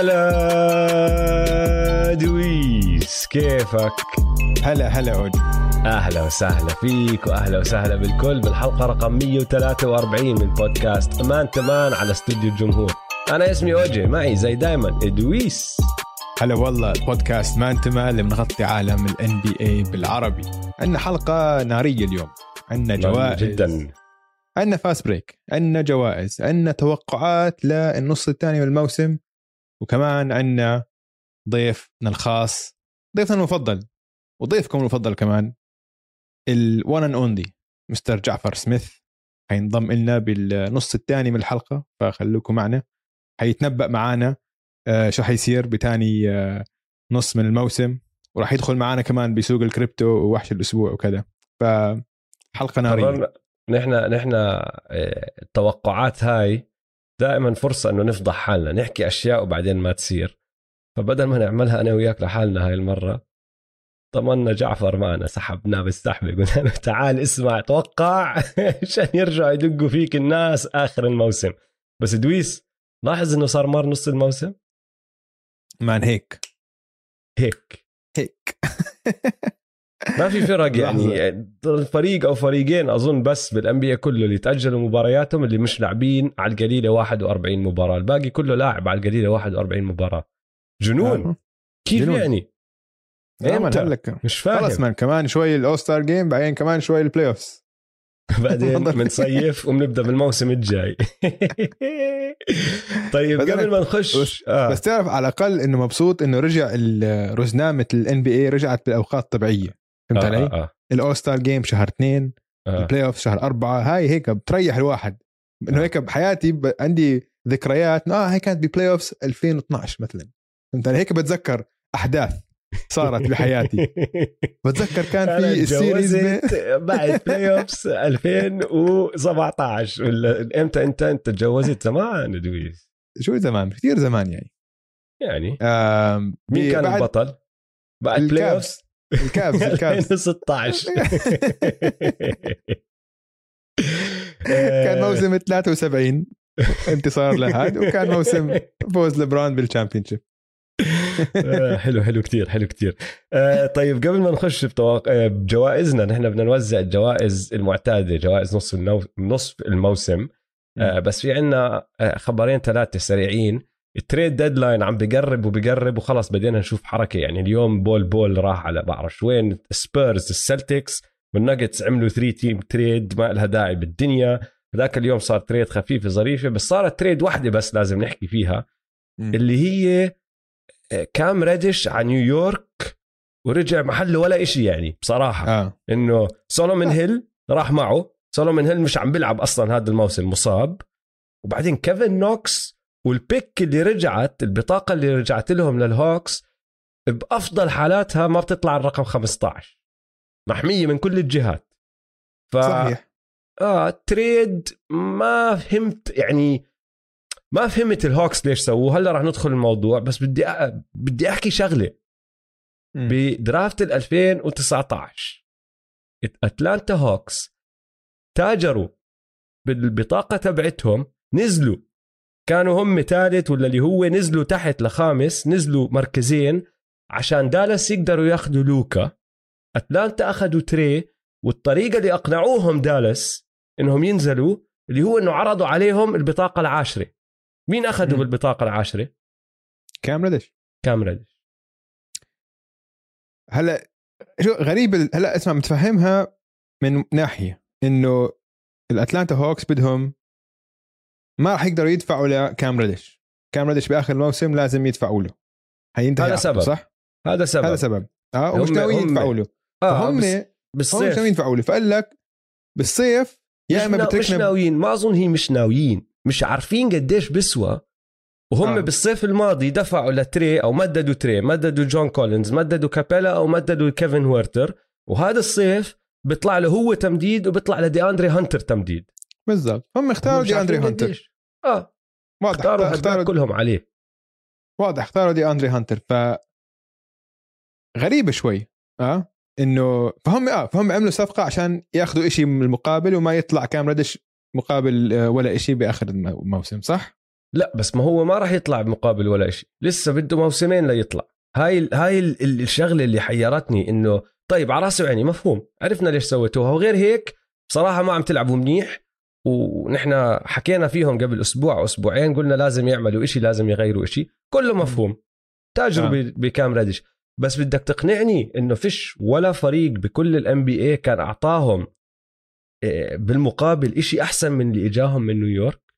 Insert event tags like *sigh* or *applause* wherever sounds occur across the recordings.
هلا دويس كيفك؟ هلا هلا عود. أهلا وسهلا فيك وأهلا وسهلا بالكل بالحلقة رقم 143 من بودكاست أمان تمان على استوديو الجمهور. أنا اسمي أوجي معي زي دايما ادويس هلا والله البودكاست ما انت اللي بنغطي عالم ال NBA بالعربي. عندنا حلقة نارية اليوم. عندنا جوائز. جدا. عندنا fast break عندنا جوائز. عندنا توقعات للنص الثاني من الموسم. وكمان عندنا ضيفنا الخاص ضيفنا المفضل وضيفكم المفضل كمان ال one and only Mister جعفر سميث. حينضم لنا بالنص الثاني من الحلقة فخلوكم معنا. حيتنبأ معنا آه، شو حيصير بثاني آه، نص من الموسم وراح يدخل معنا كمان بسوق الكريبتو ووحش الأسبوع وكذا. فحلقة نارية. نحن نحن آه، التوقعات هاي دائما فرصة إنه نفضح حالنا نحكي أشياء وبعدين ما تصير. فبدل ما نعملها أنا وياك لحالنا هاي المرة طمنا جعفر معنا سحبناه بالسحبه قلنا له *laughs* تعال اسمع توقع *laughs* عشان يرجعوا يدقوا فيك الناس آخر الموسم. بس دويس لاحظ إنه صار مر نص الموسم؟ مان هيك. هيك. هيك. *laughs* ما في فرق يعني. فريق أو فريقين أظن بس بالان بي كله اللي تأجلوا مبارياتهم اللي مش لاعبين على القليلة 41 مباراة. الباقي كله لاعب على القليلة 41 مباراة. جنون. آه. كيف جنون. يعني؟ إمتى لك. مش فاهم. خلص مان كمان شوي ال All-Star Game بعدين كمان شوي ال playoffs *laughs* بعدين بنصيف وبنبدا بالموسم الجاي. *laughs* طيب بس قبل ما نخش آه. بس تعرف على الأقل إنه مبسوط إنه رجع ال- رزنامه ال NBA رجعت بالأوقات الطبيعية. فهمت آه علي؟ آه آه. ال All-Star Game شهر اثنين آه. ال playoff شهر أربعة هاي هيك بتريح الواحد إنه هيك بحياتي. عندي ذكريات آه هي كانت ب playoff 2012 مثلا فهمت علي؟ هيك بتذكر أحداث صارت بحياتي *laughs* بتذكر كان في ال series *laughs* بعد playoffs 2017 ولا إمتى أنت أنت تجوزت زمان دويس شو زمان كثير زمان يعني يعني. مين كان البطل؟ بعد playoffs الكافز *laughs* الكافز. 2016 كان موسم 73 انتصار لهاد وكان موسم فوز لبران بال championship آه، حلو حلو كتير حلو كتير. آه، طيب قبل ما نخش. آه، بجوائزنا نحن بدنا نوزع الجوائز المعتادة جوائز نصف. نصف الموسم. آه، بس في عنا آه، خبرين ثلاثة سريعين. ال trade deadline عم بقرب وبقرب وخلص بدينا نشوف حركة. يعني اليوم بول بول راح على بعرف وين. سبيرز السلتكس والناجتس عملوا 3 team trade ما لها داعي بالدنيا. هذاك اليوم صار trade خفيفة ظريفة بس صارت trade واحدة بس لازم نحكي فيها. اللي هي كام ريدش على نيويورك ورجع محله ولا إشي يعني بصراحة. آه. إنه سولومون لا. هيل راح معه. سولومون هيل مش عم بيلعب أصلا هذا الموسم مصاب. وبعدين كيفن نوكس وال pick اللي رجعت البطاقة اللي رجعت لهم للهوكس بأفضل حالاتها ما بتطلع الرقم 15 محمية من كل الجهات. ف صحيح. آه trade ما فهمت يعني ما فهمت الهوكس ليش سووه. هلا رح ندخل الموضوع بس بدي أ... بدي أحكي شغلة. ب draft ال 2019 أتلانتا هوكس تاجروا بالبطاقة تبعتهم نزلوا كانوا هم ثالث ولا اللي هو نزلوا تحت لخامس نزلوا مركزين عشان دالاس يقدروا ياخذوا لوكا. أتلانتا أخذوا تري والطريقة اللي أقنعوهم دالاس إنهم ينزلوا اللي هو إنه عرضوا عليهم البطاقة العاشرة. مين أخذوا. بالبطاقة العاشرة؟ كام ردش كام ريدش هلا شو غريب هلا اسمع متفهمها من ناحية إنه الأتلانتا هوكس بدهم ما راح يقدروا يدفعوا لكام ريدش كام ريدش بآخر الموسم لازم يدفعوا له. حينتهي هذا سبب. صح؟ هذا سبب. هذا سبب. آه ومش هم- ناويين هم- يدفعوا له. فهم بس هم بالصيف. مش ناويين يدفعوا له. فقال لك بالصيف يا إما نا... مش بتركنا ناويين. ما أظن هي مش ناويين. مش عارفين قديش بسوى. وهم آه. آه. بالصيف الماضي دفعوا لتري أو مددوا تري. مددوا جون كولينز مددوا كابيلا أو مددوا كيفن ويرتر. وهذا الصيف بيطلع له هو تمديد وبيطلع لدي اندري هانتر تمديد. بالضبط. هم اختاروا دي اندري هانتر. آه واضح. اختاروا اختاروا كلهم عليه. واضح اختاروا دي أندري هانتر. ف غريبة شوي آه إنه فهم آه فهم عملوا صفقة عشان ياخذوا إشي من المقابل وما يطلع كام ردش مقابل آه، ولا إشي بآخر الم- الموسم صح؟ لا بس ما هو ما راح يطلع بمقابل ولا شيء لسه بده موسمين ليطلع. هاي هاي ال الشغلة اللي حيرتني إنه طيب على راسي وعيني مفهوم. عرفنا ليش سويتوها. وغير هيك بصراحة ما عم تلعبوا منيح. ونحن حكينا فيهم قبل أسبوع أو أسبوعين قلنا لازم يعملوا إشي لازم يغيروا إشي. كله مفهوم. تجربه آه. بكام ريدش بس بدك تقنعني إنه فيش ولا فريق بكل ال NBA كان أعطاهم آه، بالمقابل إشي أحسن من اللي إجاهم من نيويورك؟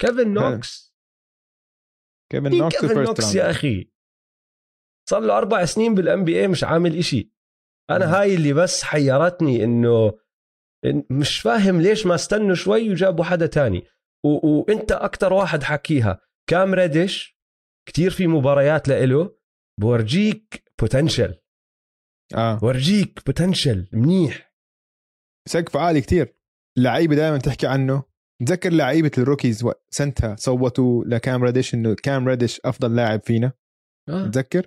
كيفن نوكس. كيفن نوكس كيفن نوكس يا أخي؟ صار له أربع سنين بال NBA مش عامل إشي. أنا هاي اللي بس حيرتني إنه مش فاهم ليش ما استنوا شوي وجابوا حدا تاني. و... وانت أكتر واحد حكيها. كام ريدش كتير في مباريات لإله. بورجيك potential آه. ورجيك potential منيح. سقف عالي كتير. اللعيبة دائما تحكي عنه. تذكر لعيبة ال rookies سنتها صوتوا لكام ريدش إنه كام ريدش أفضل لاعب فينا؟ آه. تذكر؟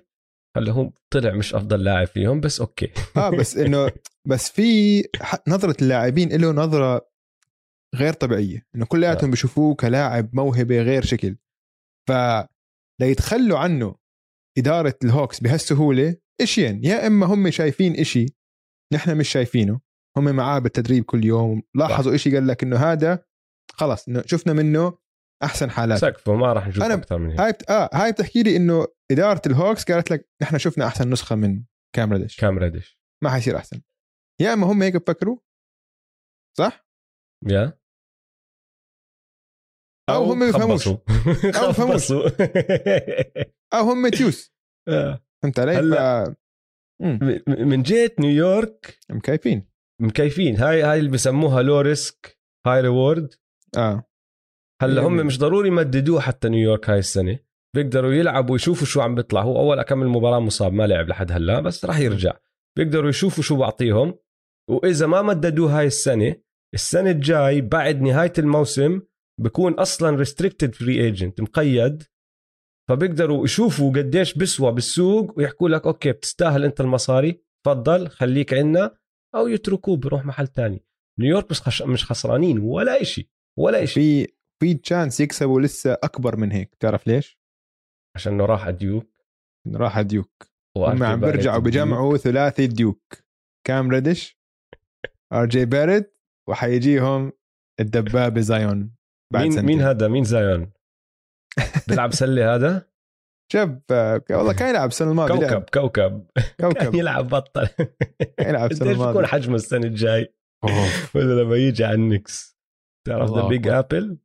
هلأ هو طلع مش أفضل لاعب فيهم بس أوكي. آه بس إنه *laughs* بس في نظرة اللاعبين له نظرة غير طبيعية إنه كلياتهم آه. بيشوفوه كلاعب موهبة غير شكل. ف ليتخلوا عنه إدارة الهوكس بهالسهولة اشيين يا إما هم شايفين إشي نحن مش شايفينه هم معاه بالتدريب كل يوم لاحظوا إشي قال لك إنه هذا خلص إنه شفنا منه أحسن حالات. سقفه ما راح نشوف أكثر من هيك. هاي آه هاي بتحكي لي إنه إدارة الهوكس قالت لك نحن شفنا أحسن نسخة من كام ريدش كام ريدش ما حيصير أحسن. يا اما هم هيك بفكروا؟ صح؟ يا. أو, هم بيفهموش أو بيفهموش أو هم *laughs* تيوس. *laughs* فهمت علي؟ هلأ من جهة نيويورك مكيفين مكيفين. هاي هاي اللي بسموها low risk high reward آه. هلأ هم مش ضروري يمددوه حتى نيويورك هاي السنة. بيقدروا يلعبوا ويشوفوا شو عم بيطلع هو أول أكمل مباراة مصاب ما لعب لحد هلأ بس راح يرجع. بيقدروا يشوفوا شو بعطيهم. وإذا ما مددوه هاي السنة السنة الجاي بعد نهاية الموسم بكون أصلا restricted free agent مقيد. فبيقدروا يشوفوا قديش بسوى بالسوق ويحكوا لك أوكي بتستاهل أنت المصاري تفضل خليك عنا أو يتركوه بروح محل تاني. نيويورك مش خش... مش خسرانين ولا إشي ولا إشي. في في chance يكسبوا لسه أكبر من هيك تعرف ليش؟ عشان إنه راح ديوك راح ديوك هم عم بيرجعوا بجمعوا ثلاثي ديوك كام ريدش آر جي باريت وحيجيهم الدبابة زايون بعد مين سنتين. مين هذا؟ مين زايون؟ *laughs* بيلعب سلة هذا؟ شاب والله كان يلعب السنة الماضية. كوكب لعب. كوكب. كوكب يلعب بطل. يلعب السنة الماضية. بيكون حجمه السنة الجاي؟ ولا *laughs* لما يجي على النكس. تعرف the Big Apple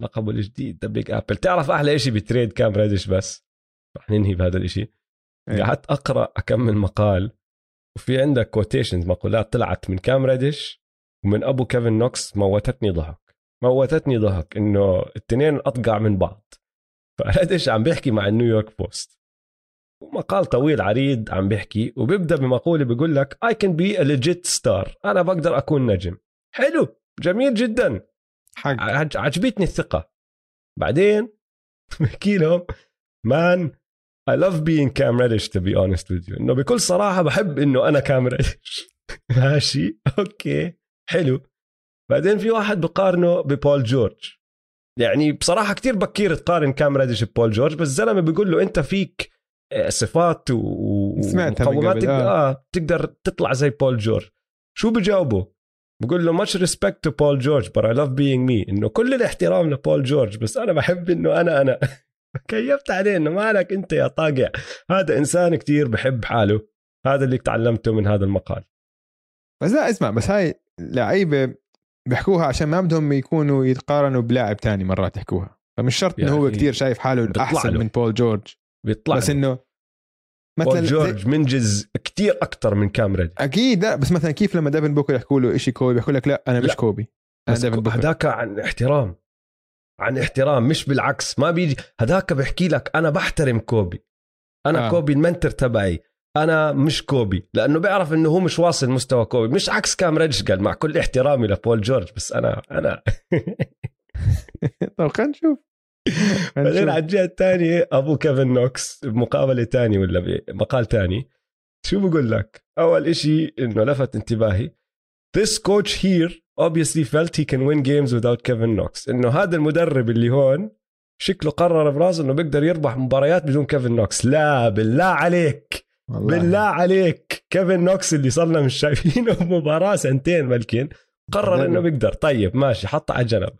لقبه الجديد the Big Apple تعرف أحلى شيء ب trade كام ريدش بس؟ رح ننهي بهذا الشيء إيه. قعدت أقرأ اكمل مقال وفي عندك quotations مقولات طلعت من كام ريدش ومن أبو كيفن نوكس موتتني ضحك. موتتني ضحك إنه الاثنين أطقع من بعض. *laughs* فريدش عم بيحكي مع النيويورك بوست. ومقال طويل عريض عم بيحكي وبيبدأ بمقولة بيقول لك I can be legit star أنا بقدر أكون نجم. حلو جميل جدا. حق. عجبتني الثقة. بعدين *laughs* بحكي لهم man I love being Cam Reddish to be honest with you. إنه بكل صراحة بحب إنه أنا كام ريدش *laughs* ماشي؟ أوكي. حلو. بعدين في واحد بقارنه ببول جورج يعني بصراحة كتير بكير تقارن كام ريديش ببول جورج بس الزلمه بيقول له أنت فيك آه، صفات *laughs* ومقومات آه. آه تقدر تطلع زي بول جورج شو بجاوبه؟ بقول له much respect to بول جورج but I love being me إنه كل الاحترام لبول جورج بس أنا بحب إنه أنا أنا. *laughs* كيّفت عليه إنه مالك أنت يا طاقع. هذا إنسان كتير بحب حاله. هذا اللي تعلمته من هذا المقال. بس لا اسمع بس هاي لعيبة بيحكوها عشان ما بدهم يكونوا يتقارنوا بلاعب تاني مرات يحكوها. فمش شرط إنه هو كتير شايف حاله احسن له. من بول جورج بيطلع بس إنه مثلا بول جورج منجز كتير أكثر من كامريد أكيد لا بس مثلا كيف لما ديفن بوكر يحكوا له شيء كوبي بيحكوا لك لا أنا مش لا. كوبي هذاك عن احترام. عن احترام مش بالعكس. ما بيجي هذاك بيحكي لك أنا بحترم كوبي. أنا آه. كوبي ال mentor تبعي. أنا مش كوبي. لأنه بيعرف إنه هو مش واصل مستوى كوبي. مش عكس كام ريديش قال مع كل احترامي لبول جورج بس أنا أنا. *laughs* طب خلينا نشوف. *laughs* بعدين على الجهة الثانية أبو كيفن نوكس بمقابلة ثانية ولا بمقال ثاني شو بقول لك؟ أول إشي إنه لفت انتباهي. This coach here obviously felt he can win games without Kevin Knox. إنه هذا المدرب اللي هون شكله قرر براسه إنه بيقدر يربح مباريات بدون كيفن نوكس لا بالله عليك. والله. بالله عليك. كيفن نوكس اللي صرنا مش شايفينه بمباراه *laughs* سنتين بلكن قرر إنه بيقدر. طيب ماشي حطه على جنب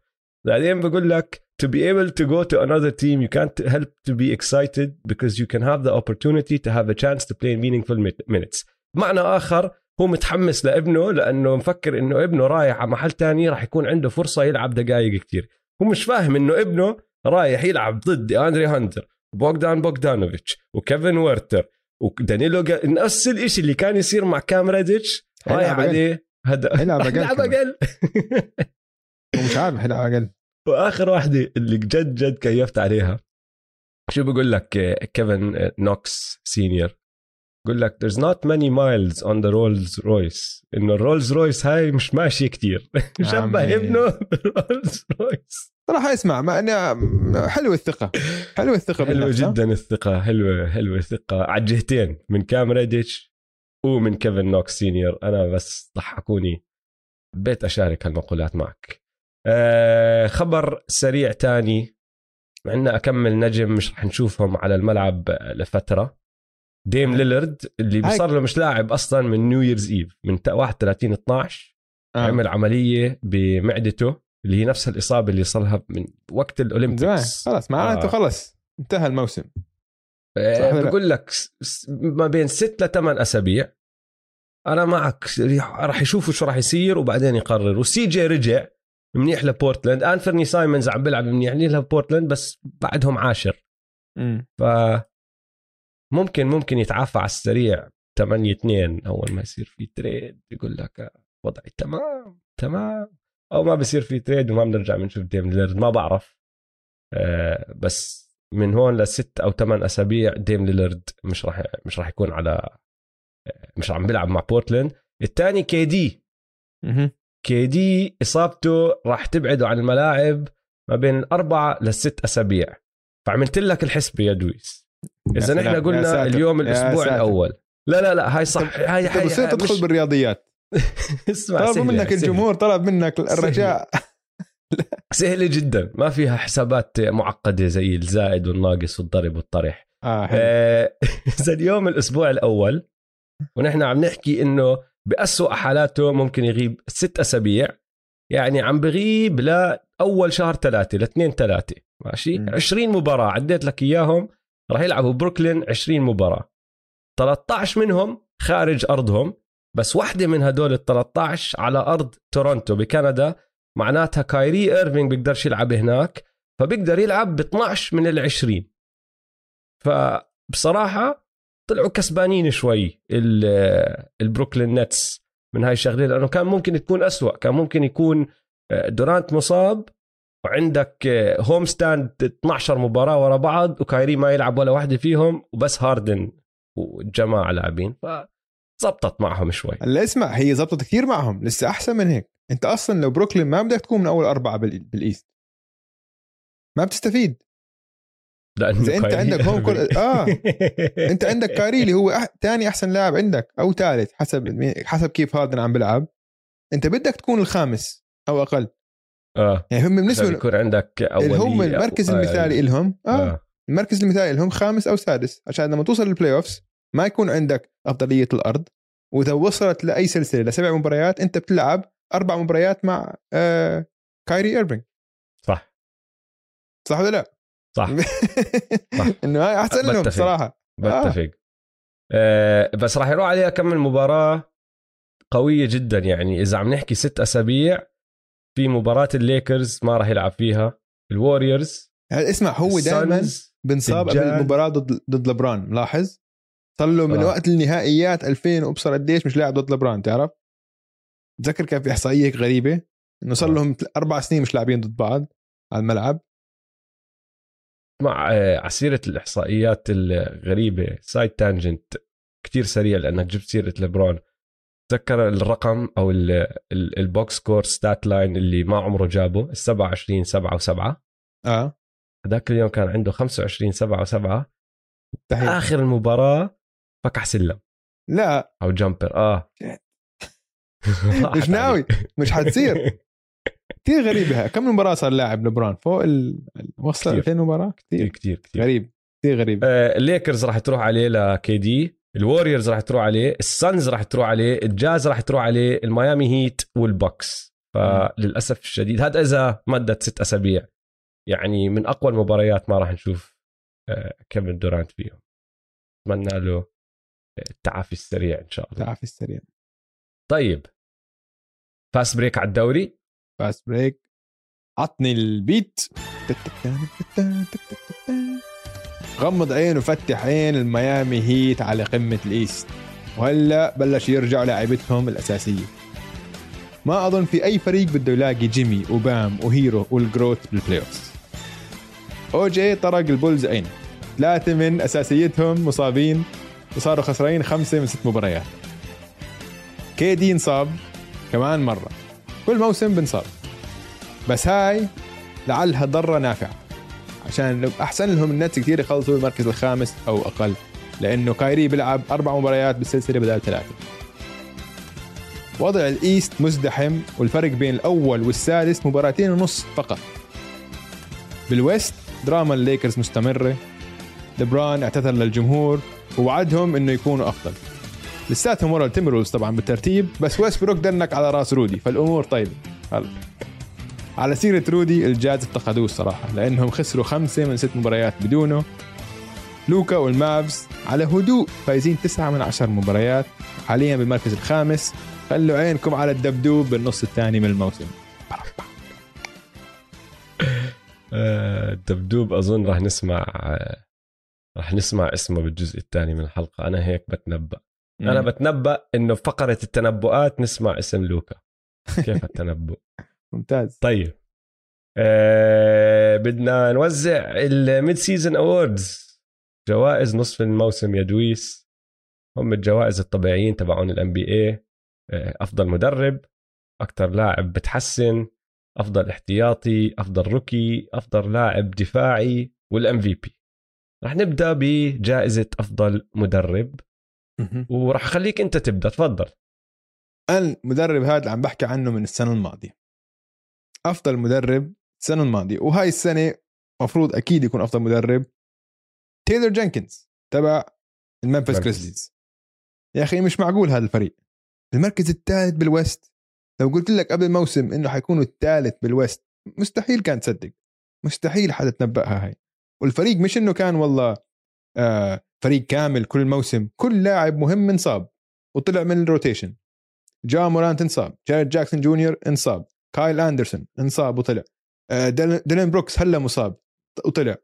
بعدين بقول لك to be able to go to another team you can't help to be excited because you can have the opportunity to have a chance to play meaningful minutes. معنى آخر هو متحمس لابنه لأنه مفكر إنه ابنه رايح على محل تاني راح يكون عنده فرصة يلعب دقائق كتير. هو مش فاهم إنه ابنه رايح يلعب ضد دي أندري هانتر بوغدان بوغدانوفيتش وكيفن هيرتر ودانيلو جا... نفس الشيء اللي كان يصير مع كام ريديش رايح عليه هذا يلعب أقل يلعب أقل. مش عارف يلعب أقل. وآخر واحدة اللي جد جد كيفت عليها. شو بقول لك كيفن نوكس senior؟ بقول لك there's not many miles on the Rolls Royce. إنه الرولز رويس هاي مش ماشية كتير. *laughs* شبه ابنه رولز رويس صراحة اسمع ما أنا حلوة الثقة. حلوة الثقة حلوة جدا الثقة. حلوة حلوة الثقة. على الجهتين من كام ريديش ومن كيفن نوكس senior. أنا بس ضحكوني. حبيت أشارك هالمقولات معك. آه خبر سريع تاني. عندنا أكم نجم مش رح نشوفهم على الملعب لفترة. ديم ليلارد اللي صار له مش لاعب أصلا من New Year's Eve من 31 12 آه. عمل عملية بمعدته اللي هي نفس الإصابة اللي صارها من وقت الأولمبيكس. خلاص معناته آه. خلص انتهى الموسم. آه بقول لك ما بين ست لثمان أسابيع. أنا معك راح يشوفوا شو راح يصير وبعدين يقرر و سي جي رجع منيح لبورتلاند. أنفرني سايمونز عم بيلعب منيح لبورتلاند بس بعدهم عاشر. ف ممكن ممكن يتعافى على السريع. 8 2 أول ما يصير في trade يقول لك وضعي تمام تمام. أو ما بصير في trade وما بنرجع بنشوف ديم ليلرد ما بعرف. آه بس من هون لست أو ثمان أسابيع ديم ليلرد مش راح مش راح يكون على آه، مش عم بيلعب مع بورتلاند الثاني كي دي كي دي إصابته راح تبعده عن الملاعب ما بين اربعه لست أسابيع. فعملت لك الحسبة يا دويس. إذا نحن قلنا اليوم الأسبوع الأول. لا لا لا هاي صح هاي هاي بصير تدخل مش... بالرياضيات. *laughs* اسمع طلب منك الجمهور طلب منك الرجاء سهلة جدا. ما فيها حسابات معقدة زي الزائد والناقص والضرب والطرح. آه حلو. آه *laughs* إذا اليوم الأسبوع الأول ونحن عم نحكي إنه بأسوأ حالاته ممكن يغيب ست أسابيع. يعني عم بغيب لأول شهر ثلاثة لاثنين ثلاثة. ماشي؟ م. 20 مباراة. عديت لك إياهم. راح يلعبوا بروكلين 20 مباراة. 13 منهم خارج أرضهم بس واحدة من هدول ال 13 على أرض تورونتو بكندا معناتها كايري ايرفينج بيقدرش يلعب هناك فبيقدر يلعب ب 12 من ال 20 فبصراحة طلعوا كسبانين شوي البروكلين نتس من هاي الشغلة لأنه كان ممكن تكون أسوأ كان ممكن يكون آه، دورانت مصاب وعندك home stand 12 مباراة ورا بعض وكايري ما يلعب ولا واحدة فيهم وبس هاردن والجماعه لاعبين. فزبطت معهم شوي. هلا اسمع هي زبطت كثير معهم لسه أحسن من هيك. أنت أصلا لو بروكلين ما بدك تكون من أول أربعة بال East. ما بتستفيد. لأنه إذا أنت عندك home كل... آه. *laughs* أنت عندك كايري اللي هو ثاني أح... أحسن لاعب عندك أو ثالث حسب حسب كيف هاردن عم بيلعب. أنت بدك تكون الخامس أو أقل. آه. يعني هم بالنسبة يكون عندك أولوية هم المركز أو... المثالي لهم آه. آه. المركز المثالي لهم خامس أو سادس عشان لما توصل لل playoffs ما يكون عندك أفضلية الأرض. وإذا وصلت لأي سلسلة لسبع مباريات أنت بتلعب أربع مباريات مع آه كايري ايرفينج صح. صح ولا لا؟ صح, صح. *laughs* إنه هاي أحسن لهم بصراحه بتفق آه. آه بس راح يروح عليها كم مباراه قوية جدا يعني. إذا عم نحكي ست أسابيع في مباراة الليكرز ما راح يلعب فيها. الوريورز يعني اسمع هو دائما بنصاب قبل المباراة ضد ضد لبران ملاحظ؟ صار له من آه. وقت النهائيات 2000 وأبصر قديش مش لاعب ضد لبران تعرف؟ تذكر كان في إحصائية هيك غريبة إنه صار آه. لهم أربع سنين مش لاعبين ضد بعض على الملعب. مع آه، ع سيرة الإحصائيات الغريبة side tangent كتير سريع لأنك جبت سيرة لبرون تذكر الرقم أو ال box score stat line اللي ما عمره جابه؟ ال 27 7 و7 آه. هذاك اليوم كان عنده 25 7 و7 آخر المباراة فكح سلم. لا. أو jumper. آه. مش *laughs* ناوي. مش حتصير. *laughs* كثير غريبة كم مباراة صار لاعب لبران فوق ال... وصل 2000 مباراة؟ كثير كثير كثير كثير غريب. كثير غريب. آه، الليكرز راح تروح عليه ل KD ال Warriors راح تروح عليه ال Suns راح تروح عليه الجاز راح تروح عليه ال Miami Heat وال Bucks. فللأسف الشديد هذا إذا مدت ست أسابيع. يعني من أقوى المباريات ما راح نشوف آه، كيفن دورانت فيهم. أتمنى له التعافي السريع إن شاء الله. تعافي السريع. طيب. Fast break على الدوري. Fast break. عطني البيت. غمض عين وفتح عين ال Miami Heat على قمة ال East. وهلأ بلش يرجعوا لاعبتهم الأساسية. ما أظن في أي فريق بده يلاقي جيمي وبام وهيرو وال group بال playoff أو جي طرق ال Bulls عين. ثلاثة من أساسيتهم مصابين وصاروا خسرانين خمسة من ست مباريات. KD انصاب كمان مرة. كل موسم بنصاب. بس هاي لعلها ضارة نافعة. عشان لو أحسن لهم ال Nets كثير يخلصوا المركز الخامس أو أقل. لأنه كايري بيلعب أربع مباريات بالسلسلة بدل ثلاثة. وضع ال East مزدحم والفرق بين الأول والسادس مباراتين ونص فقط. بال West دراما الليكرز مستمرة. لبران اعتذر للجمهور ووعدهم إنه يكونوا أفضل. لساتهم ورا ال Timberwolves طبعا بالترتيب بس ويست بروك dunk على راس رودي فالأمور طيبة. هلا. على سيرة رودي الجاز افتقدوه الصراحة لأنهم خسروا خمسة من ست مباريات بدونه. لوكا وال Mavs على هدوء فايزين تسعة من عشر مباريات حاليا بالمركز الخامس. خلوا عينكم على الدبدوب بالنص الثاني من الموسم. *laughs* آه، الدبدوب أظن راح نسمع آه، راح نسمع اسمه بالجزء الثاني من الحلقة. أنا هيك بتنبأ. أنا بتنبأ إنه في فقرة التنبؤات نسمع اسم لوكا. كيف *laughs* التنبؤ؟ ممتاز. طيب. آه بدنا نوزع ال mid season awards جوائز نصف الموسم يا دويس. هم الجوائز الطبيعيين تبعون ال NBA أفضل مدرب أكثر لاعب بتحسن أفضل احتياطي أفضل rookie أفضل لاعب دفاعي وال MVP رح نبدأ بجائزة أفضل مدرب. وراح أخليك أنت تبدأ تفضل. المدرب هذا اللي عم بحكي عنه من السنة الماضية. أفضل مدرب السنة الماضية وهاي السنة مفروض أكيد يكون أفضل مدرب تايلر جينكنز تبع ال Memphis Memphis. Grizzlies يا أخي مش معقول هذا الفريق. المركز الثالث بال West. لو قلت لك قبل الموسم إنه حيكونوا الثالث بال West مستحيل كان تصدق. مستحيل حدا تنبأها هاي. والفريق مش إنه كان والله آه فريق كامل كل موسم كل لاعب مهم انصاب وطلع من ال rotation جا مورانت انصاب. جاريد جاكسون جونيور انصاب. كايل أندرسون انصاب وطلع. آه ديل- ديلين بروكس هلا مصاب وطلع.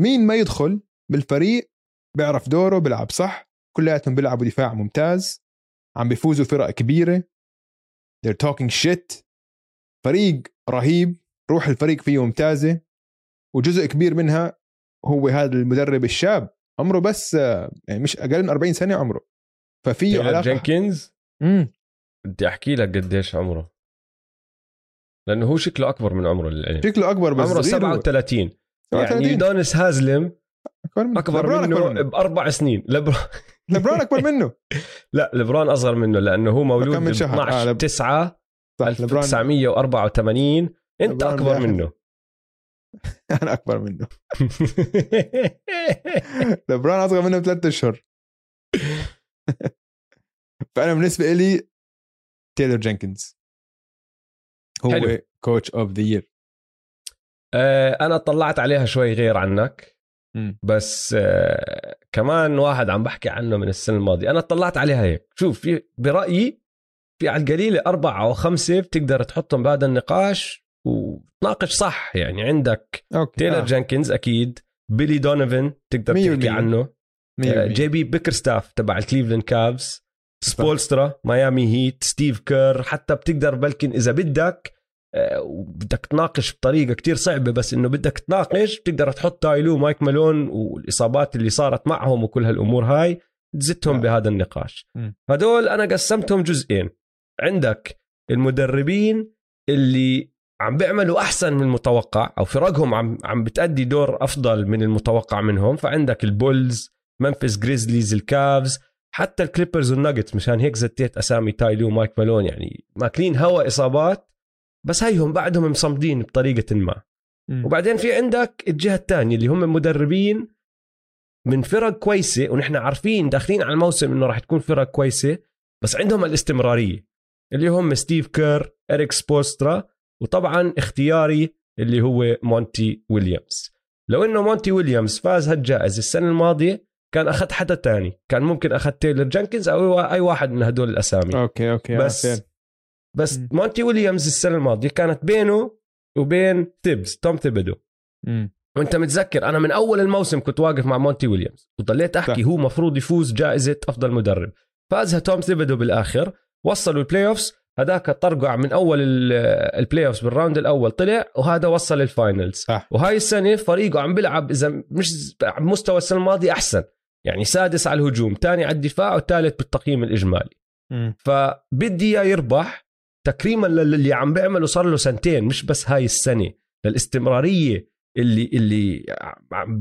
مين ما يدخل بالفريق بيعرف دوره بيلعب صح كلياتهم بيلعبوا دفاع ممتاز عم بيفوزوا فرق كبيرة. They're talking shit. فريق رهيب روح الفريق فيه ممتازة. وجزء كبير منها هو هذا المدرب الشاب. عمره بس آه، يعني مش أقل من 40 سنة عمره. تايلر علاقة. جينكنز؟ مم. بدي أحكي لك قديش عمره. لأنه هو شكله أكبر من عمره للعلم. شكله أكبر بس عمره صغير هو. 37 يعني 37. دونس هازلم أكبر منه. أكبر منه, منه. بأربع سنين. لبران *laughs* لبران أكبر منه. *laughs* لا لبران أصغر منه لأنه هو مولود ب من شهر؟ 12 آه، لب- 9 صح لبران 1984 أنت أكبر. منه. *laughs* أنا أكبر منه. لبران أصغر منه بثلاث أشهر. فأنا بالنسبة لي تايلر جينكنز. هو حلو. Coach of the year أنا طلعت عليها شوي غير عنك بس آه، كمان واحد عم بحكي عنه من السنة الماضية أنا طلعت عليها هيك شوف في برأيي في على القليلة أربعة أو خمسة بتقدر تحطهم بهذا النقاش وتناقش صح يعني عندك okay تايلر آه. جينكنز أكيد بيلي دونيفن تقدر تحكي. عنه مية. جي بي بيكرستاف تبع ال Cleveland Cavs سبولسترا Miami Heat ستيف كير حتى بتقدر بلكن إذا بدك آه، وبدك تناقش بطريقة كتير صعبة بس إنه بدك تناقش بتقدر تحط تايلو مايك مالون والإصابات اللي صارت معهم وكل هالأمور هاي تزتهم آه. بهذا النقاش. هدول أنا قسمتهم جزئين عندك المدربين اللي عم بيعملوا أحسن من المتوقع أو فرقهم عم عم بتأدي دور أفضل من المتوقع منهم فعندك ال Bulls Memphis Grizzlies ال Cavs حتى ال Clippers وال Nuggets مشان هيك زتيت أسامي تايلي ومايك مالون يعني ماكلين هوا إصابات بس هيهم بعدهم مصمدين بطريقة ما مم. وبعدين في عندك الجهة الثانية اللي هم مدربين من فرق كويسة ونحن عارفين داخلين على الموسم إنه راح تكون فرق كويسة بس عندهم الاستمرارية اللي هم ستيف كير إريك سبوسترا وطبعا اختياري اللي هو مونتي ويليامز لو إنه مونتي ويليامز فاز هالجائزة السنة الماضية كان أخذ حدا تاني. كان ممكن أخذ تايلر جانكنز أو أي واحد من هدول الأسامي. Okay okay بس عارفين. بس مم. مونتي ويليامز السنة الماضية كانت بينه وبين تيبز توم تيبدو مم. وأنت متذكر أنا من أول الموسم كنت واقف مع مونتي ويليامز. وضليت أحكي صح. هو مفروض يفوز جائزة أفضل مدرب. فازها توم ثيبدو بالآخر وصلوا ال playoffs هذاك طرقع من أول ال- ال playoffs بال round الأول طلع وهذا وصل ال finals صح. وهاي السنة فريقه عم بيلعب إذا مش مستوى السنة الماضية أحسن. يعني سادس على الهجوم ثاني على الدفاع وثالث بالتقييم الإجمالي. فبدي إياه يربح تكريما للي عم بيعمله صار له سنتين مش بس هاي السنة. للاستمرارية اللي اللي عم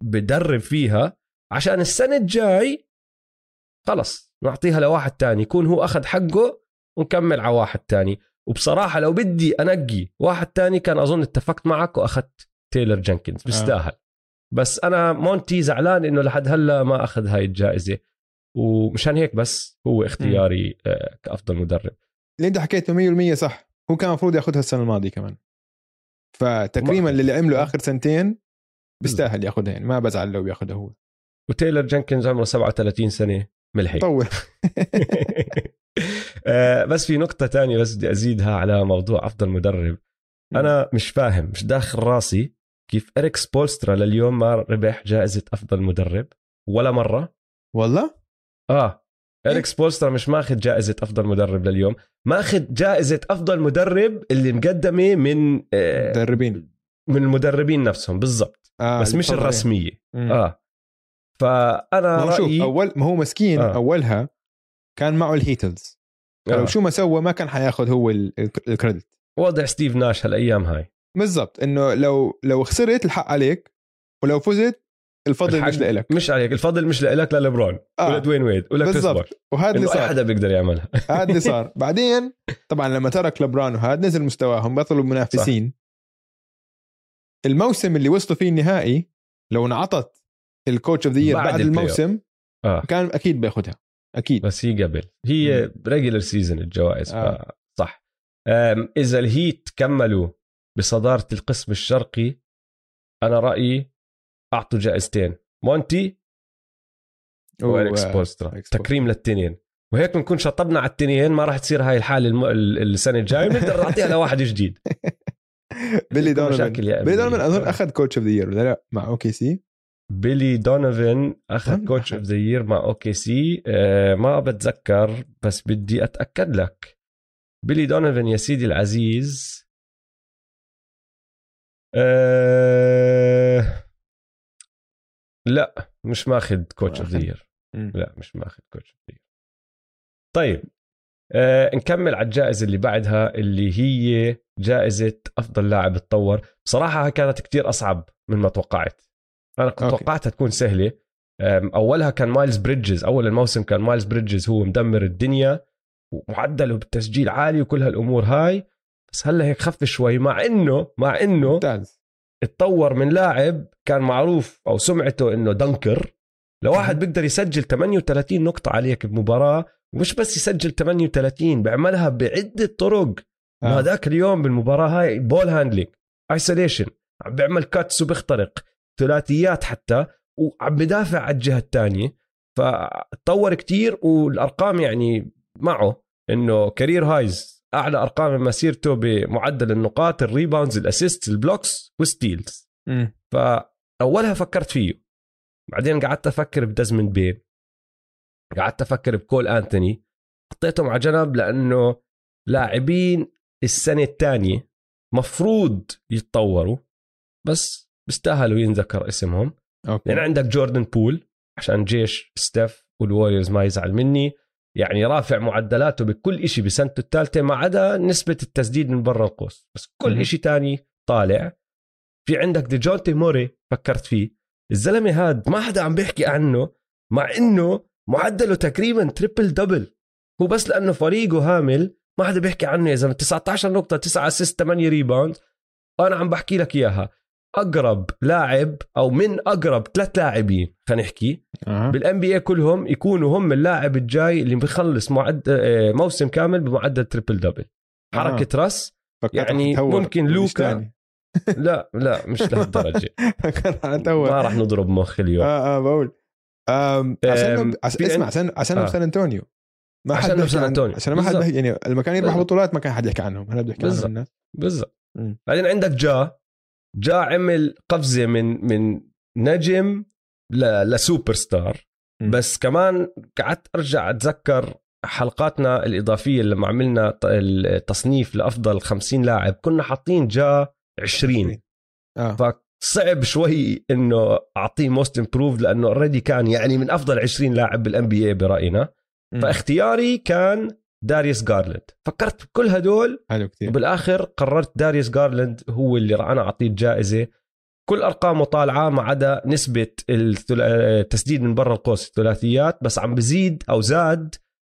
بدرب فيها عشان السنة الجاي خلص نعطيها لواحد تاني يكون هو أخذ حقه ونكمل على واحد تاني. وبصراحة لو بدي أنقي واحد تاني كان أظن اتفقت معك وأخذت تايلر جنكنز بيستاهل. بس أنا مونتي زعلان إنه لحد هلا ما أخذ هاي الجائزة. ومشان هيك بس هو اختياري آه، كأفضل مدرب. اللي أنت حكيته 100% صح. هو كان المفروض ياخذها السنة الماضية كمان. فتكريما ما- للي عمله آخر سنتين بيستاهل ياخذها يعني ما بزعل لو بياخذها هو. وتايلر جنكنز عمره 37 سنة ملحق. طول. *laughs* آه، بس في نقطة تانية بس بدي أزيدها على موضوع أفضل مدرب. أنا مش فاهم مش داخل راسي كيف إريك سبولسترا لليوم ما ربح جائزة أفضل مدرب؟ ولا مرة. والله؟ آه. إيه؟ إريك سبولسترا مش ماخذ جائزة أفضل مدرب لليوم. ماخذ جائزة أفضل مدرب اللي مقدمة من آه، مدربين. من المدربين نفسهم بالضبط. آه بس مش. الرسمية. مم. آه. فأنا ما هو شوف رأيي اول ما هو مسكين آه. أولها كان معه Heatles فلو آه. شو ما سوى ما كان حياخذ هو ال- ال- ال credit. وضع ستيف ناش هالأيام هاي. بالضبط إنه لو لو خسرت الحق عليك ولو فزت الفضل مش لإلك. مش عليك الفضل مش لك للبرون آه. ولا دوين ويد ولا بالضبط. وهذا اللي صار. حدا بيقدر يعملها. *laughs* هذا اللي صار. بعدين طبعا لما ترك لبران وهذا نزل مستواهم بطلوا منافسين الموسم اللي وصلوا فيه النهائي لو انعطت ال coach of the year بعد بعد الموسم آه. كان أكيد بياخذها أكيد. بس هي قبل. هي regular season الجوائز آه. صح إذا الهيت كملوا بصدارة القسم الشرقي أنا رأيي أعطوا جائزتين. مونتي وإريك سبولسترا. إريك سبولسترا. تكريم للتنين. وهيك بنكون شطبنا على التنين ما راح تصير هاي الحالة الم... ال- السنة الجاية. بنقدر نعطيها *laughs* لواحد جديد. *laughs* بيلي دونوفن. بيلي. دونوفن أظن آه. أخذ coach of the year ولا لا؟ مع أوكي سي بيلي دونوفن أخذ أظن coach أخذ. of the year مع أوكي سي آه ما بتذكر بس بدي أتأكد لك. بيلي دونوفن يا سيدي العزيز آه لا مش ماخذ coach of the لا مش ماخذ coach of the طيب آه نكمل على الجائزة اللي بعدها اللي هي جائزة أفضل لاعب تطور. بصراحة كانت كتير أصعب مما توقعت. أنا كنت okay. توقعتها تكون سهلة. أولها كان مايلز بريدجز. أول الموسم كان مايلز بريدجز هو مدمر الدنيا ومعدله بالتسجيل عالي وكل هالأمور هاي. بس هلا هيك خف شوي مع انه مع إنه ممتاز. اتطور من لاعب كان معروف أو سمعته إنه dunker. لواحد. بيقدر يسجل 38 نقطة عليك بمباراة ومش بس يسجل 38 بيعملها بعدة طرق. آه. هذاك اليوم بالمباراة هاي ball handling isolation عم بيعمل cuts وبيخترق ثلاثيات حتى وعم بدافع على الجهة الثانية. فتطور كتير والأرقام يعني معه إنه career highs أعلى أرقام من مسيرته بمعدل النقاط الريباوندز الأسيست البلوكس والستيلز. فأولها فكرت فيه. بعدين قعدت أفكر بدزموند بين. قعدت أفكر بكول أنتوني. حطيتهم على جنب لأنه لاعبين السنة الثانية مفروض يتطوروا بس بيستاهلوا ينذكر اسمهم. okay. يعني عندك جوردن بول عشان جيش ستيف والوريورز ما يزعل مني. يعني رافع معدلاته بكل إشي بسنته الثالثة ما عدا نسبة التسديد من برا القوس. بس كل. إشي تاني طالع. في عندك ديجونتي موري فكرت فيه. الزلمة هاد ما حدا عم بيحكي عنه مع إنه معدله تقريبا triple double هو بس لأنه فريقه هامل ما حدا بيحكي عنه. يا زلمه 19 نقطة 9 assist 8 rebound أنا عم بحكي لك إياها. أقرب لاعب أو من أقرب ثلاث لاعبين خلينا نحكي أه. بال NBA كلهم يكونوا هم اللاعب الجاي اللي بيخلص معدل آه، موسم كامل بمعدل triple double حركة آه. راس يعني ممكن لوكا. *laughs* لا لا مش لهالدرجة *laughs* ما راح نضرب مخ اليوم آه آه بقول عشان اسمع عشان عشان آه. سان أنطونيو ما حد بيحكي سان أنطونيو. عشان ما حد يعني لما كان يربح. بطولات ما كان حد يحكي عنهم هلا بيحكي عنهم بالضبط. الناس بالضبط. بعدين عندك جا جا عمل قفزة من من نجم ل... لسوبر ستار. بس كمان قعدت أرجع أتذكر حلقاتنا الإضافية لما عملنا التصنيف لأفضل 50 لاعب. كنا حاطين جا 20 آه. فصعب شوي إنه أعطيه most improved لأنه already كان يعني من أفضل 20 لاعب بال NBA برأينا. فاختياري كان داريوس جارلاند فكرت بكل هدول حلو كثير. وبالآخر قررت داريوس جارلاند هو اللي أنا أعطيه الجائزة. كل أرقامه طالعة ما عدا نسبة التسديد من برا القوس الثلاثيات بس عم بزيد أو زاد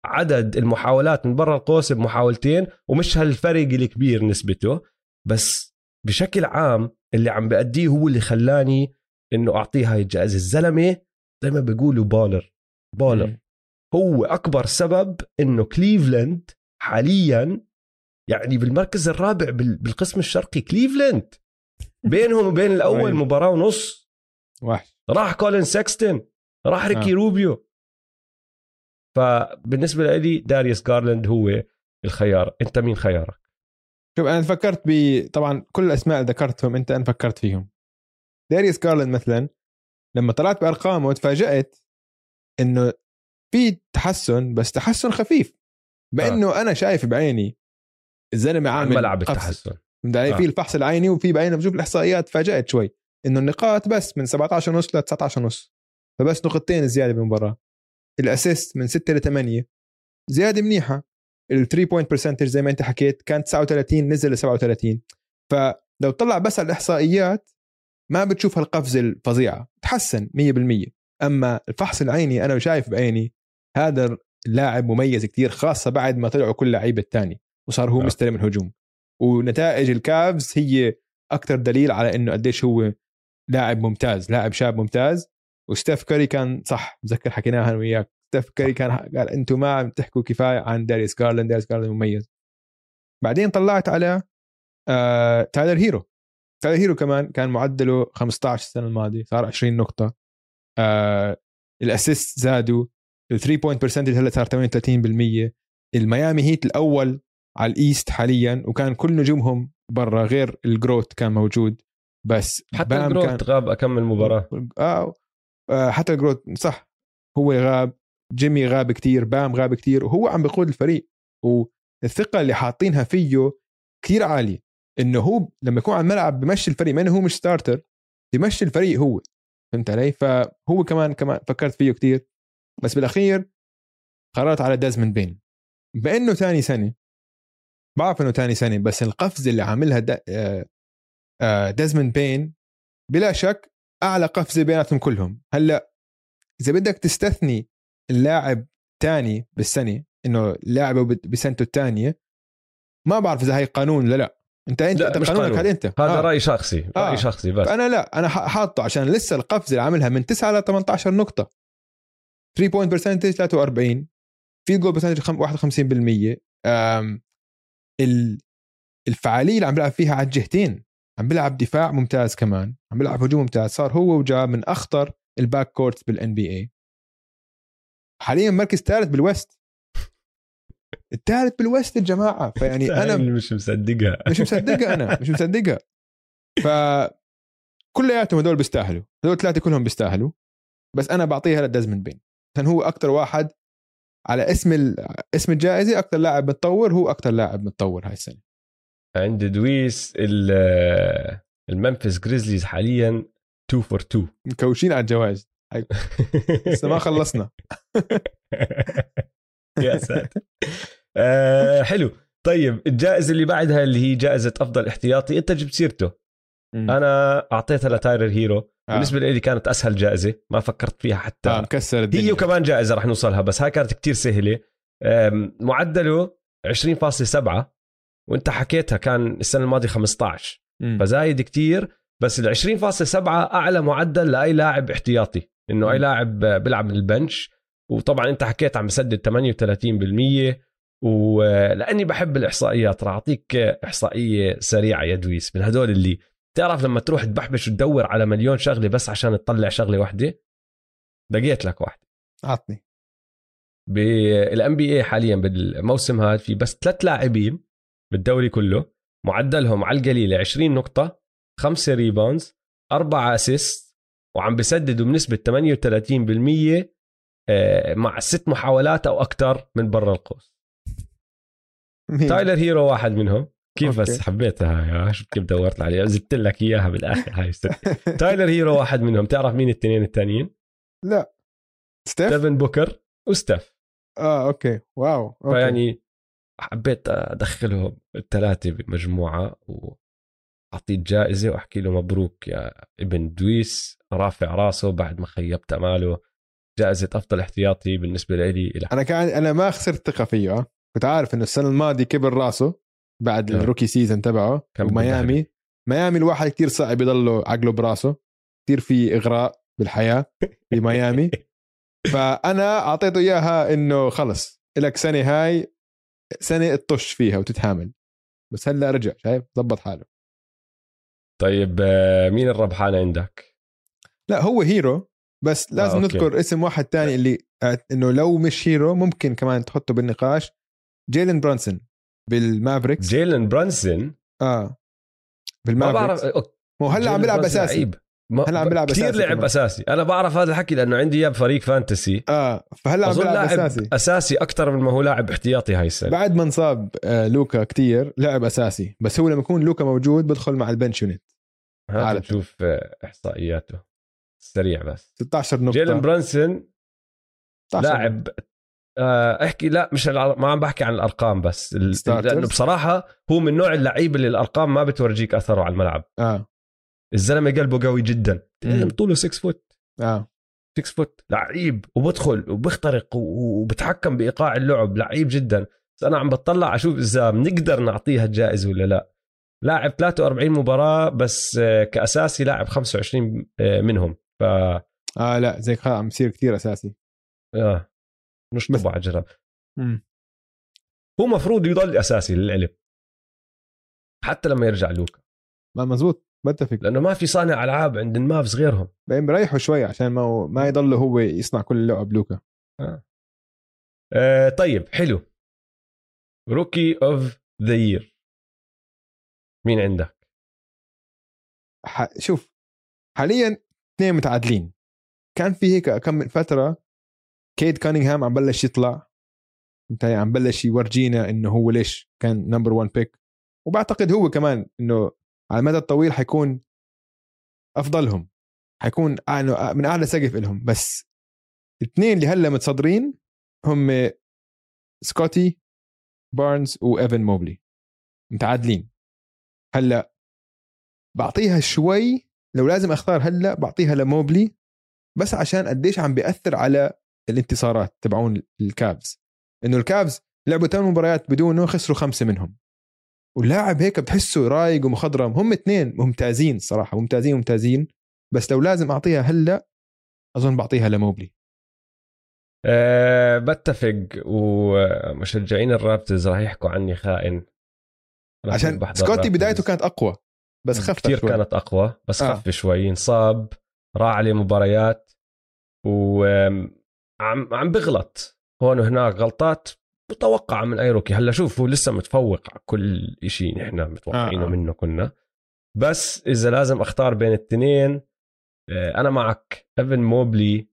عدد المحاولات من برا القوس بمحاولتين ومش هالفرق الكبير نسبته. بس بشكل عام اللي عم بأديه هو اللي خلاني إنه أعطيه هاي الجائزة. الزلمة زي ما بيقولوا baller baller مم. هو أكبر سبب إنه كليفلاند حاليا يعني بالمركز الرابع بال- بالقسم الشرقي كليفلاند. بينهم وبين الأول أيوة. مباراة ونص. وحش. راح كولين سكستن راح ريكي آه. روبيو. فبالنسبة لي داريوس جارلاند هو الخيار. أنت مين خيارك؟ شوف أنا فكرت ب طبعا كل الأسماء اللي ذكرتهم أنت أنا فكرت فيهم. داريوس جارلاند مثلا لما طلعت بأرقامه تفاجات إنه في تحسن بس تحسن خفيف. بانه أنا شايف بعيني الزلمه عامل ملعب. التحسن. علي؟ آه. في الفحص العيني وفي بعيني بشوف الإحصائيات تفاجات شوي. إنه النقاط بس من 17 ونص ل 19 ونص فبس نقطتين زيادة بالمباراة. ال assist من 6 ل 8 زيادة منيحة. ال three point percentage زي ما أنت حكيت كان 39 نزل ل 37 فلو طلع بس على الإحصائيات ما بتشوف هالقفزه الفظيعه تحسن 100% أما الفحص العيني أنا شايف بعيني. هذا اللاعب مميز كتير خاصة بعد ما طلعوا كل لعيبة الثاني وصار هو آه. مستلم الهجوم. ونتائج الكافز هي أكثر دليل على إنه قديش هو لاعب ممتاز لاعب شاب ممتاز. وستيف كاري كان صح بتذكر حكيناها أنا وياك. ستيف كاري كان قال أنتم ما عم تحكوا كفاية عن داريوس جارلاند داريوس جارلاند مميز. بعدين طلعت على آه تايلر هيرو. تايلر هيرو كمان كان معدله 15 السنة الماضية صار 20 نقطة. آه ال assist زادوا ال three point percentage هلا صار 38% الميامي هيت الأول على ال East حاليا وكان كل نجومهم برا غير الجروت كان موجود. بس حتى بام الجروت غاب أكمل مباراة. آه آه حتى الجروت صح هو غاب جيمي غاب كتير بام غاب كتير وهو عم بيقود الفريق. والثقة اللي حاطينها فيه كتير عالية إنه هو لما يكون على الملعب بمشي الفريق ما إنه هو مش starter بمشي الفريق هو. فهمت علي؟ فهو كمان كمان فكرت فيه كتير. بس بالأخير قررت على دازمن بين بأنه ثاني سنة بعرف إنه ثاني سنة بس القفزه اللي عاملها دا آه، آه، دازمن بين بلا شك أعلى قفزة بيناتهم كلهم هلأ إذا بدك تستثني اللاعب تاني بالسنة إنه لاعبه بسنته الثانية ما بعرف إذا هي قانون ولا لا أنت أنت لا، أنت مش قانونك قانون. هذا أنت هذا آه. رأي شخصي رأي آه. شخصي بس فأنا لا أنا حاطه عشان لسه القفزه اللي عاملها من 9 ل 18 نقطة 3 point percentage 43 field goal percentage 51% أم، ال- الفعالية اللي عم بيلعب فيها على الجهتين. عم بيلعب دفاع ممتاز كمان. عم بيلعب هجوم ممتاز. صار هو وجا من أخطر ال back courts بال NBA حاليا مركز ثالث بال West. الثالث بال West يا جماعة. فيعني *laughs* أنا *laughs* مش مصدقها. مش مصدقها أنا. مش مصدقها. ف كلياتهم هدول بيستاهلوا. هدول ثلاثة كلهم بيستاهلوا. بس أنا بعطيها لديزموند بين. عشان هو أكثر واحد على اسم. اسم الجائزة أكثر لاعب متطور هو أكثر لاعب متطور هاي السنة. عند دويس ال- الممفيس جريزليز حاليا 2 for 2 مكوشين على الجوائز. *laughs* لسه ما خلصنا. *laughs* يا ساتر. آه، حلو. طيب الجائزة اللي بعدها اللي هي جائزة أفضل احتياطي أنت جبت سيرته. أنا أعطيتها لتايرر هيرو. آه. بالنسبة لي كانت أسهل جائزة ما فكرت فيها حتى آه مكسر الدنيا هي وكمان جائزة رح نوصلها بس هاي كانت كتير سهلة معدله 20.7 وانت حكيتها كان السنة الماضية 15 مم. فزايد كتير بس ال 20.7 أعلى معدل لأي لاعب احتياطي إنه أي. لاعب بيلعب من البنش وطبعا أنت حكيت عم بسدد 38% ولاني بحب الإحصائيات راح أعطيك إحصائية سريعة يا دويس من هدول اللي تعرف لما تروح تبحبش وتدور على مليون شغلة بس عشان تطلع شغلة واحدة لقيت لك واحدة. عطني. بال NBA حاليا بالموسم هذا في بس ثلاث لاعبين بالدوري كله. معدلهم على القليلة 20 نقطة 5 rebounds 4 assist وعم بسددوا بنسبة 38% آه، مع ست محاولات أو أكثر من برا القوس؟ تايلر هيرو واحد منهم. كيف بس. حبيتها هاي؟ شفت كيف دورت عليها؟ زدت لك إياها بالآخر. هاي. *laughs* تايلر هيرو واحد منهم. تعرف مين الاثنين الثانيين لا. ستيف؟ ديفن بوكر وستيف. آه okay. Wow. Okay. فيعني حبيت أدخلهم الثلاثه بمجموعة واعطيه جائزة وأحكي له مبروك يا ابن دويس. رافع راسه بعد ما خيبت أماله. جائزة أفضل احتياطي بالنسبة لي إلى أنا كان أنا ما خسرت ثقة فيه آه. كنت عارف إنه السنة الماضية كبر راسه. بعد آه. ال rookie season تبعه. وميامي ميامي الواحد كتير صعب يضله عقله براسه. كتير في إغراء بالحياة في ميامي. *laughs* فأنا أعطيته إياها إنه خلص لك سنة هاي سنة تطش فيها وتتحامل. بس هلأ رجع شايف؟ ضبط حاله. طيب آه، مين الربحان عندك؟ لا هو هيرو بس لازم آه،. نذكر اسم واحد تاني اللي إنه لو مش هيرو ممكن كمان تحطه بالنقاش. جيلن برانسون. بالمافريكس. جيلن برانسون. آه. ما بالمافريكس. بعرف okay، هو هلأ عم بيلعب أساسي. لعيب. ما هلأ عم بيلعب كثير أساسي لعب. أساسي. أنا بعرف هذا الحكي لأنه عندي إياه بفريق fantasy. آه فهلأ عم بيلعب اساسي أساسي. أساسي أكثر من ما هو لاعب احتياطي هاي السنة. بعد ما انصاب آه لوكا كتير لعب أساسي. بس هو لما يكون لوكا موجود بدخل مع ال bench unit عادة. نشوف آه، إحصائياته. سريع بس. 16 نقطة. جيلن برانسون 16 لاعب أحكي لا مش ما عم بحكي عن الأرقام بس ال-. لأنه بصراحة هو من نوع اللعيبه اللي الأرقام ما بتورجيك أثره على الملعب. آه. الزلمة قلبه قوي جدا. طوله 6 foot آه. 6 foot لعيب وبدخل وبخترق وبتحكم بإيقاع اللعب. لعيب جدا. بس أنا عم بطلع أشوف إذا بنقدر نعطيها الجائزة ولا لا. لاعب 43 مباراة بس آه، كأساسي لاعب 25 آه، منهم. ف آه لا زي عم يصير كثير أساسي. آه. نشطب على مم. هو مفروض يضل أساسي للعلم. حتى لما يرجع لوكا ما مزبوط بتفق. لأنه ما في صانع ألعاب عند المافز غيرهم. بعدين بريحه شوي عشان ما ما يضل هو يصنع كل اللعب لوكا آه. طيب حلو. rookie of the year مين عندك؟ ح... شوف حاليا اثنين متعادلين. كان في هيك كم من فترة كيد كانينغهام عم بلش يطلع. انت عم بلش يورجينا إنه هو ليش كان number 1 pick وبعتقد هو كمان إنه على المدى الطويل حيكون أفضلهم. حيكون من أعلى سقف لهم بس الاثنين اللي هلأ متصدرين هم سكوتي بارنز وإيفن موبلي. متعادلين. هلأ بعطيها شوي لو لازم أختار هلأ بعطيها لموبلي بس عشان قديش عم بيأثر على الانتصارات تبعون الكافز إنه الكابز لعبوا ثمان مباريات بدونه خسروا خمسة منهم. واللاعب هيك بتحسه رايق ومخضرم. هم اثنين ممتازين صراحة ممتازين ممتازين. بس لو لازم أعطيها هلا أظن بعطيها لموبلي. أه بتفق. ومشجعين الرابترز راح يحكوا عني خائن. عشان سكوتي. بدايته كانت أقوى بس خف كثير شوي. كانت أقوى بس آه. خف شوي. انصاب راح عليه مباريات. وعم عم بغلط. هون وهناك غلطات متوقعة من أي rookie. هلأ شوف هو لسه متفوق على كل شيء نحن متوقعينه آه، آه. منه كنا بس إذا لازم أختار بين الاثنين آه، أنا معك. إيفن موبلي.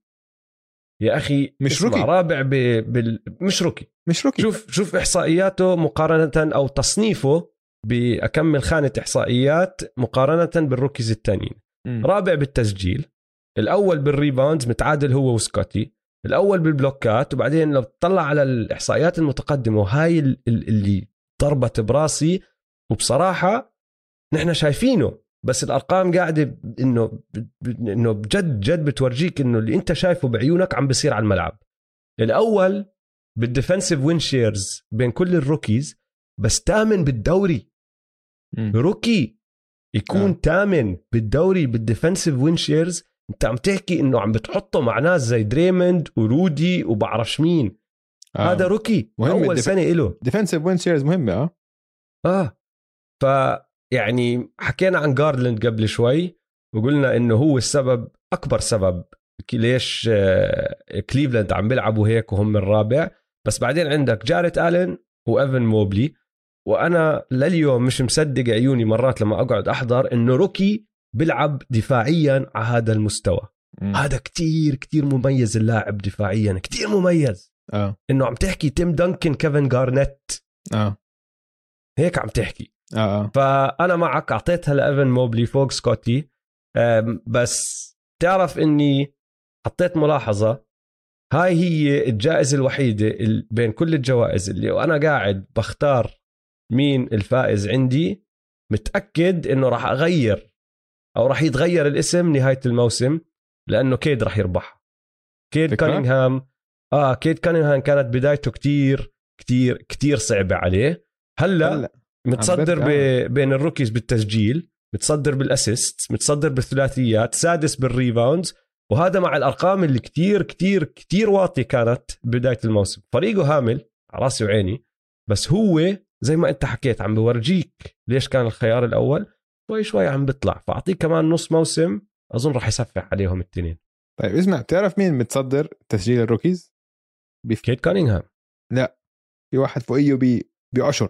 يا أخي مش rookie. رابع ب... بال... مش rookie. مش rookie. شوف شوف إحصائياته مقارنة أو تصنيفه باكمل خانه إحصائيات مقارنة بال rookies الثانيين. رابع بالتسجيل. الأول بال rebounds متعادل هو وسكوتي. الأول بالبلوكات وبعدين لو تطلع على الإحصائيات المتقدمة وهاي ال- ال- اللي ضربت براسي وبصراحة نحن شايفينه بس الأرقام قاعدة إنه إنه بجد جد بتورجيك إنه اللي أنت شايفه بعيونك عم بيصير على الملعب الأول بال defensive win shares بين كل ال rookies بس تامن بالدوري مم. rookie يكون. آه. تامن بالدوري بال defensive win shares انت عم تحكي انه عم بتحطه مع ناس زي دريموند ورودي وبعرفش مين. آه. آه. هذا rookie مهم أول الدف- سنة له defensive win shares مهمة آه. آه. ف يعني حكينا عن جارلاند قبل شوي وقلنا إنه هو السبب أكبر سبب ليش آه، كليفلاند عم بيلعبوا هيك وهم الرابع بس بعدين عندك جاريت الين وإيفن موبلي وأنا لليوم مش مصدق عيوني مرات لما أقعد أحضر إنه rookie بيلعب دفاعيا على هذا المستوى. مم. هذا كتير كتير مميز اللاعب دفاعيا كتير مميز. آه. إنه عم تحكي تيم دنكن كيفن جارنيت آه. هيك عم تحكي. آه آه. فأنا معك أعطيتها لإيفن موبلي فوق سكوتي. بس تعرف إني حطيت ملاحظة. هاي هي الجائزة الوحيدة ال- بين كل الجوائز اللي وأنا قاعد بختار مين الفائز عندي. متأكد إنه راح أغير أو راح يتغير الاسم نهاية الموسم لأنه كيد راح يربح. كيد؟ كانينغهام آه كيد كانينغهام كانت بدايته كتير كتير كتير صعبة عليه. هلأ هلأ متصدر ب... بين ال rookies بالتسجيل متصدر بال assist متصدر بالثلاثيات سادس بال rebounds وهذا مع الأرقام اللي كتير كتير كتير واطية كانت بداية الموسم. فريقه هامل على راسي وعيني بس هو زي ما أنت حكيت عم بورجيك ليش كان الخيار الأول؟ شوي شوي عم بيطلع فأعطيه كمان نص موسم أظن راح يسفح عليهم التنين طيب اسمع بتعرف مين متصدر تسجيل ال rookies؟ بف... كيد كانينغهام في واحد فوقيه ب... بعشر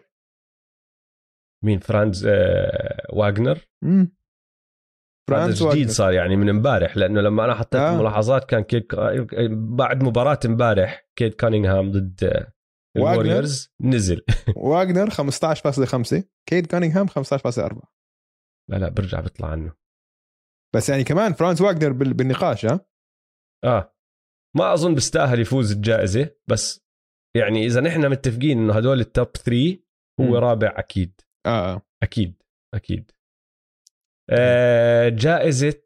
مين فرانز آه واغنر امم هذا فرانز جديد واجنر. صار يعني من امبارح لأنه لما أنا حطيت آه. آه. ملاحظات كان كيد بعد مباراة امبارح كيد كانينغهام ضد واغنر؟ الوريورز نزل واجنر 15.5 كيد كانينغهام 15.4 لا لا برجع بيطلع عنه. بس يعني كمان فرانز واجنر بال... بالنقاش ها؟ آه. ما أظن بيستاهل يفوز الجائزة بس يعني إذا نحن متفقين إنه هدول ال top 3 هو مم. رابع أكيد. آه آه. أكيد أكيد. آه جائزة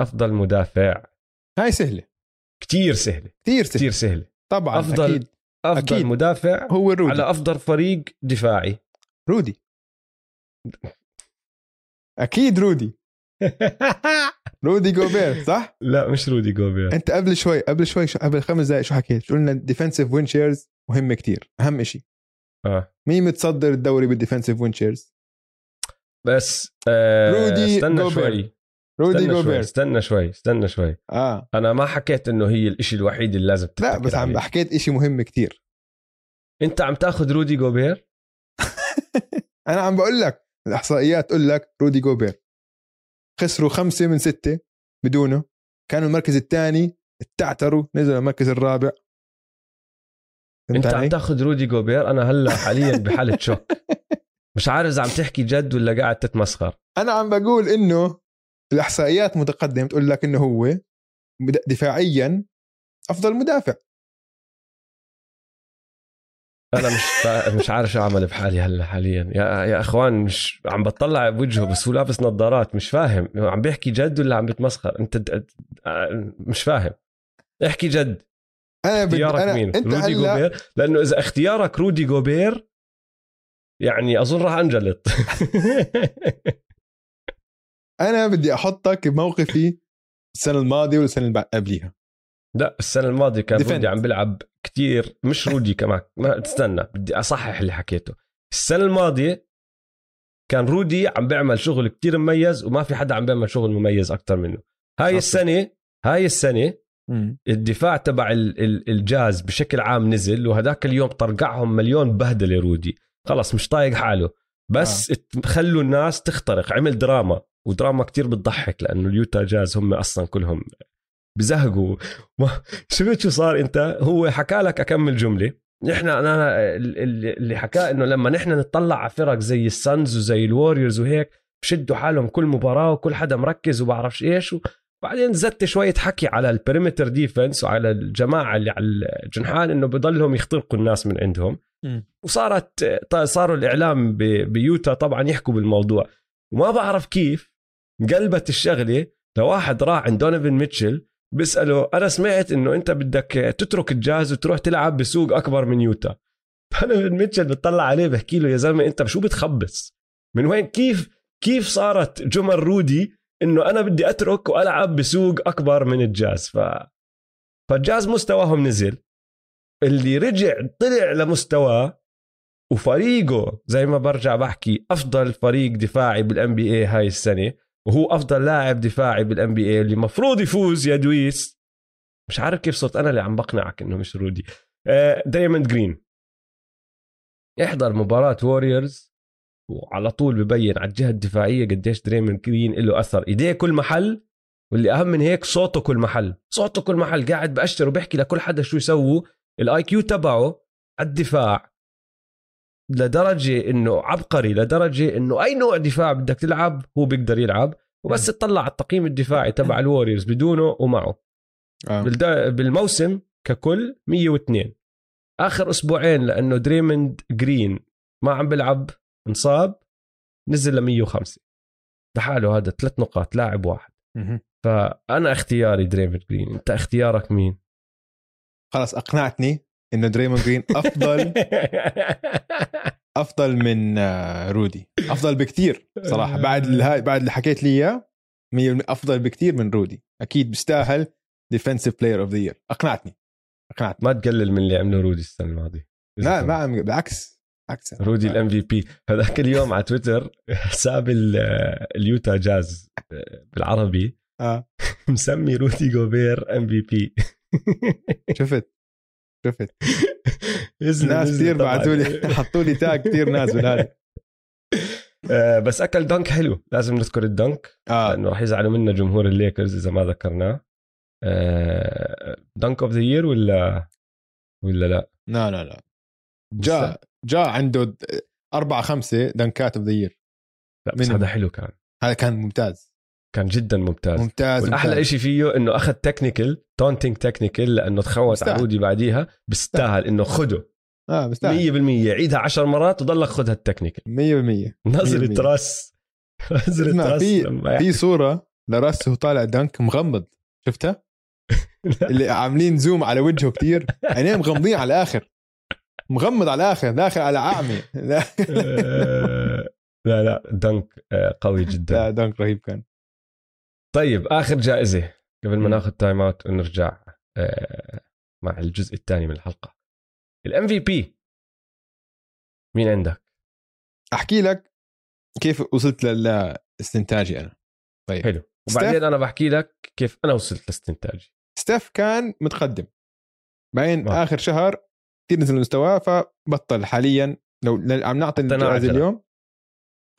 أفضل مدافع. هاي سهلة. كتير سهلة. كثير سهله كتير سهلة. طبعا أفضل أكيد. أكيد. مدافع هو رودي. على أفضل فريق دفاعي. رودي. أكيد رودي. *laughs* رودي جوبير صح؟ لا مش رودي جوبير. أنت قبل شوي قبل شوي شو قبل خمس دقائق شو حكيت؟ شو قلنا defensive win shares مهم كتير أهم شيء آه. مين متصدر الدوري بال defensive win shares؟ بس آه رودي استنى جوبير. شوي. رودي استنى شوي جوبير. استنى شوي استنى شوي. آه. أنا ما حكيت إنه هي الإشي الوحيد اللي لازم لا بس عم. حكيت إشي مهم كتير. أنت عم تاخذ رودي جوبير؟ *laughs* أنا عم بقول لك. الإحصائيات تقول لك رودي جوبير. خسروا خمسة من ستة بدونه. كانوا المركز الثاني اتعتروا نزلوا المركز الرابع. انت عم؟ تاخذ رودي جوبير؟ أنا هلأ حاليا بحالة shock. *laughs* مش عارف إذا عم تحكي جد ولا قاعد تتمسخر. أنا عم بقول إنه الإحصائيات متقدمة تقول لك إنه هو دفاعيا أفضل مدافع. أنا مش. مش عارف شو أعمل بحالي هلا حاليا. يا يا إخوان مش عم بطلع بوجهه بس هو لابس نظارات مش فاهم. عم بيحكي جد ولا عم بتمسخر؟ أنت د... مش فاهم. احكي جد. أنا بدي اختيارك أنا مين؟ أنت رودي هلأ جوبير؟ لأنه إذا اختيارك رودي جوبير يعني أظن راح أنجلط. *laughs* أنا بدي أحطك بموقفي السنة الماضية والسنة اللي قبليها. لا السنة الماضية كان. رودي عم بيلعب كتير مش رودي كمان. ما تستنى بدي أصحح اللي حكيته. السنة الماضية كان رودي عم بيعمل شغل كتير مميز وما في حدا عم بيعمل شغل مميز أكثر منه. هاي. السنة هاي السنة الدفاع تبع ال- ال- الجاز بشكل عام نزل وهداك اليوم طرقعهم مليون بهدلة رودي. خلص مش طايق حاله. بس آه. خلوا الناس تخترق. عمل دراما ودراما كتير بتضحك لأنه اليوتا جاز هم أصلا كلهم بزهقوا. ما- شفت شو صار انت؟ هو حكى لك أكمل جملة. نحن أنا ال- ال- اللي حكى إنه لما نحن نطلع على فرق زي السانز وزي الوريورز وهيك بشدوا حالهم كل مباراة وكل حدا مركز وبعرفش إيش وبعدين زدت شوية حكي على ال perimeter defense وعلى الجماعة اللي على الجنحان إنه بضلهم يخترقوا الناس من عندهم. مم. وصارت صاروا الإعلام بيوتا طبعا يحكوا بالموضوع. وما بعرف كيف قلبت الشغلة لواحد راح عند دونيفن ميتشل بيساله أنا سمعت إنه أنت بدك تترك الجاز وتروح تلعب بسوق أكبر من يوتا. *laughs* دونيفن ميتشل بتطلع عليه بحكي له يا زلمة أنت شو بتخبص؟ من وين؟ كيف كيف صارت جمل رودي إنه أنا بدي أترك وألعب بسوق أكبر من الجاز ف فالجاز مستواهم نزل. اللي رجع طلع لمستواه وفريقه زي ما برجع بحكي أفضل فريق دفاعي بالان بي اي هاي السنة. وهو أفضل لاعب دفاعي بالان بي اي اللي المفروض يفوز يا دويس. مش عارف كيف صرت أنا اللي عم بقنعك إنه مش رودي. دريموند جرين. احضر مباراة ووريورز وعلى طول ببين على الجهة الدفاعية قديش دريموند جرين له أثر. إيديه كل محل واللي أهم من هيك صوته كل محل. صوته كل محل. قاعد بأشر وبحكي لكل حدا شو يسووا ال IQ تبعه على ال defense. لدرجة إنه عبقري لدرجة إنه أي نوع دفاع بدك تلعب هو بيقدر يلعب وبس تطلع على التقييم الدفاعي تبع *laughs* الوريورز بدونه ومعه. آه. بالموسم ككل 102 آخر أسبوعين لأنه دريموند جرين ما عم بيلعب انصاب نزل ل 105 لحاله هذا ثلاث نقاط لاعب واحد. فأنا اختياري دريموند جرين. أنت اختيارك مين؟ خلاص أقنعتني. انه دريموند جرين أفضل *laughs* أفضل من آه، رودي. أفضل بكثير صراحة. بعد بعد اللي حكيت لي إياه أفضل بكثير من رودي. أكيد بيستاهل defensive player of the year أقنعتني. أقنعتني. ما تقلل من اللي عمله رودي السنة الماضية. لا ما بالعكس. عكس رودي ال MVP هذاك اليوم على تويتر *laughs* حساب اليوتا جاز آه، بالعربي. آه. *laughs* مسمي رودي جوبير MVP شفت؟ شفت *laughs* ناس كثير بعثوا لي *laughs* حطوا لي tag كثير ناس بالهذا *laughs* آه، بس أكل dunk حلو. لازم نذكر ال dunk آه. لأنه راح يزعلوا منا جمهور الليكرز إذا ما ذكرناه. dunk of the year ولا ولا لا؟ لا لا لا. جاء جاء عنده أربعة خمسة dunk ات of the year لا بس هذا حلو كان. هذا كان ممتاز. كان جدا ممتاز. ممتاز والأحلى شيء فيه إنه أخذ technical taunting technical لأنه تخوت على رودي بعديها بيستاهل إنه خده. آه بيستاهل. 100% عيدها 10 مرات وضلك خذها ال technical 100% نظرة رأس. نظرة رأس في في صورة لرأس وهو طالع dunk مغمض. شفتها؟ *laughs* اللي عاملين zoom على وجهه كتير. عينيه مغمضين على الآخر. مغمض على الآخر داخل على أعمي. *laughs* لا لا dunk آه، قوي جدا. لا dunk رهيب كان. طيب آخر جائزة قبل ما ناخذ time out ونرجع آه، مع الجزء الثاني من الحلقة. ال MVP مين عندك؟ أحكي لك كيف وصلت لاستنتاجي أنا. طيب. حلو. وبعدين أنا بحكي لك كيف أنا وصلت لاستنتاجي. ستيف كان متقدم. بعدين آه. آخر شهر كثير نزل مستواه فبطل حاليا. لو عم نعطي الجائزه اليوم.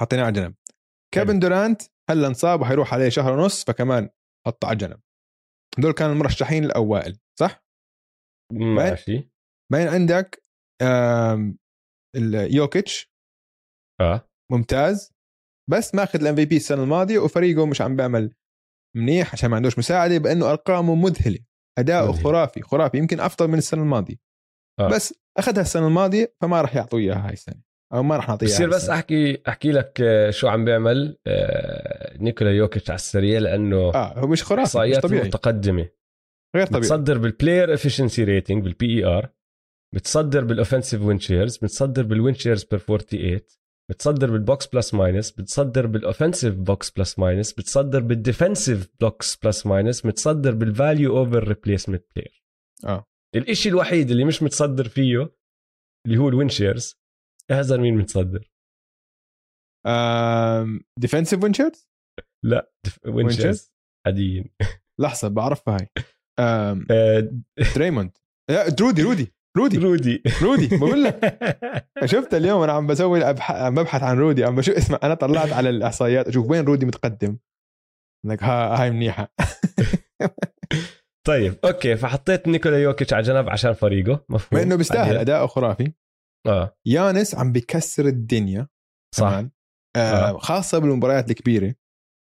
حطيناه على جنب. كيفن دورانت هلا انصاب وحيروح عليه شهر ونص؟ فكمان حطه على جنب دول كانوا المرشحين الأوائل صح؟ ماشي. بعدين عندك يوكيتش آه. ممتاز. بس ماخذ ال MVP السنة الماضية وفريقه مش عم بيعمل منيح عشان ما عندوش مساعدة بأنه أرقامه مذهلة. اداؤه خرافي خرافي. يمكن أفضل من السنة الماضية. آه. بس أخذها السنة الماضية فما راح يعطوه إياها هاي السنة. أو ما راح نعطيه بصير بس أحكي أحكي لك شو عم بيعمل آه، نيكولا يوكيتش على السريع لأنه آه هو مش خرافي احصائيات متقدمة. غير طبيعي. بتصدر بال player efficiency rating بال PER بتصدر بال offensive win shares بتصدر بال win shares per 48 بتصدر بال box plus minus بتصدر بال offensive box plus minus بتصدر بال defensive box plus minus متصدر بال value over replacement player آه. الشيء الوحيد اللي مش متصدر فيه اللي هو ال win shares هذا مين متصدر؟ defensive win shares؟ لا win shares عاديين. لحظة بعرفها هاي. *laughs* آه، دريموند. رودي رودي رودي. رودي. رودي بقول لك. *laughs* شفت اليوم أنا عم بسوي عم ببحث عن رودي عم بشوف اسمع أنا طلعت على الإحصائيات أشوف وين رودي متقدم. لك هاي منيحة. *laughs* طيب okay فحطيت نيكولا يوكيتش على جنب عشان فريقه. مفهوم. إنه بيستاهل اداؤه خرافي. آه. يانس عم بكسر الدنيا. صح. آه, آه. خاصة بالمباريات الكبيرة.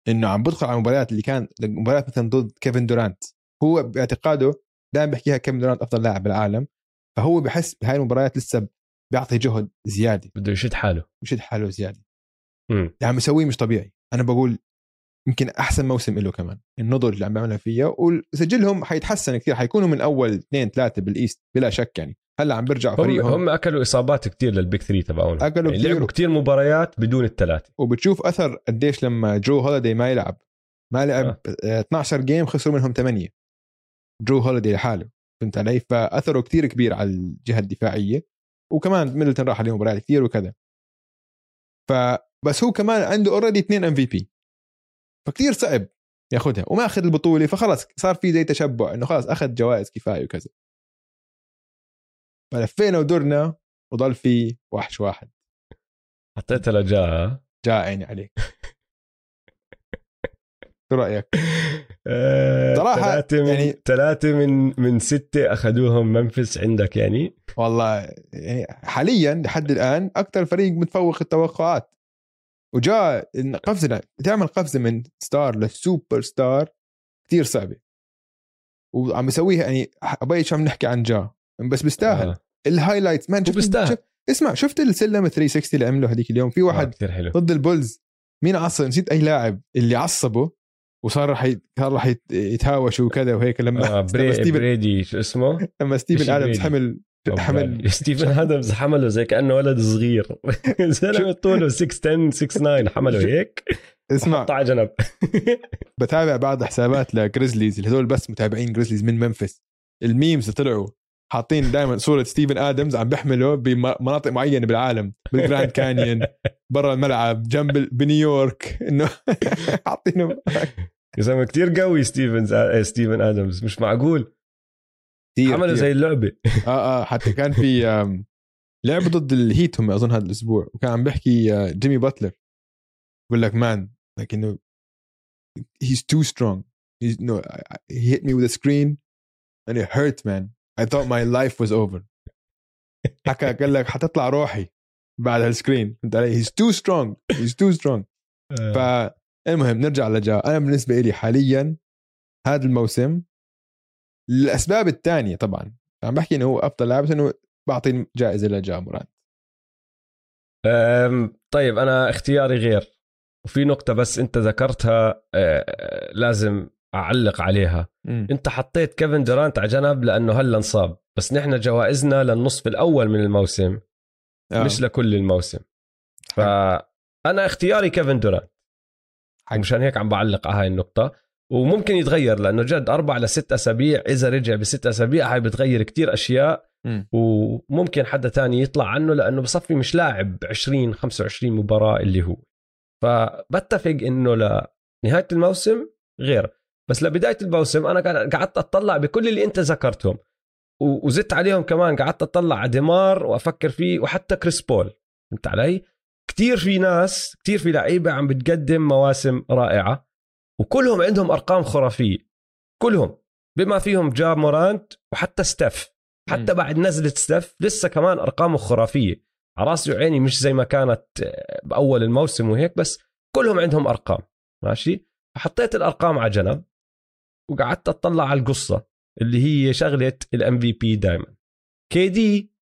إنه عم بدخل على المباريات اللي كان مباريات مثلا ضد كيفن دورانت. هو باعتقاده دائما بحكيها كيفن دورانت أفضل لاعب بالعالم. فهو بحس بهاي المباريات لسه بيعطي جهد زيادة. بده يشد حاله. يشد حاله زيادة. اللي عم يسويه مش طبيعي. أنا بقول يمكن أحسن موسم له كمان. النضج اللي عم بيعملها فيها. وسجلهم حيتحسن كثير. حيكونوا من أول اثنين ثلاثة بالإيست بلا شك يعني. هلا عم بيرجع هم, فريقهم. هم أكلوا إصابات كتير لل big three تبعهم أكلوا يعني كتير. لعبوا كتير مباريات بدون الثلاثه وبتشوف أثر قديش لما جو هوليدي ما يلعب. ما لعب آه. 12 game خسروا منهم 8 جو هوليدي لحاله. فهمت علي؟ فأثره كتير كبير على الجهة الدفاعية. وكمان ميدلتون راح عليه مباريات كثير وكذا. فبس هو كمان عنده already اثنين MVP فكتير صعب ياخذها وما أخذ البطولة فخلص صار في زي تشبع إنه خلص أخذ جوائز كفاية وكذا. فلفينا ودرنا وضل في وحش واحد. حطيتها لجا جاء عيني عليك. شو رأيك؟ آه، صراحة ثلاثة من يعني- ثلاثة من من ستة أخذوهم منفس عندك يعني؟ والله يعني حاليا لحد الآن أكثر فريق متفوق التوقعات. وجاء قفزه تعمل قفزة من ستار لسوبر ستار كثير صعبة. وعم يسويها يعني أبي شو عم نحكي عن جا بس بيستاهل. آه. الهايلايتس مان شفت بيستاهل. اسمع شفت السلم 360 اللي عمله هذيك اليوم؟ في آه، واحد كثير حلو. ضد البولز. مين عصب؟ نسيت أي لاعب اللي عصبه وصار راح صار راح يت- يتهاوش وكذا وهيك لما آه لما بري ستيفن بريدي شو اسمه؟ لما ستيفن آدمز. حمل حمل *laughs* ستيفن آدمز حمله زي كأنه ولد صغير. *laughs* زلمه طوله 6 10 6 9 حمله هيك. اسمع. على جنب. بتابع بعض حسابات لجريزليز اللي هذول بس متابعين جريزليز من ممفيس. ال memes طلعوا حاطين دائما صورة ستيفن آدمز عم بيحمله بمناطق معينة بالعالم بالجراند كانيون *laughs* برا الملعب جنب بنيويورك إنه *laughs* حاطينه *laughs* يا زلمه كثير قوي ستيفن آه، ستيفن آدمز مش معقول. كتير كتير. زي اللعبة. آه آه حتى كان في لعبة ضد الهيت هم أظن هذا الأسبوع وكان عم بيحكي آه، جيمي باتلر. بقول لك مان like إنه he's too strong. He's no I- I- he hit me with a screen and it hurt man. I thought my life was over. حكى قال لك حتطلع روحي بعد هالسكرين. فهمت علي he's too strong he's too strong. فالمهم نرجع لجا. أنا بالنسبة لي حاليا هذا الموسم الأسباب الثانية طبعا. عم بحكي إنه هو أفضل لاعب بس إنه بعطي جائزة لجا مراد. طيب أنا اختياري غير. وفي نقطة بس أنت ذكرتها أه، لازم أعلق عليها. أنت حطيت كيفن دورانت على جنب لأنه هلا انصاب. بس نحن جوائزنا للنصف الأول من الموسم آه. مش لكل الموسم. فأنا اختياري كيفن دورانت. مشان هيك عم بعلق على هاي النقطة. وممكن يتغير لأنه جد أربع لست أسابيع إذا رجع بست أسابيع هاي بتغير كتير أشياء. مم. وممكن حدا تاني يطلع عنه لأنه بصفي مش لاعب 20 25 مباراة اللي هو. فبتفق إنه لنهاية الموسم غير. بس لبداية الموسم أنا قعدت أطلع بكل اللي أنت ذكرتهم. وزدت عليهم كمان قعدت أطلع على ديمار وأفكر فيه وحتى كريس بول. فهمت علي؟ كتير في ناس كتير في لعيبة عم بتقدم مواسم رائعة وكلهم عندهم أرقام خرافية. كلهم. بما فيهم جا مورانت وحتى ستيف. حتى. بعد نزلة ستيف لسه كمان أرقامه خرافية. على راسي وعيني مش زي ما كانت آه، بأول الموسم وهيك بس كلهم عندهم أرقام. ماشي؟ حطيت الأرقام على جنب. وقعدت أطلع على القصة اللي هي شغلة ال MVP دائما KD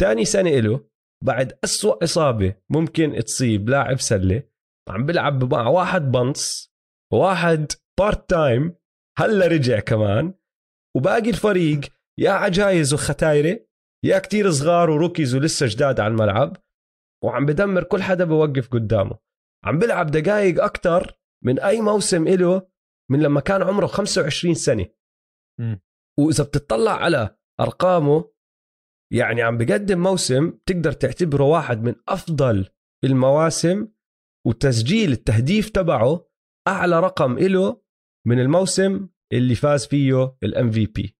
ثاني سنة له بعد أسوأ إصابة ممكن تصيب لاعب سلة عم بلعب مع واحد بنص واحد part time هلا رجع كمان. وباقي الفريق يا عجايز وختايرة يا كتير صغار وروكيز ولسه جداد على الملعب. وعم بدمر كل حدا بوقف قدامه. عم بلعب دقائق أكتر من أي موسم إله من لما كان عمره 25 سنة مم. وإذا بتطلع على أرقامه يعني عم بقدم موسم تقدر تعتبره واحد من أفضل المواسم وتسجيل التهديف تبعه أعلى رقم إله من الموسم اللي فاز فيه ال MVP.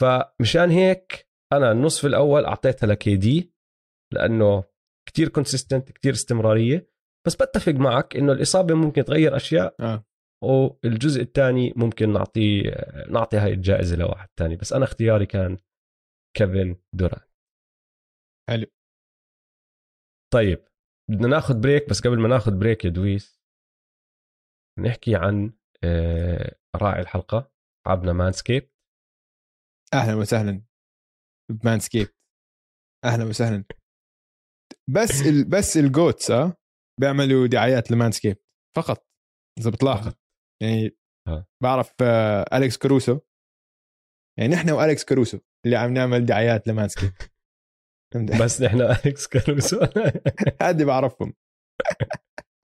فمشان هيك أنا النصف الأول أعطيتها ل KD لأنه كتير consistent كتير استمرارية بس بتفق معك إنه الإصابة ممكن تغير أشياء آه. والجزء الثاني ممكن نعطيه نعطي هاي الجائزة لواحد تاني بس أنا اختياري كان كيفن دوران حلو. طيب بدنا ناخذ break بس قبل ما ناخذ break يا دويس نحكي عن آه، راعي الحلقة تبعنا Manscaped. أهلا وسهلا. ب Manscaped أهلا وسهلا. بس ال... بس ال GOATs آه بيعملوا دعايات ل Manscaped. فقط. إذا بتلاحظ. يعني آه. بعرف آه، أليكس كاروسو يعني نحن وأليكس كاروسو اللي عم نعمل دعايات ل Manscaped *laughs* فهمت؟ بس نحن أليكس كاروسو *laughs* هادي بعرفهم.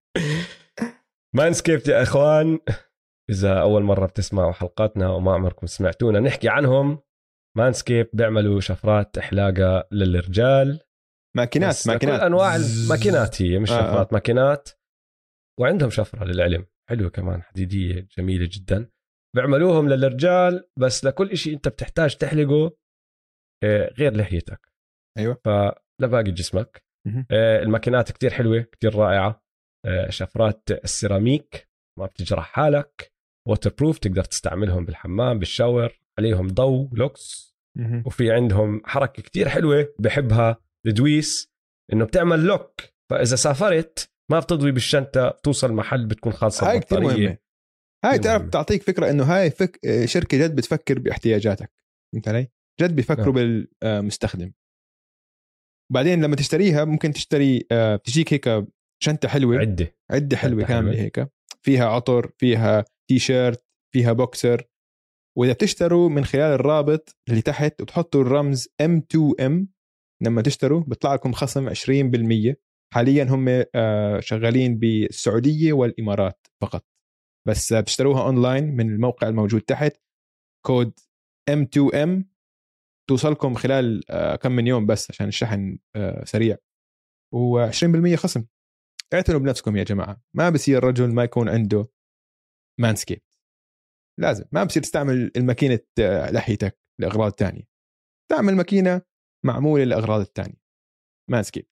*laughs* Manscaped يا إخوان إذا أول مرة بتسمعوا حلقاتنا وما عمركم سمعتونا نحكي عنهم. Manscaped بيعملوا شفرات حلاقة للرجال. ماكينات ماكينات كل أنواع الماكينات هي مش آه، آه. شفرات ماكينات. وعندهم شفرة للعلم. حلوة كمان حديدية جميلة جدا. بيعملوهم للرجال بس لكل شيء أنت بتحتاج تحلقه آه، غير لحيتك. أيوه. فلباقي جسمك. آه، الماكينات كتير حلوة كتير رائعة. آه، شفرات السيراميك ما بتجرح حالك. waterproof تقدر تستعملهم بالحمام بال shower عليهم ضوء لوكس. وفي عندهم حركة كتير حلوة بحبها الدويس إنه بتعمل lock. فإذا سافرت ما بتضوي بالشنطة بتوصل محل بتكون خالصة هاي كثير. مهمة هاي تعرف مهمة. تعطيك فكرة إنه هاي فك... شركة جد بتفكر باحتياجاتك فهمت علي؟ جد بيفكروا نعم. بالمستخدم بعدين لما تشتريها ممكن تشتري آه، بتجيك هيك شنطة حلوة عدة عدة حلوة كاملة. هيك فيها عطر فيها تي شيرت فيها بوكسر وإذا بتشتروا من خلال الرابط اللي تحت وتحطوا الرمز M2M لما تشتروا بيطلع لكم خصم 20% حاليا هم آه، شغالين بالسعودية والإمارات فقط. بس آه، بتشتروها أونلاين من الموقع الموجود تحت code M2M توصلكم خلال آه، كم من يوم بس عشان الشحن سريع. و20% خصم. اعتنوا بنفسكم يا جماعة. ما بصير رجل ما يكون عنده Manscaped لازم. ما بصير تستعمل الماكينة لحيتك لأغراض تانية. تعمل ماكينة معمولة لأغراض التانية Manscaped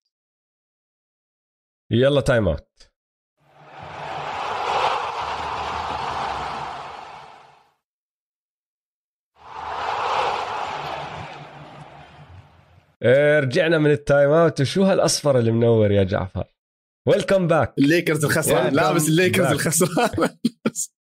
يلا timeout رجعنا من ال timeout وشو هالأصفر اللي منور يا جعفر؟ welcome back الليكرز الخسران. لابس الليكرز. الخسران. *laughs*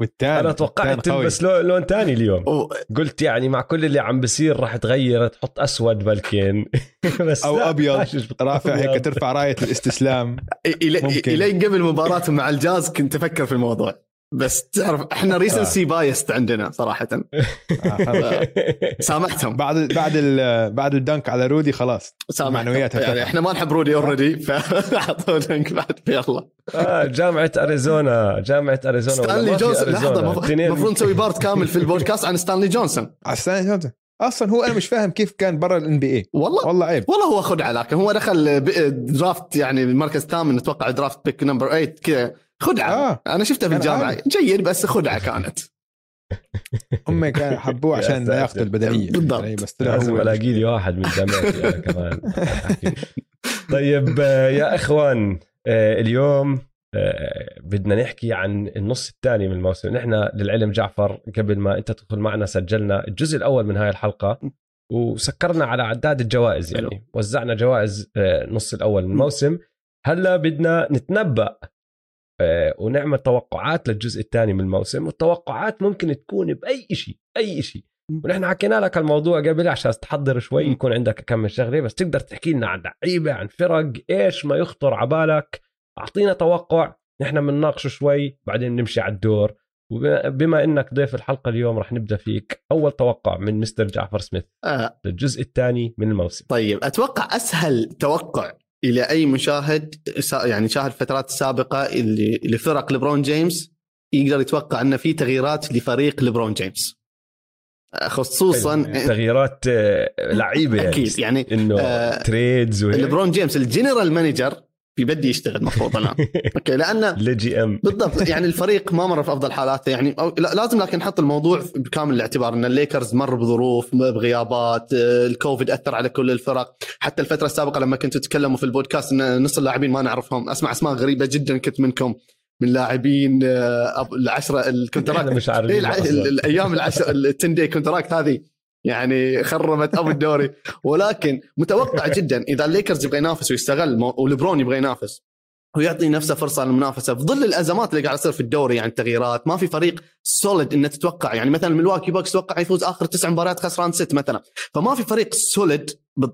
والتاني أنا توقعت. تلبس لون, لون تاني اليوم أو- قلت يعني مع كل اللي عم بصير راح تغير تحط أسود بلكن *laughs* بس أو أبيض رافع. هيك ترفع راية الاستسلام. إلين قبل مباراتهم مع الجاز كنت أفكر في الموضوع بس تعرف إحنا recency bias عندنا صراحة. آه،. *laughs* سامحتهم. بعد بعد ال- بعد ال dunk على رودي خلاص. سامحتهم. معنوياتها يعني. إحنا ما نحب رودي already فاعطونا link بعد يلا. آه جامعة أريزونا جامعة أريزونا ستانلي جونسون أريزونا؟ لحظه المفروض نسوي part كامل في البودكاست عن ستانلي جونسون على السنة الثالثة. أصلا هو أنا مش فاهم كيف كان برا ال NBA والله. والله عيب. والله هو خدعه لكن هو دخل ب- draft يعني المركز الثامن أتوقع draft pick number 8 كذا. خدعه آه. أنا شفتها في الجامعة. جيد بس خدعه كانت هم كانوا حبوه عشان. ياخذوا البدنيه بالضبط. يعني بس طلع لازم هو ألاقي لي واحد من جامعتي أنا *laughs* كمان طيب آه، يا إخوان آه، اليوم آه، بدنا نحكي عن النص الثاني من الموسم نحن للعلم جعفر قبل ما أنت تدخل معنا سجلنا الجزء الأول من هاي الحلقة وسكرنا على عداد الجوائز يعني. وزعنا جوائز النص الأول من الموسم هلأ بدنا نتنبأ ونعمل توقعات للجزء الثاني من الموسم والتوقعات ممكن تكون بأي شيء أي شيء ونحن حكينا لك الموضوع قبل عشان تحضر شوي. يكون عندك كم من شغلة بس تقدر تحكي لنا عن لعيبة عن فرق إيش ما يخطر على بالك. أعطينا توقع نحن بنناقشه شوي بعدين نمشي على الدور. وبما إنك ضيف الحلقة اليوم رح نبدأ فيك. أول توقع من Mr. جعفر سميث آه. للجزء الثاني من الموسم. طيب أتوقع أسهل توقع إلى أي مشاهد يعني شاهد الفترات السابقه اللي لفرق ليبرون جيمس يقدر يتوقع ان في تغييرات لفريق ليبرون جيمس. آه، خصوصا تغييرات آه، لعيبة يعني أكيد يعني إنه آه، trades وهيك ليبرون جيمس ال general manager بيبدي يشتغل المفروض الان *laughs* okay لأن LeGM بالضبط يعني الفريق ما مر في أفضل حالاته يعني لازم لكن نحط الموضوع بكامل الاعتبار إن الليكرز مر بظروف بغيابات آه، الكوفيد أثر على كل الفرق. حتى الفترة السابقة لما كنتوا تتكلموا في البودكاست إن نص اللاعبين ما نعرفهم أسمع أسماء غريبة جدا كنت منكم. من لاعبين آه، العشرة ال contract. مش إيه عارفين. ال- الأيام العشر ال ten-day contract هذه. يعني خربت أبو الدوري. ولكن متوقع *laughs* جدا إذا الليكرز يبغى ينافس ويستغل مو- وليبرون يبغى ينافس ويعطي نفسه فرصة للمنافسة في ظل الأزمات اللي قاعد تصير في الدوري يعني التغييرات ما في فريق solid إنه تتوقع. يعني مثلا ملواكي بوكس توقع يفوز آخر تسع مباريات خسران ست مثلا. فما في فريق solid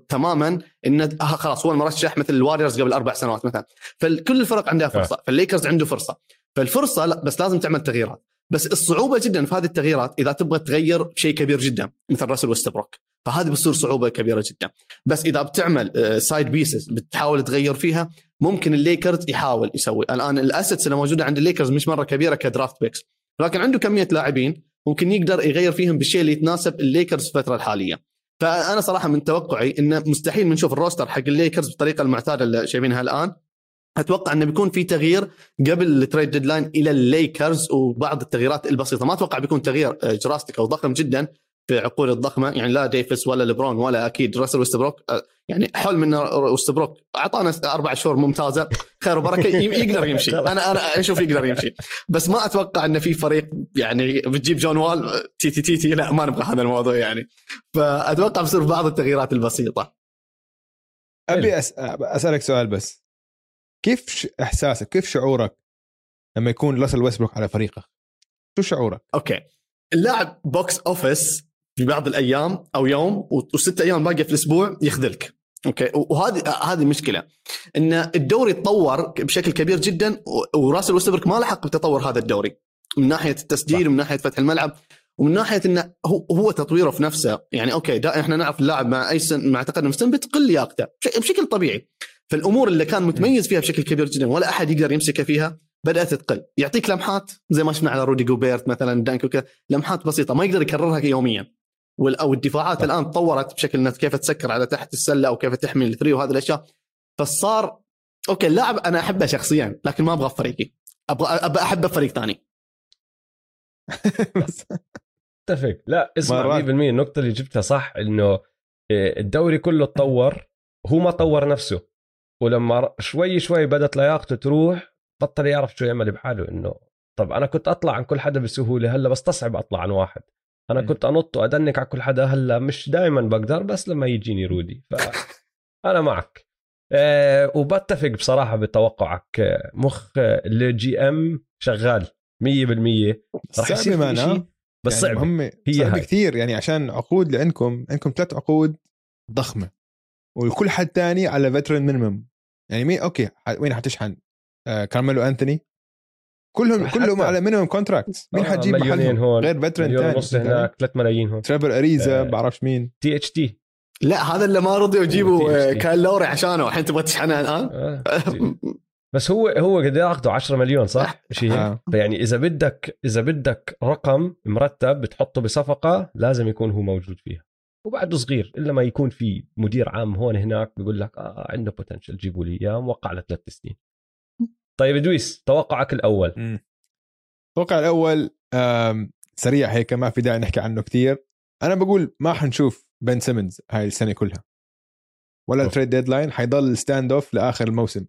تماما إنه آه خلاص هو المرشح مثل الواريورز قبل أربع سنوات مثلا. فكل الفرق عندها فرصة فالليكرز عنده فرصة. فالفرصة لا بس لازم تعمل تغييرات. بس الصعوبة جدا في هذه التغييرات إذا تبغى تغير شيء كبير جدا مثل راسل ويستبروك فهذه بتصير صعوبة كبيرة جدا. بس إذا بتعمل side pieces بتحاول تغير فيها ممكن الليكرز يحاول يسوي. الآن ال assets اللي موجودة عند الليكرز مش مرة كبيرة ك draft picks لكن عنده كمية لاعبين ممكن يقدر يغير فيهم بالشيء اللي يتناسب الليكرز في الفترة الحالية. فأنا صراحة من توقعي إنه مستحيل بنشوف ال roster حق الليكرز بالطريقة المعتادة اللي شايفينها الآن. أتوقع إنه بيكون في تغيير قبل ال trade deadline إلى الليكرز وبعض التغييرات البسيطة. ما أتوقع بيكون تغيير آه، drastic أو ضخم جدا في عقود الضخمة. يعني لا ديفيس ولا ليبرون ولا أكيد راسل ويستبروك آه، يعني حلم ان ويستبروك. أعطانا أربع شهور ممتازة. خير وبركة. يقدر يمشي. *laughs* أنا أنا أشوف يقدر يمشي. بس ما أتوقع إن في فريق يعني بتجيب جون وال آه، تي تي تي, تي لا ما نبغى هذا الموضوع يعني. فأتوقع بصير بعض التغييرات البسيطة. أبي أس... أسألك سؤال بس. كيف. إحساسك؟ كيف شعورك لما يكون راسل ويسبروك على فريقك؟ شو شعورك؟ أوكي. اللاعب box office في بعض الأيام أو يوم وست أيام باقية في الأسبوع يخذلك. أوكي. وهذه هذه مشكلة. إن الدوري تطور بشكل كبير جدا وراسل ويستبرك ما لحق بتطور هذا الدوري. من ناحية التسجيل صح. ومن ناحية فتح الملعب ومن ناحية إنه هو هو تطويره في نفسه. يعني أوكي دا إحنا نعرف اللاعب مع أي سن مع تقدم السن بتقل لياقته بش- بشكل طبيعي. فالأمور اللي كان متميز فيها بشكل كبير جدا ولا أحد يقدر يمسكه فيها بدأت تقل. يعطيك لمحات زي ما شفنا على رودي جوبيرت مثلا dunk وكذا لمحات بسيطة ما يقدر يكررها يوميا. وال- أو الدفاعات. الآن تطورت بشكل إنك كيف تسكر على تحت السلة أو كيف تحمي ال three وهذه الأشياء. فصار أوكي اللاعب أنا أحبه شخصيا لكن ما أبغى في فريقي. أبغى أبغى احبه في فريق ثاني. *laughs* بس. اتفق. لا اسمع 100% مرات. النقطة اللي جبتها صح إنه إيه، الدوري كله تطور هو ما طور نفسه. ولما شوي شوي بدت لياقته تروح بطل يعرف شو يعمل بحاله إنه طب أنا كنت أطلع عن كل حدا بسهولة هلأ بستصعب أطلع عن واحد. أنا. كنت أنط وأدنك على كل حدا هلأ مش دائما بقدر بس لما يجيني رودي فانا *laughs* معك. أه وبتفق بصراحة بتوقعك. مخ الجي إم شغال 100% رح يصير في معنا. شيء بس يعني صعبة. هم هي صعبة هاي. كثير يعني عشان عقود اللي عندكم عندكم ثلاث عقود ضخمة. وكل حد تاني على veteran minimum يعني مين أوكي وين حتشحن آه كارميلو انثوني كلهم كلهم على minimum contract مين آه، حتجيب مليونين محلهم هون. غير veteran مليون تاني. ونص هناك 3 ملايين هون. تريفر أريزا آه. بعرفش مين. تي اتش تي لا هذا اللي ما رضيوا يجيبوا آه،. كايل لوري عشانه. الحين تبغى تشحنه الان *laughs* بس هو هو قد ياخذوا 10 مليون صح؟ شيء. هيك آه. فيعني إذا بدك إذا بدك رقم مرتب بتحطه بصفقة لازم يكون هو موجود فيها. وبعده صغير إلا ما يكون في مدير عام هون هناك بيقول لك آه عنده potential جيبوا لي إياه موقع على ثلاث سنين. طيب ادويس توقعك الأول؟ مم. التوقع الأول سريع هيك ما في داعي نحكي عنه كثير أنا بقول ما حنشوف بن سيمنز هاي السنة كلها. ولا. ال trade deadline حيضل standoff لآخر الموسم.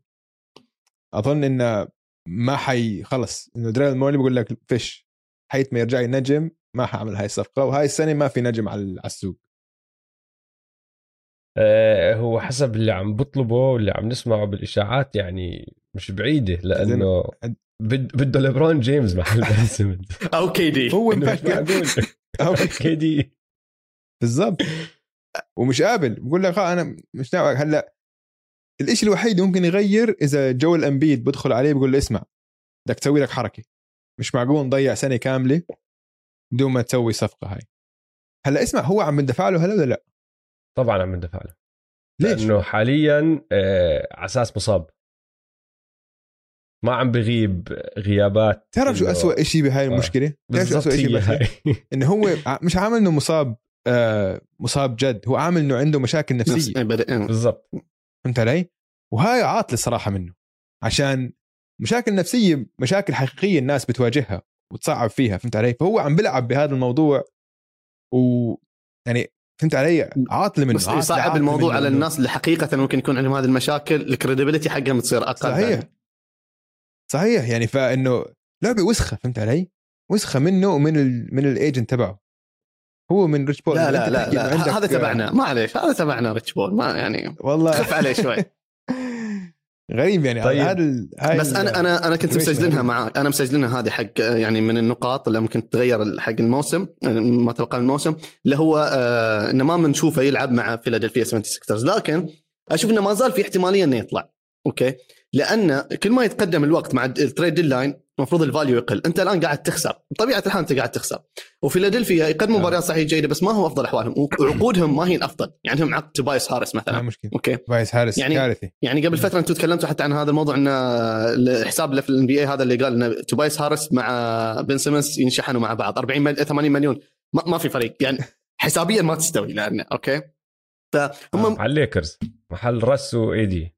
أظن إنه ما حي خلص إنه دريل مورلي بيقول لك فيش حيث ما يرجع نجم ما حأعمل هاي الصفقة وهاي السنة ما في نجم على السوق. آه هو حسب اللي عم بطلبه واللي عم نسمعه بالإشاعات يعني مش بعيدة لأنه بد- بده ليبرون جيمس محل *laughs* بن سيمنز أو كي دي. هو مش معقول. *laughs* كي دي. بالضبط. ومش قابل. بقول لك آه أنا مش ناوي. هلأ الإشي الوحيد اللي ممكن يغير إذا جويل امبيد بدخل عليه بقول له اسمع بدك تسوي لك حركة. مش معقول نضيع سنة كاملة بدون ما تسوي صفقة هاي. هلأ اسمع هو عم ندفع له هلا ولا لأ؟ طبعا عم ندفع له ليش لأنه حاليا آه على أساس مصاب ما عم بغيب غيابات تعرف شو أسوأ شيء بهاي آه. المشكلة تعرف شو أسوأ شيء *laughs* إنه هو مش عامل إنه مصاب آه مصاب جد هو عامل إنه عنده مشاكل نفس نفسية إيه، بدأ- إيه. بالضبط فهمت علي؟ وهاي عاطلة الصراحه منه عشان مشاكل نفسية مشاكل حقيقية الناس بتواجهها وتصعب فيها فهمت علي؟ فهو عم بيلعب بهذا الموضوع و يعني فهمت علي؟ عاطله منه بس يصعب الموضوع منه. على الناس اللي حقيقة ممكن يكون عندهم هذه المشاكل ال credibility حقهم تصير أقل صحيح بعد. صحيح. يعني فإنه لعبة وسخة فهمت علي؟ وسخة منه ومن ال من ال agent تبعه. هو من ريتش بول لا لا لا, لا هذا تبعنا. معليش هذا تبعنا ريتش بول ما يعني والله. خف عليه شوي. *laughs* غريب يعني طيب. هذا ال- هاي بس ال- أنا أنا أنا كنت مسجلينها غريب. مع أنا مسجلينها هذه حق يعني من النقاط اللي ممكن تتغير حق الموسم ما توقع الموسم اللي هو آه إنه ما بنشوفه يلعب مع فيلادلفيا 76 لكن أشوف إنه ما زال في احتمالية إنه يطلع أوكي لأن كل ما يتقدم الوقت مع ال trade deadline المفروض ال value يقل. انت الآن قاعد تخسر. بطبيعه الحال انت قاعد تخسر. وفيلادلفيا يقدموا آه. مباريات صحيح جيدة بس ما هو أفضل أحوالهم. وعقودهم ما هي الأفضل. يعني عندهم عقد توبايس هارس مثلا. مشكلة. أوكي. فايس هارس يعني- كارثي يعني قبل فترة أنتم تكلمتوا حتى عن هذا الموضوع إن الحساب اللي في الان بي اي هذا اللي قال إن توبايس هارس مع بن سيمنز ينشحنوا مع بعض. 40 مل... 80 مليون. ما, ما في فريق. يعني حسابيا ما تستوي لأن أوكي. فهم على الليكرز. محل رس وايدي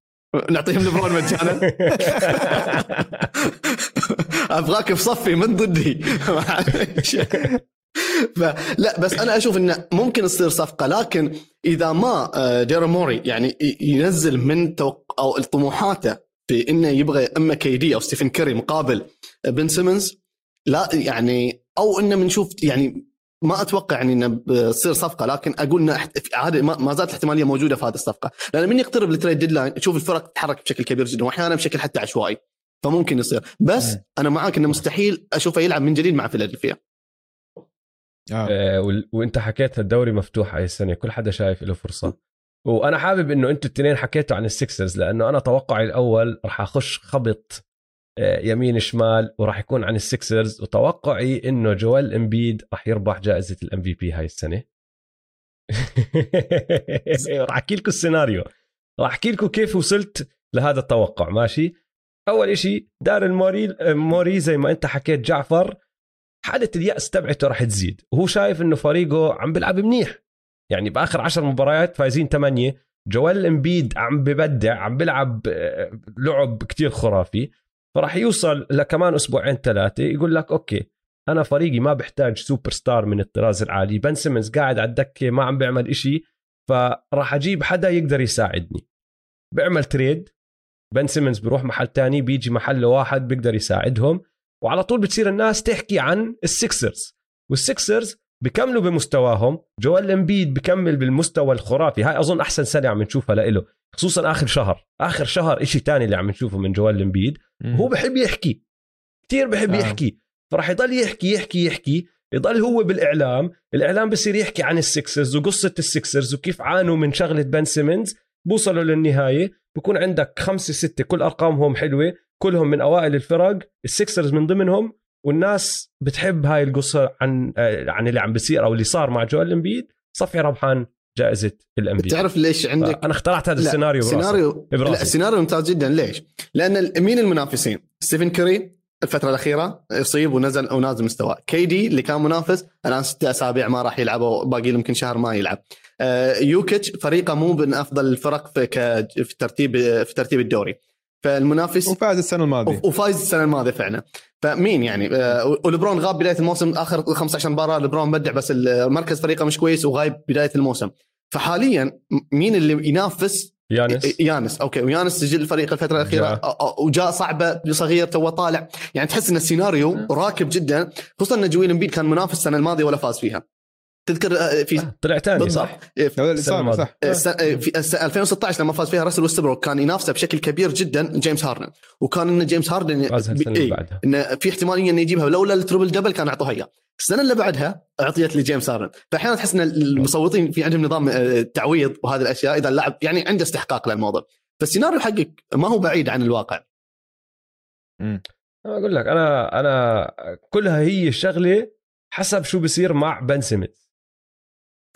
نعطيهم لبرون مجانا *laughs* أبغاك في صفي من ضدي. فلا بس أنا أشوف إنه ممكن تصير صفقة لكن إذا ما آه، داريل موري يعني ينزل من توق... أو طموحاته في إنه يبغى اما كي دي أو ستيفن كيري مقابل بن سيمنز لا يعني أو إنه بنشوف يعني ما أتوقع يعني إنه بتصير صفقة لكن أقول إنه هذا ما ما زالت الاحتماليه موجودة في هذه الصفقة. لأن من يقترب ال trade deadline تشوف الفرق تتحرك بشكل كبير جدا واحيانا بشكل حتى عشوائي. فممكن يصير. بس مم. أنا معاك إنه مستحيل أشوفه يلعب من جديد مع فيلادلفيا. آه. آه، وأنت حكيت الدوري مفتوح هاي السنة كل حدا شايف له فرصة. وأنا حابب إنه أنتوا الاثنين حكيتوا عن السكسرز لأنه أنا توقعي الأول راح أخش خبط يمين شمال وراح يكون عن السكسرز وتوقعي إنه جوال إمبيد راح يربح جائزة ال MVP هاي السنة. *laughs* راح أحكي لكم السيناريو. راح أحكي لكم كيف وصلت لهذا التوقع ماشي؟ أول شيء داريل موري موري زي ما أنت حكيت جعفر حالة اليأس تبعته راح تزيد. وهو شايف إنه فريقه عم بيلعب منيح. يعني بآخر عشر مباريات فايزين ثمانيه جوال إمبيد عم ببدع عم بيلعب آه، لعب كتير خرافي. فراح يوصل لكمان أسبوعين ثلاثة يقول لك okay أنا فريقي ما بحتاج سوبر ستار من الطراز العالي بن سيمنز قاعد على الدكة ما عم بيعمل إشي فراح أجيب حدا يقدر يساعدني. بيعمل trade بن سيمنز بيروح محل تاني بيجي محل واحد بيقدر يساعدهم وعلى طول بتصير الناس تحكي عن السكسرز والسكسرز بكملوا بمستواهم جوال إمبيد بكمل بالمستوى الخرافي هاي أظن أحسن سنة عم نشوفها لإله. خصوصا آخر شهر. آخر شهر إشي تاني اللي عم نشوفه من جوال امبيد هو بحب يحكي. كثير بحب آه. يحكي. فراح يضل يحكي يحكي يحكي. يضل هو بالإعلام. الإعلام بصير يحكي عن السكسرز وقصة السكسرز وكيف عانوا من شغلة بن سيمنز. بوصلوا للنهاية. بكون عندك خمسة ستة. كل أرقامهم حلوة. كلهم من أوائل الفرق. السكسرز من ضمنهم. والناس بتحب هاي القصة عن آه، عن اللي عم بيصير أو اللي صار مع جوال امبيد صفي ربحان جائزة ال MVP تعرف ليش عندك أنا اخترعت هذا السيناريو براسي. سيناريو براسي. لا سيناريو ممتاز جدا ليش؟ لأن مين المنافسين؟ ستيفن كوري الفترة الأخيرة يصيب ونزل ونازل مستواه، كي دي اللي كان منافس الآن ستة أسابيع ما راح يلعب باقي له يمكن شهر ما يلعب. آه، يوكيتش فريقه مو من أفضل الفرق في ك- في ترتيب في ترتيب الدوري. فالمنافس وفاز السنة الماضية وفايز السنة الماضية فعلا فمين يعني آه، ولبرون غاب بداية الموسم آخر 15 مباراة لبرون بدع بس مركز فريقه مش كويس وغايب بداية الموسم فحاليا مين اللي ينافس؟ يانس. يانس. okay. ويانس سجل الفريق الفترة الأخيرة. وجاء صعبة صغير تو طالع. يعني تحس إن السيناريو راكب جدا. خصوصا إن جويل إمبيد كان منافس السنة الماضية ولا فاز فيها. تذكر آه، في آه، طلع تاني بالضبط. صح. في صار الماضية. صح. الس- في الس- 2016 لما فاز فيها راسل ويستبروك كان ينافسه بشكل كبير جدا جيمس هاردن. وكان إن جيمس هاردن فاز اللي إيه، بعدها. انه في احتمالية إنه يجيبها. ولولا ال triple double كان اعطوها اياه السنة اللي بعدها أعطيت لجيمس هاردن فأحيانا تحس إن المصوتين في عندهم نظام آه، تعويض وهذه الأشياء إذا اللاعب يعني عنده استحقاق للموضوع. فالسيناريو حقك ما هو بعيد عن الواقع. أنا أقول لك أنا أنا كلها هي شغله حسب شو بصير مع بن سيمنز.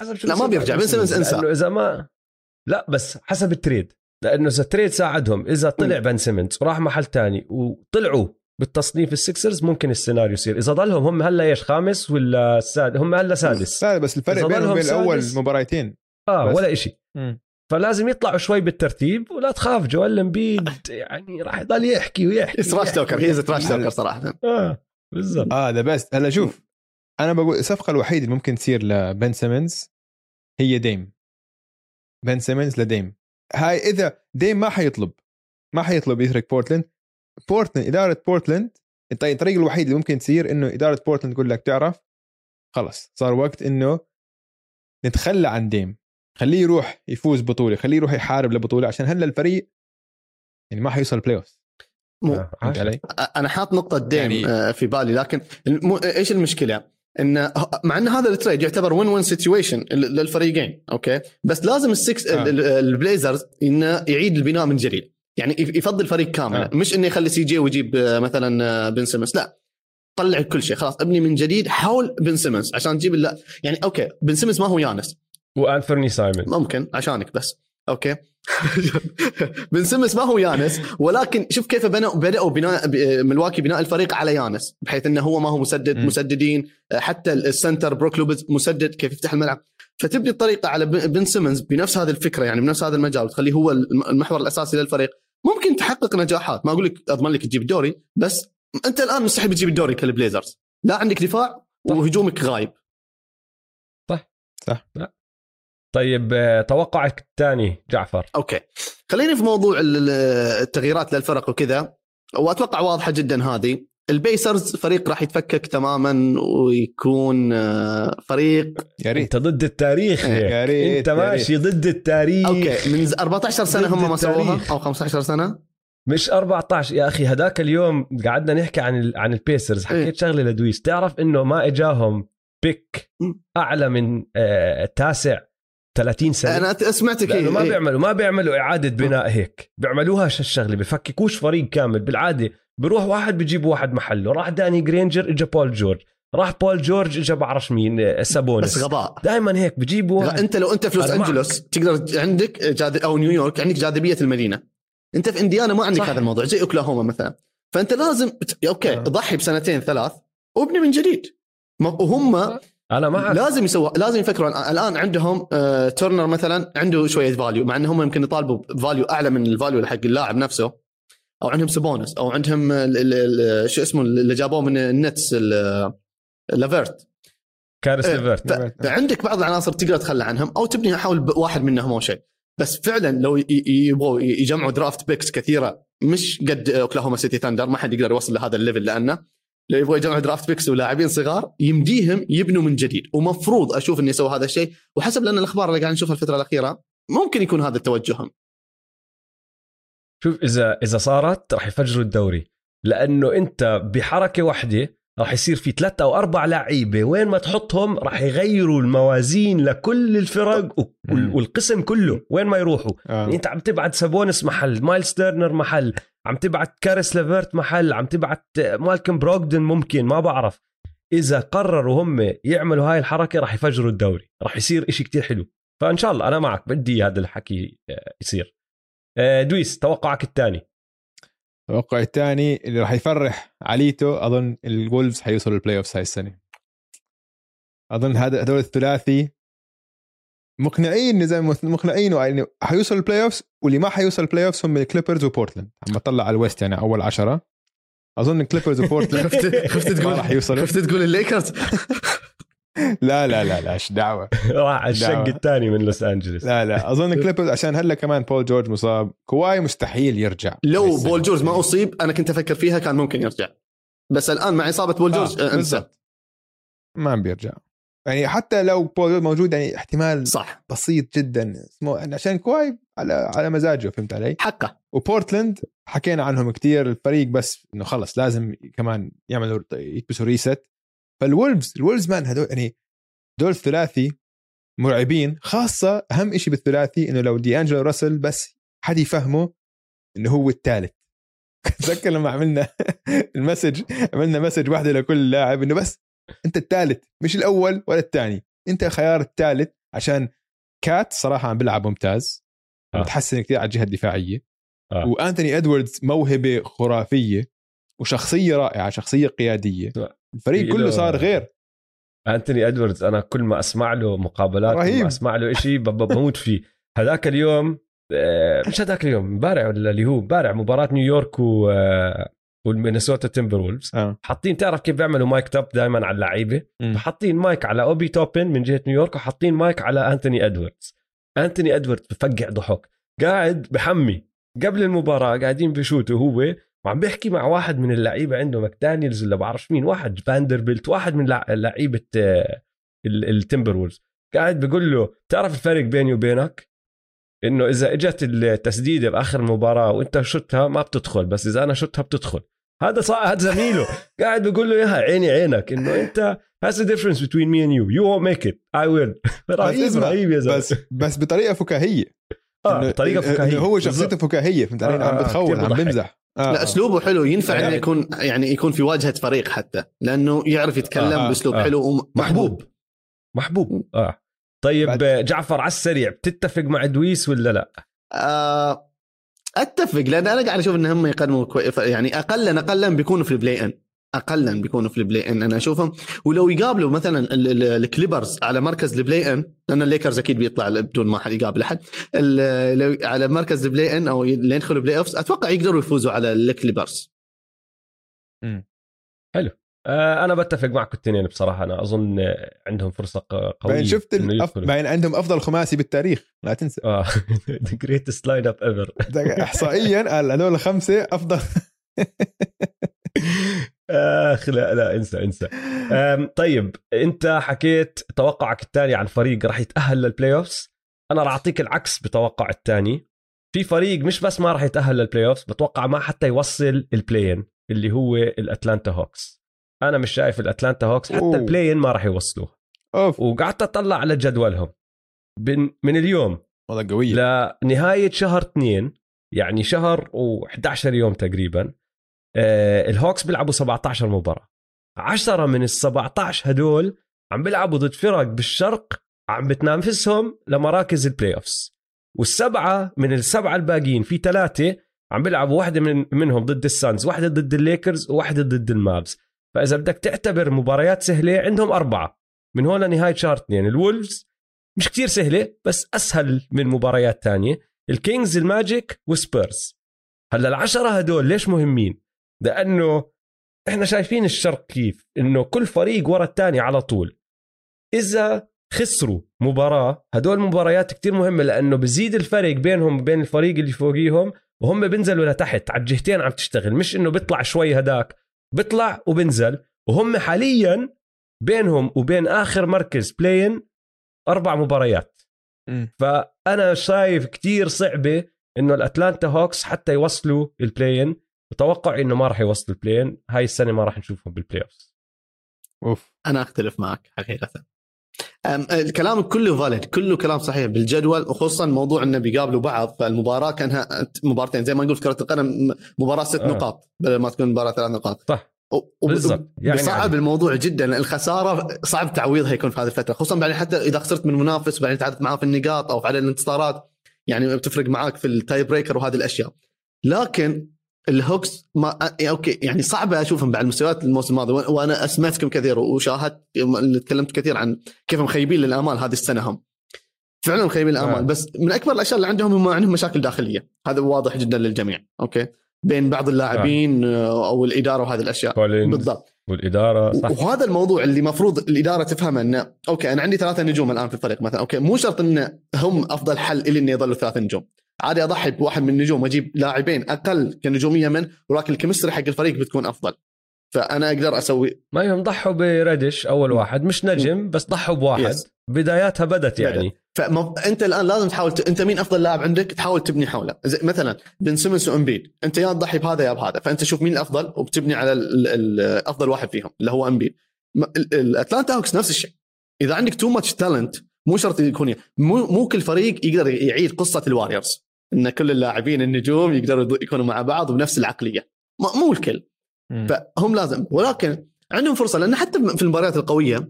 حسب شو لا، ما بيرجع. بن سيمنز أنسى. إذا ما لا بس حسب ال trade. لأنه إذا ال trade ساعدهم إذا طلع بن سيمنز وراح محل تاني وطلعوا. بالتصنيف السكسرز ممكن السيناريو يصير. إذا ضلهم هم هلأ إيش خامس ولا سادس هم هلأ سادس. لا بس الفرق بينهم وبين الأول مباراتين. آه بس. ولا إشي. فلازم يطلعوا شوي بالترتيب ولا تخاف. جوال امبيد يعني راح يضل يحكي ويحكي trash talker هي trash. talker صراحة. آه بالضبط. آه ذا beast هلا شوف أنا بقول الصفقة الوحيدة اللي ممكن تصير لبن سيمنز هي ديم بن سيمنز لديم هاي إذا ديم ما حيطلب ما حيطلب يترك بورتلاند بورتلاند إدارة بورتلاند الط- الطريقة الوحيده اللي ممكن تصير إنه إدارة بورتلاند تقول لك تعرف خلص صار وقت إنه نتخلى عن ديم خليه يروح يفوز بطولة خليه يروح يحارب لبطولة عشان هلأ الفريق يعني ما حيوصل ال playoff مو آه،. علي؟ أنا حاط نقطة ديم يعني- يعني في بالي لكن الم... إيش المشكلة؟ إن مع إن هذا ال trade يعتبر win-win situation للفريقين okay بس لازم السكس آه. ال- ال- البليزرز إنه يعيد البناء من جديد يعني يف- يفضل فريق كامل. آه. مش إنه يخلي سي جي ويجيب آه، مثلا آه، بن سيمنز. لا طلع كل شيء. خلاص ابني من جديد حاول بن سيمنز عشان تجيب لا يعني okay بن سيمنز ما هو يانس. وأنفيرني سايمونز. ممكن عشانك بس. Okay. *laughs* بن سيمنز ما هو يانس ولكن شوف كيف بنوا بدأوا بناء ب- ملواكي بناء الفريق على يانس بحيث إنه هو ما هو مسدد مم. مسددين. حتى ال center بروك لوبيز مسدد كيف يفتح الملعب. فتبني الطريقة على بن سيمنز بنفس هذه الفكرة يعني بنفس هذا المجال وتخليه هو الم- المحور الأساسي للفريق. ممكن تحقق نجاحات. ما أقول لك أضمن لك تجيب الدوري بس أنت الآن مستحيل تجيب الدوري كالبليزرز. لا عندك دفاع صح. وهجومك غايب. طيب آه، توقعك الثاني جعفر. Okay. خليني في موضوع ال- ال- التغييرات للفرق وكذا. وأتوقع واضحة جدا هذه. البيسرز فريق راح يتفكك تماما ويكون آه، فريق يا ريت انت ضد التاريخ هيك. يا ريت انت. ماشي ضد التاريخ okay من ز- 14 سنة هم ما سووها. أو 15 سنة مش 14 يا أخي هداك اليوم قعدنا نحكي عن ال... عن البيسرز حكيت إيه. شغلة لدويس تعرف إنه ما إجاهم pick. أعلى من آه تاسع 30 سنة أنا سمعتك لأنه ما إيه. بيعملوا ما بيعملوا إعادة بناء هيك بيعملوها الشغلة بفككوش فريق كامل بالعادة بروح واحد بيجيب واحد محله. راح داني جرينجر اجى بول جورج. راح بول جورج اجى بعرفش مين آه، بس سابونيس غباء. دائما هيك بجيبوا واحد. أنت لو أنت في لوس. أنجلوس تقدر عندك جاذ... أو نيويورك عندك جاذبية المدينة. أنت في إنديانا ما عندك صح. هذا الموضوع زي أوكلاهوما مثلا. فأنت لازم okay آه. ضحي بسنتين ثلاث وابني من جديد. وهم أنا معك لازم يسوى لازم يفكرون الآن. عندهم آه Turner مثلا عنده شوية value مع انهم يمكن يطالبوا ب value أعلى من ال value حق اللاعب نفسه. أو عندهم سابونيس أو عندهم ال- ال- ال- شو اسمه اللي جابوه من ال Nets ال- ليفرت. كارس إيه. ليفرت ف- فعندك بعض العناصر تقدر تتخلى عنهم أو تبني حول واحد منهم أو شيء. بس فعلا لو ي- ي- يبغوا يجمعوا draft picks كثيرة مش قد أوكلاهوما سيتي ثاندر ما حد يقدر يوصل لهذا ال level لأنه لو يبغوا يجمعوا draft picks ولاعبين صغار يمديهم يبنوا من جديد. ومفروض أشوف إنه يسوي هذا الشيء وحسب لأن الأخبار اللي قاعد نشوفها الفترة الأخيرة ممكن يكون هذا توجههم. شوف إذا إذا صارت راح يفجروا الدوري لأنه أنت بحركة واحدة راح يصير في ثلاثة أو أربع لعيبة وين ما تحطهم راح يغيروا الموازين لكل الفرق. والقسم كله وين ما يروحوا آه. يعني أنت عم تبعت سابونس محل مايلز تيرنر محل عم تبعت كارس ليفرت محل عم تبعت مالكم بروغدن ممكن ما بعرف إذا قرروا هم يعملوا هاي الحركة راح يفجروا الدوري راح يصير إشي كتير حلو فإن شاء الله أنا معك بدي هذا الحكي آه، يصير دويس توقعك الثاني. التوقع الثاني اللي راح يفرح عليتو أظن الولفز حيوصلوا ال playoffs هاي السنة. أظن هذا هذول الثلاثي مقنعين زي ما مقنعين يعني حيوصلوا ال playoffs واللي ما حيوصل ال playoffs هم الكليبرز وبورتلاند عم بطلع على الويست يعني أول عشرة. أظن الكليبرز وبورتلاند *laughs* خفت خفت ما راح يوصلوا. خفت تقول الليكرز. لا لا لا لا إيش دعوة؟ *laughs* راح على الشق. الثاني من لوس أنجلوس. لا لا أظن *laughs* الكليبرز عشان هلا كمان بول جورج مصاب كواي مستحيل يرجع. لو. بول جورج ما أصيب أنا كنت أفكر فيها كان ممكن يرجع. بس الآن مع إصابة بول جورج آه، آه انسى. ما بيرجع. يعني حتى لو بول جورج موجود يعني احتمال صح. بسيط جدا. اسمه عشان كواي على على مزاجه فهمت علي؟ حقه. وبورتلاند حكينا عنهم كتير الفريق بس إنه خلص لازم كمان يعملوا يكبسوا reset فالولفز الولفز مان هدول يعني دول الثلاثي مرعبين خاصة أهم شيء بالثلاثي إنه لو دي أنجلو راسل بس حد يفهمه إنه هو الثالث *laughs* تذكر لما عملنا *laughs* ال message عملنا message واحدة لكل لاعب إنه بس أنت الثالث مش الأول ولا الثاني أنت خيار الثالث عشان كات صراحة عم بيلعب ممتاز آه. متحسن كثير على الجهة الدفاعية آه. وأنتوني إدواردز موهبة خرافية وشخصية رائعة شخصية قيادية الفريق في كله له- صار غير. أنتوني إدواردز أنا كل ما أسمع له مقابلات كل رهيب. ما أسمع له شيء بموت فيه. هذاك اليوم آه، مش هذاك اليوم امبارح ولا اللي هو امبارح مباراة نيويورك و آه، والمينيسوتا تيمبر وولفز آه. حاطين تعرف كيف بيعملوا mic'd up دائما على اللعيبة؟ مم. فحاطين مايك على أوبي توبن من جهة نيويورك وحاطين مايك على أنتوني إدواردز. أنتوني إدواردز بفقع ضحك. قاعد بحمي. قبل المباراة قاعدين بشوتوا هو وعم بيحكي مع واحد من اللعيبة عنده ماكدانيلز ولا بعرفش مين واحد فاندربيلت واحد من لع- لعيبة آه، ال- التمبر وولفز قاعد بيقول له تعرف الفرق بيني وبينك؟ إنه إذا إجت التسديدة بآخر المباراة وإنت شتها ما بتدخل بس إذا أنا شتها بتدخل. هذا صار هذا زميله. *laughs* قاعد بيقول له إياها عيني عينك إنه إنت has a difference between me and you. You won't make it. I will. *laughs* رهيب يا زلمة. بس بس بطريقة فكاهية. آه بطريقة فكاهية. هو شخصيته. فكاهية فهمت علي؟ آه، عم آه، بتخول كتير عم. بمزح. آه لا آه. أسلوبه حلو ينفع يعني- إنه يكون يعني يكون في واجهة فريق حتى لأنه يعرف يتكلم آه، بأسلوب آه. حلو ومحبوب محبوب محبوب آه طيب بعد... جعفر على السريع بتتفق مع دويس ولا لا؟ آه أتفق لأن أنا قاعد أشوف إن هم يقدموا كوي... يعني اقلا اقلا بيكونوا في البلاي ان اقلا بيكونوا في ال play-in. أنا أشوفهم. ولو يقابلوا مثلا ال- ال- الكليبرز على مركز ال play-in لأن الليكرز أكيد بيطلع بدون ما حد يقابل أحد. ال- لو على مركز ال play-in أو اللي يدخلوا playoffs أتوقع يقدروا يفوزوا على الكليبرز. آه أنا بتفق معكم الاثنين بصراحة. أنا أظن عندهم فرصة قوية بعدين شفت الأف... بعدين عندهم أفضل خماسي بالتاريخ. لا تنسى. آه the greatest lineup ever احصائيا قال هذول الخمسة أفضل. *laughs* آخ لا لا انسى انسى. طيب انت حكيت توقعك الثاني عن فريق راح يتأهل لل playoffs أنا راح أعطيك العكس بتوقع الثاني في فريق مش بس ما راح يتأهل لل playoffs بتوقع ما حتى يوصل ال play-in اللي هو الأتلانتا هوكس. أنا مش شايف الأتلانتا هوكس حتى أوه. ال play-in ما راح يوصلوه. أوف. وقعدت أطلع على جدولهم. من اليوم. والله قوية. لنهاية شهر اثنين يعني شهر و11 يوم تقريبا الهوكس بيلعبوا 17 مباراة. 10 من ال 17 هدول عم بيلعبوا ضد فرق بالشرق عم بتنافسهم لمراكز ال playoffs والسبعة من السبعة الباقيين في ثلاثة عم بيلعبوا واحدة من منهم ضد السانز واحدة ضد الليكرز وواحده ضد المافز. فإذا بدك تعتبر مباريات سهلة عندهم أربعة. من هون لنهاية شهر اثنين. الولفز مش كتير سهلة بس أسهل من مباريات تانية. الكينجز الماجيك وسبيرز هلأ العشرة هدول ليش مهمين؟ لأنه إحنا شايفين الشرق كيف؟ إنه كل فريق ورا الثاني على طول. إذا خسروا مباراة هدول مباريات كتير مهمة لأنه بزيد الفرق بينهم وبين الفريق اللي فوقيهم وهم بينزلوا لتحت على الجهتين عم تشتغل. مش إنه بيطلع شوي هداك بيطلع وبنزل وهم حاليا بينهم وبين آخر مركز play-in أربع مباريات. مم. فأنا شايف كتير صعبة إنه الأتلانتا هوكس حتى يوصلوا ال play-in بتوقع إنه ما راح يوصلوا ال play-in هاي السنة ما راح نشوفهم بال playoff. اوف أنا أختلف معك حقيقة. الكلام كله valid كله كلام صحيح بالجدول وخصوصا موضوع إنه بيقابلوا بعض فالمباراة كأنها مباراتين زي ما نقول في كرة القدم مباراة ست آه. نقاط بدل ما تكون مباراة ثلاث نقاط. صح. بالضبط. يعني صعب عادي. الموضوع جدا الخسارة صعب تعويضها يكون في هذه الفترة. خصوصا بعدين حتى إذا خسرت من منافس وبعدين تعادلت معاه في النقاط أو في عدد الانتصارات يعني بتفرق معاك في ال tie breaker وهذه الأشياء. لكن الهوكس ما أ- okay يعني صعبة أشوفهم بعد مستويات الموسم الماضي وأنا أسمعتكم كثير وشاهدت تكلمت كثير عن كيف مخيبين للأمال هذه السنة هم. فعلا مخيبين الامال آه. بس من أكبر الأشياء اللي عندهم هم عندهم مشاكل داخلية. هذا واضح جدا للجميع okay؟ بين بعض اللاعبين آه. أو الإدارة وهذه الأشياء. كولينز بالضبط. والإدارة صح. وهذا الموضوع اللي المفروض الإدارة تفهمه إنه okay أنا عندي ثلاثة نجوم الآن في الفريق مثلا okay مو شرط انه هم أفضل حل لي إنه يظلوا ثلاثة نجوم. عادي أضحي بواحد من النجوم وأجيب لاعبين أقل كنجومية منه ولكن ال chemistry حق الفريق بتكون أفضل. فأنا أقدر أسوي ما يهم ضحوا بريدش أول واحد مش نجم بس ضحوا بواحد. Yes. بداياتها بدت يعني. فانت الآن لازم تحاول ت... أنت مين أفضل لاعب عندك؟ تحاول تبني حوله. زي مثلا بن سيمونز وامبيد أنت يا تضحي بهذا يا بهذا. فأنت شوف مين الأفضل وبتبني على ال... ال... أفضل واحد فيهم اللي هو امبيد الأتلانتا هوكس نفس الشيء. إذا عندك too much talent مو شرط يكون مو مو كل فريق يقدر يعيد قصة الواريورز إن كل اللاعبين النجوم يقدروا يكونوا مع بعض بنفس العقلية. مو الكل. فهم لازم. ولكن عندهم فرصة لأن حتى في المباريات القوية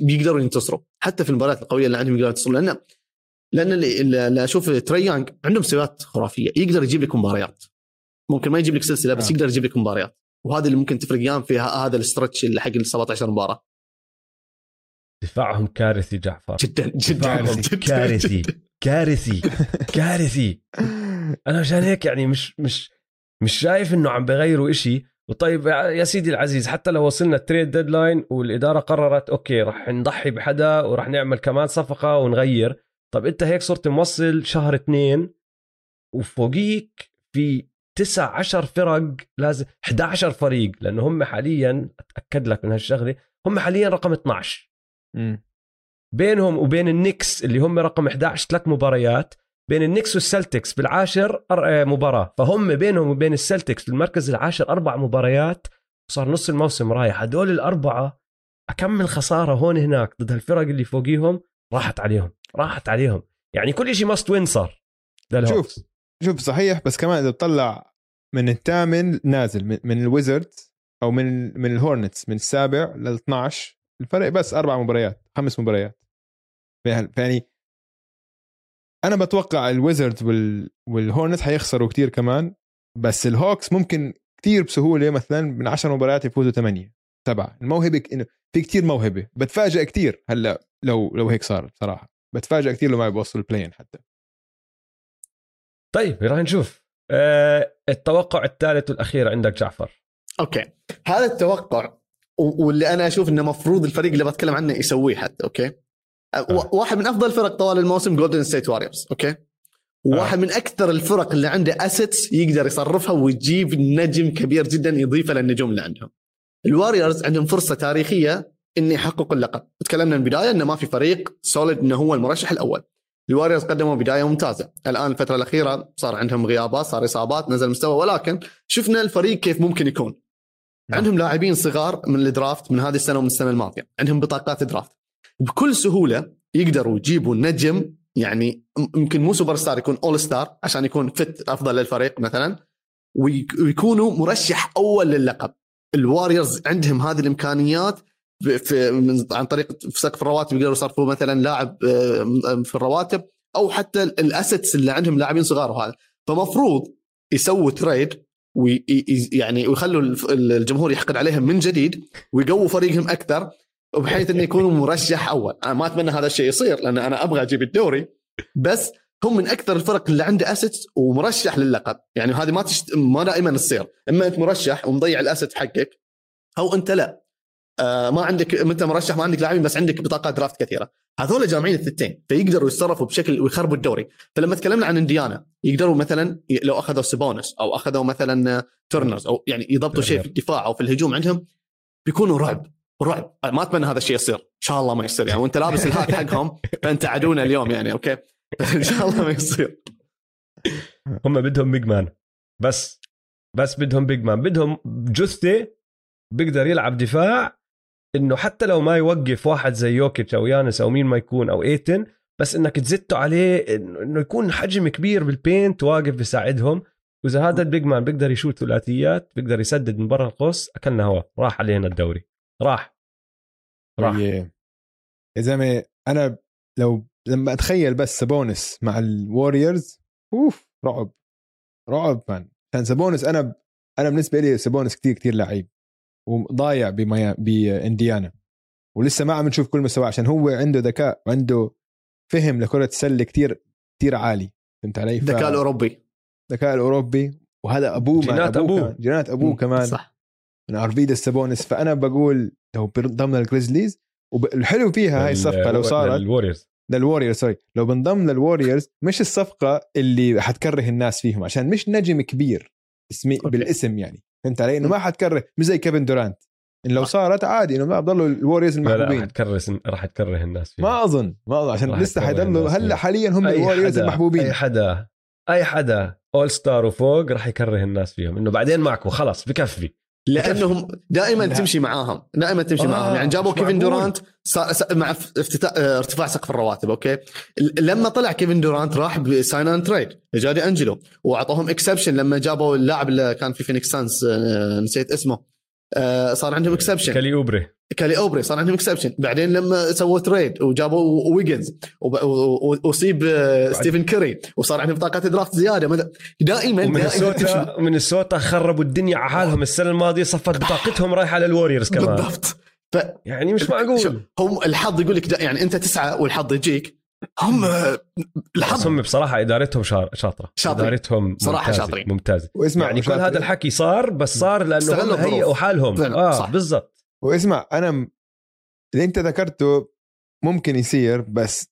بيقدروا ينتصروا. حتى في المباريات القوية اللي عندهم يقدروا ينتصروا. لأن لأن اللي, أشوف تري يانج عنده مستويات خرافية. يقدر يجيب لك مباريات. ممكن ما يجيب لك سلسلة بس آه. يقدر يجيب لك مباريات. وهذا اللي ممكن تفرق يام في هذا ال stretch اللي حق ال 17 مباراة. دفاعهم كارثي جعفر. جدا جدا دفاعهم جدا كارثي. كارثي كارثي. أنا عشان هيك يعني مش مش مش شايف إنه عم بغيروا إشي. وطيب يا سيدي العزيز حتى لو وصلنا ال trade deadline والإدارة قررت okay رح نضحي بحدا ورح نعمل كمان صفقة ونغير. طب أنت هيك صرت موصل شهر اثنين وفوقيك في تسع عشر فرق لازم 11 فريق لأنه هم حاليا أتأكد لك من هالشغلة هم حاليا رقم 12 مم. بينهم وبين النكس اللي هم رقم 11 ثلاث مباريات بين النكس والسلتكس بالعاشر آه، مباراة. فهم بينهم وبين السلتكس بالمركز العاشر أربع مباريات صار نص الموسم رايح. هدول الأربعة اكمل خساره هون هناك ضد الفرق اللي فوقيهم؟ راحت عليهم راحت عليهم. يعني كل شيء must win صار. شوف شوف صحيح بس كمان إذا تطلع من الثامن نازل من, الويزردز أو من من الهورنتس من السابع لل 12 الفرق بس أربع مباريات خمس مباريات. يعني- يعني أنا بتوقع الويزردز وال والهورنتس حيخسروا كتير كمان بس الهوكس ممكن كتير بسهولة مثلا من 10 مباريات يفوزوا 8 سبعة. الموهبة ك- إنه في كتير موهبة بتفاجئ كتير هلأ لو لو هيك صار بصراحة. بتفاجئ كتير لو ما بيوصلوا ال play-in حتى. طيب راح نشوف. آه التوقع الثالث والأخير عندك جعفر. okay. هذا التوقع واللي أنا أشوف إنه مفروض الفريق اللي بتكلم عنه يسويه حتى okay؟ واحد من أفضل الفرق طوال الموسم جولدن ستيت واريورز okay؟ وواحد من أكثر الفرق اللي عنده assets يقدر يصرفها ويجيب نجم كبير جدا يضيفه للنجوم اللي عندهم. الواريورز عندهم فرصة تاريخية إن يحققوا اللقب. تكلمنا من البداية إنه ما في فريق solid إنه هو المرشح الأول. الواريورز قدموا بداية ممتازة. الآن الفترة الأخيرة صار عندهم غيابات صار إصابات نزل مستوى ولكن شفنا الفريق كيف ممكن يكون. نعم. عندهم لاعبين صغار من ال draft من هذه السنة ومن السنة الماضية. عندهم بطاقات draft بكل سهولة يقدروا يجيبوا نجم يعني يمكن مو super star يكون all star عشان يكون fit أفضل للفريق مثلا ويك- ويكونوا مرشح أول للقب الواريورز عندهم هذه الإمكانيات في من عن طريق في سقف الرواتب يقدروا يصرفوا مثلا لاعب آه، في الرواتب أو حتى ال assets اللي عندهم لاعبين صغار وهذا. فمفروض يسووا trade وي ي- يعني ويخلوا الجمهور يحقد عليهم من جديد ويقووا فريقهم أكثر بحيث إنه يكونوا مرشح أول. أنا ما أتمنى هذا الشيء يصير لأن أنا أبغى أجيب الدوري. بس هم من أكثر الفرق اللي عنده assets ومرشح للقب. يعني هذه ما تشت... ما دائما تصير. إما أنت مرشح ومضيع ال asset حقك أو أنت لا. آه ما عندك أنت مرشح ما عندك لاعبين بس عندك بطاقات draft كثيرة. هذول جامعين الثنتين فيقدروا يتصرفوا بشكل ويخربوا الدوري. فلما تكلمنا عن إنديانا يقدروا مثلا لو أخذوا سابونس أو أخذوا مثلا آه، تورنرز أو يعني يضبطوا شيء في الدفاع أو في الهجوم عندهم بيكونوا رعب. رعب ما أتمنى هذا الشيء يصير. إن شاء الله ما يصير. يعني وأنت لابس ال hat حقهم فانت عدونا اليوم يعني okay؟ إن شاء الله ما يصير. هم بدهم big man بس بس بدهم big man بدهم جثة بيقدر يلعب دفاع إنه حتى لو ما يوقف واحد زي يوكيتش أو يانس أو مين ما يكون أو ايتن بس إنك تزته عليه انه يكون حجم كبير بال paint واقف بيساعدهم. وإذا هذا ال big man بيقدر يشوت ثلاثيات بيقدر يسدد من برا القوس أكلنا هوا. راح علينا الدوري. راح. راح يا زلمة أنا لو لما أتخيل بس سابونس مع الوريورز أوف رعب رعب man كان سابونس أنا أنا بالنسبة لي سابونس كتير كتير لعيب وضايع بميا بانديانا ولسه ما عم نشوف كل مستواه عشان هو عنده ذكاء وعنده فهم لكرة السلة كتير كتير عالي. فهمت علي؟ ف- الذكاء الأوروبي. الذكاء الأوروبي. وهذا أبوه جينات أبوه. كمان. جينات أبوه كمان. صح. من ارفيدس سابونس فأنا بقول لو بنضم لل Grizzlies والحلو فيها هاي الصفقة لو صارت ال Warriors لل Warriors sorry لو بنضم لل Warriors مش الصفقة اللي حتكره الناس فيهم عشان مش نجم كبير اسمي okay. بالاسم يعني. فهمت علي؟ إنه ما حتكره مش زي كيفن دورانت إن لو صارت عادي إنه ما بضلوا ال Warriors لا لا راح المحبوبين. تكره راح تكره الناس فيها. ما أظن ما أظن عشان لسه حيضلوا هلأ. حاليا هم الوريورز حدا- المحبوبين. أي حدا أي حدا All-Star وفوق راح يكره الناس فيهم. إنه بعدين معكم خلص بكفي. لأنهم دائما لا. تمشي معاهم دائما تمشي آه، معاهم يعني جابوا كيفن. دورانت صار س- مع افتتاح آه، ارتفاع سقف الرواتب okay لما طلع كيفن دورانت راح ب sign and trade جا دي أنجلو وأعطوهم exception لما جابوا اللاعب اللي كان في Phoenix Suns آه، نسيت اسمه صار عندهم exception كيلي أوبري. كيلي أوبري صار عندهم exception بعدين لما سووا trade وجابوا ويجنز وب- و- و- وصيب آه، ستيفن كيري وصار عندهم بطاقات draft زيادة. دائما دائما ومينيسوتا مينيسوتا خربوا الدنيا على حالهم. السنة الماضية صفت بطاقتهم رايحة لل Warriors كمان. بالضبط. يعني مش معقول. هم الحظ يقول لك يعني أنت تسعى والحظ يجيك. هم الحظ هم بصراحة إدارتهم شا- شاطرة شاطرين. إدارتهم صراحة ممتازة. شاطرين. ممتازة واسمع يعني كل. هذا الحكي صار بس صار لأنه هم. هيئوا حالهم آه. بالضبط واسمع أنا اللي أنت ذكرته ممكن يصير بس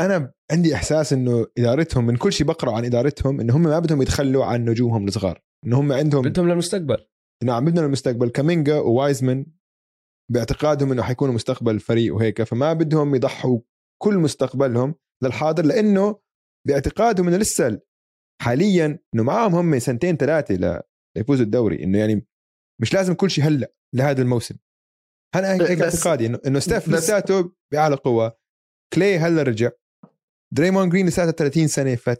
أنا عندي إحساس إنه إدارتهم من كل شيء بقرأ عن إدارتهم إنه هم ما بدهم يتخلوا عن نجومهم الصغار إنه هم عندهم بدهم للمستقبل انه عم بدهم المستقبل كامينجا ووايزمان باعتقادهم إنه حيكونوا مستقبل الفريق وهيك فما بدهم يضحوا كل مستقبلهم للحاضر لأنه باعتقادهم إنه لسه حاليا إنه معاهم هم سنتين ثلاثة ليفوزوا الدوري إنه يعني مش لازم كل شيء هلأ لهذا الموسم. أنا هيك اعتقادي؟ انه إنه ستيف لساته بأعلى قوة كلي هلأ رجع دريمون جرين لساته 30 سنة ف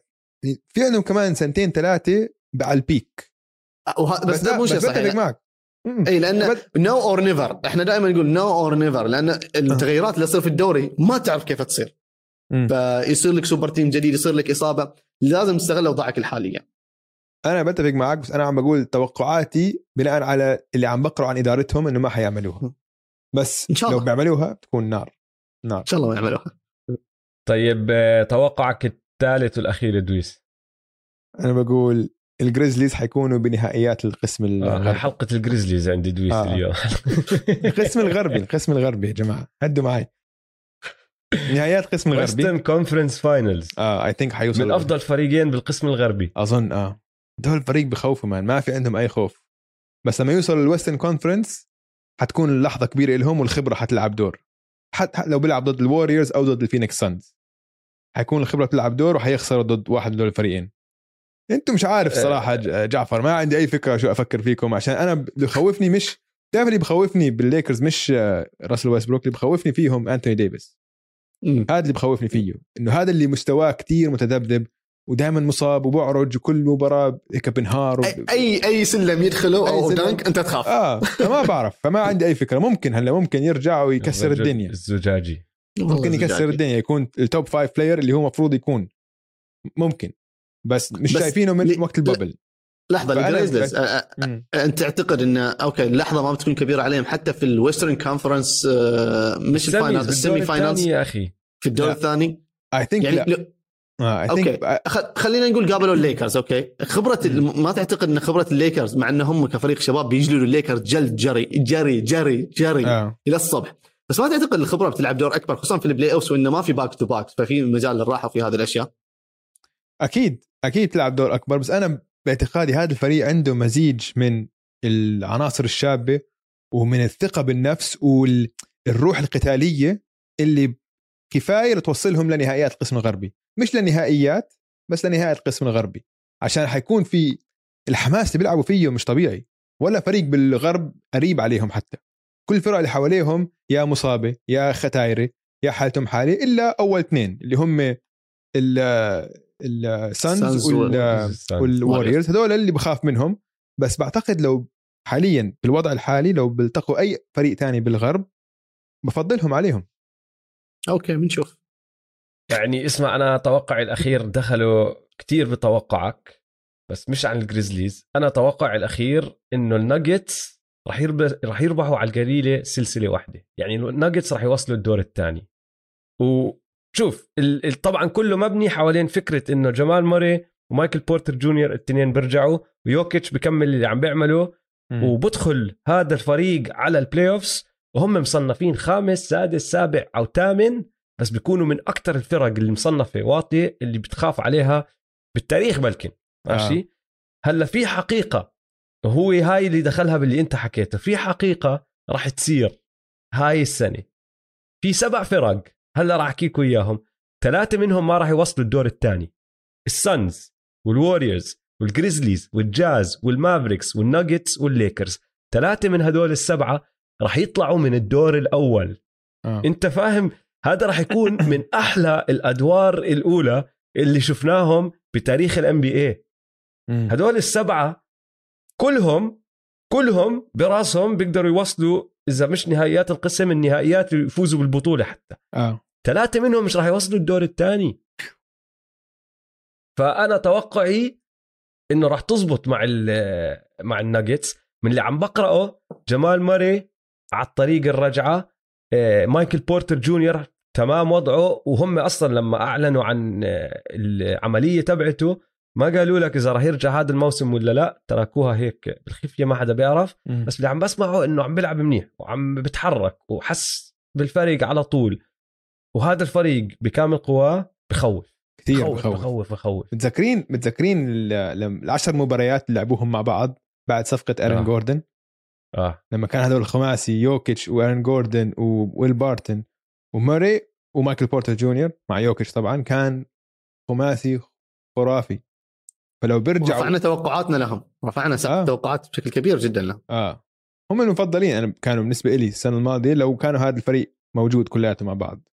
في عندهم كمان سنتين ثلاثة على ال peak. بس, بس ده مو شيء صحيح. معك. اي لأن now or never إحنا دائما نقول now or never لأن التغيرات اللي تصير في الدوري ما تعرف كيف تصير. فيصير لك super team جديد يصير لك إصابة. لازم تستغل أوضاعك الحالية. أنا بتفق معك بس أنا عم بقول توقعاتي بناء على اللي عم بقرأ عن إدارتهم إنه ما حيعملوها. بس إن شاء الله. لو بيعملوها بتكون نار. نار. إن شاء الله ما يعملوها. طيب آه، توقعك الثالث والأخير ادويس أنا بقول ال Grizzlies حيكونوا بنهائيات القسم الغربي آه حلقة ال Grizzlies عند ادويس آه. اليوم. *laughs* القسم الغربي القسم الغربي يا جماعة. هدوا معي نهايات القسم الغربي. Western Conference Finals آه I think حيوصل من أفضل فريقين بالقسم الغربي. أظن آه. دول الفريق بخوفوا man ما في عندهم أي خوف. بس لما يوصل ال Western Conference حتكون اللحظه كبيرة لهم والخبرة حتلعب دور. حتى لو بيلعب ضد ال Warriors أو ضد ال Phoenix Suns حيكون الخبرة بتلعب دور وحيخسروا ضد واحد من دول الفريقين. أنتم مش عارف آه. صراحة جعفر ما عندي أي فكرة شو أفكر فيكم عشان أنا بخوفني مش بتعرف اللي بخوفني بالليكرز مش آه، راسل ويستبروك اللي بخوفني فيهم أنتوني ديفيس. هذا اللي بخوفني فيه إنه هذا اللي مستواه كتير متذبذب ودائما مصاب وبعرج وكل مباراة هيك بنهار اي اي, أي slam يدخله أو dunk أنت تخاف. آه فما بعرف فما عندي أي فكرة ممكن هلأ ممكن يرجع ويكسر الدنيا. الزجاجي. ممكن يكسر الدنيا يكون ال top five player اللي هو المفروض يكون. ممكن. بس مش بس شايفينه من وقت ال bubble. لحظة ال Grizzlies أنت تعتقد إن okay اللحظه ما بتكون كبيرة عليهم حتى في ال Western Conference مش ال final ال semi-finals يا أخي. في الدور الثاني؟ I think يعني آه okay خلينا نقول قابلوا ال Lakers okay. خبرة ما تعتقد إن خبرة الليكرز مع إن هم كفريق شباب بيجلدوا الليكرز جلد جري جري جري جري آه. إلى الصبح. بس ما تعتقد الخبرة بتلعب دور أكبر خصوصا في ال playoffs وإنه ما في back-to-back ففي مجال للراحة في هذه الأشياء؟ أكيد. أكيد تلعب دور أكبر بس أنا باعتقادي هذا الفريق عنده مزيج من العناصر الشابة ومن الثقة بالنفس والروح القتالية اللي كفاية لتوصلهم لنهائيات القسم الغربي مش لنهائيات بس لنهايه القسم الغربي عشان حيكون في الحماس اللي بيلعبوا فيه مش طبيعي ولا فريق بالغرب قريب عليهم حتى. كل الفرق اللي حواليهم يا مصابة يا ختايرة يا حالتهم حالي إلا أول اثنين اللي هم السانز وال Warriors هذول اللي بخاف منهم. بس بعتقد لو حاليا بالوضع الحالي لو بيلتقوا أي فريق تاني بالغرب بفضلهم عليهم. okay بنشوف. يعني اسمع أنا توقعي الأخير دخلوا كتير بتوقعك بس مش عن ال Grizzlies أنا توقعي الأخير إنه الناجتس راح يرب... راح يربحوا على القليلة سلسلة واحدة. يعني الناجتس راح يوصلوا الدور الثاني. وشوف ال... طبعا كله مبني حوالين فكرة إنه جمال موري ومايكل بورتر جونيور الاثنين بيرجعوا ويوكيتش بكمل اللي عم بيعمله وبدخل هذا الفريق على ال playoffs وهم مصنفين خامس سادس سابع أو ثامن بس بيكونوا من أكثر الفرق اللي مصنفة واطية اللي بتخاف عليها بالتاريخ بلكن ماشي آه. هلأ في حقيقة هو هاي اللي دخلها باللي أنت حكيته في حقيقة راح تصير هاي السنة. في سبع فرق هلا راح احكي لكم اياهم ثلاثة منهم ما راح يوصلوا الدور الثاني. السانز والوريورز والجريزليز والجاز والمافريكس والناجتس والليكرز ثلاثة من هدول السبعة راح يطلعوا من الدور الأول. آه. انت فاهم؟ هذا راح يكون *laughs* من أحلى الأدوار الأولى اللي شفناهم بتاريخ ال NBA هدول السبعة كلهم كلهم براسهم بيقدروا يوصلوا إذا مش نهائيات القسم النهائيات يفوزوا بالبطولة حتى. آه. ثلاثة منهم مش راح يوصلوا الدور الثاني. فأنا توقعي إنه راح تزبط مع مع الناجتس. من اللي عم بقرأه جمال ماري على الطريق الرجعة آه، مايكل بورتر جونيور تمام وضعه. وهم أصلا لما أعلنوا عن آه، العملية تبعته ما قالوا لك إذا راح يرجع هذا الموسم ولا لا؟ تركوها هيك. بالخفيه ما حدا بيعرف. بس اللي عم بسمعه إنه عم بيلعب منيح وعم بتحرك وحس بالفريق على طول. وهذا الفريق بكامل قواه بخوف. كثير بخوف بخوف, بخوف, بخوف. متذكرين متذكرين العشر مباريات اللي لعبوهم مع بعض بعد صفقة آرون آه. جوردن؟ آه. لما كان هذول الخماسي يوكيتش وآرون جوردن وويل بارتن وماري ومايكل بورتر جونيور مع يوكيتش طبعا كان خماسي خرافي. فلو بيرجعوا رفعنا توقعاتنا لهم. رفعنا سقف آه. توقعات بشكل كبير جدا لهم. آه. هم المفضلين. أنا كانوا بالنسبة لي السنة الماضية لو كانوا هذا الفريق موجود كلياته مع بعض.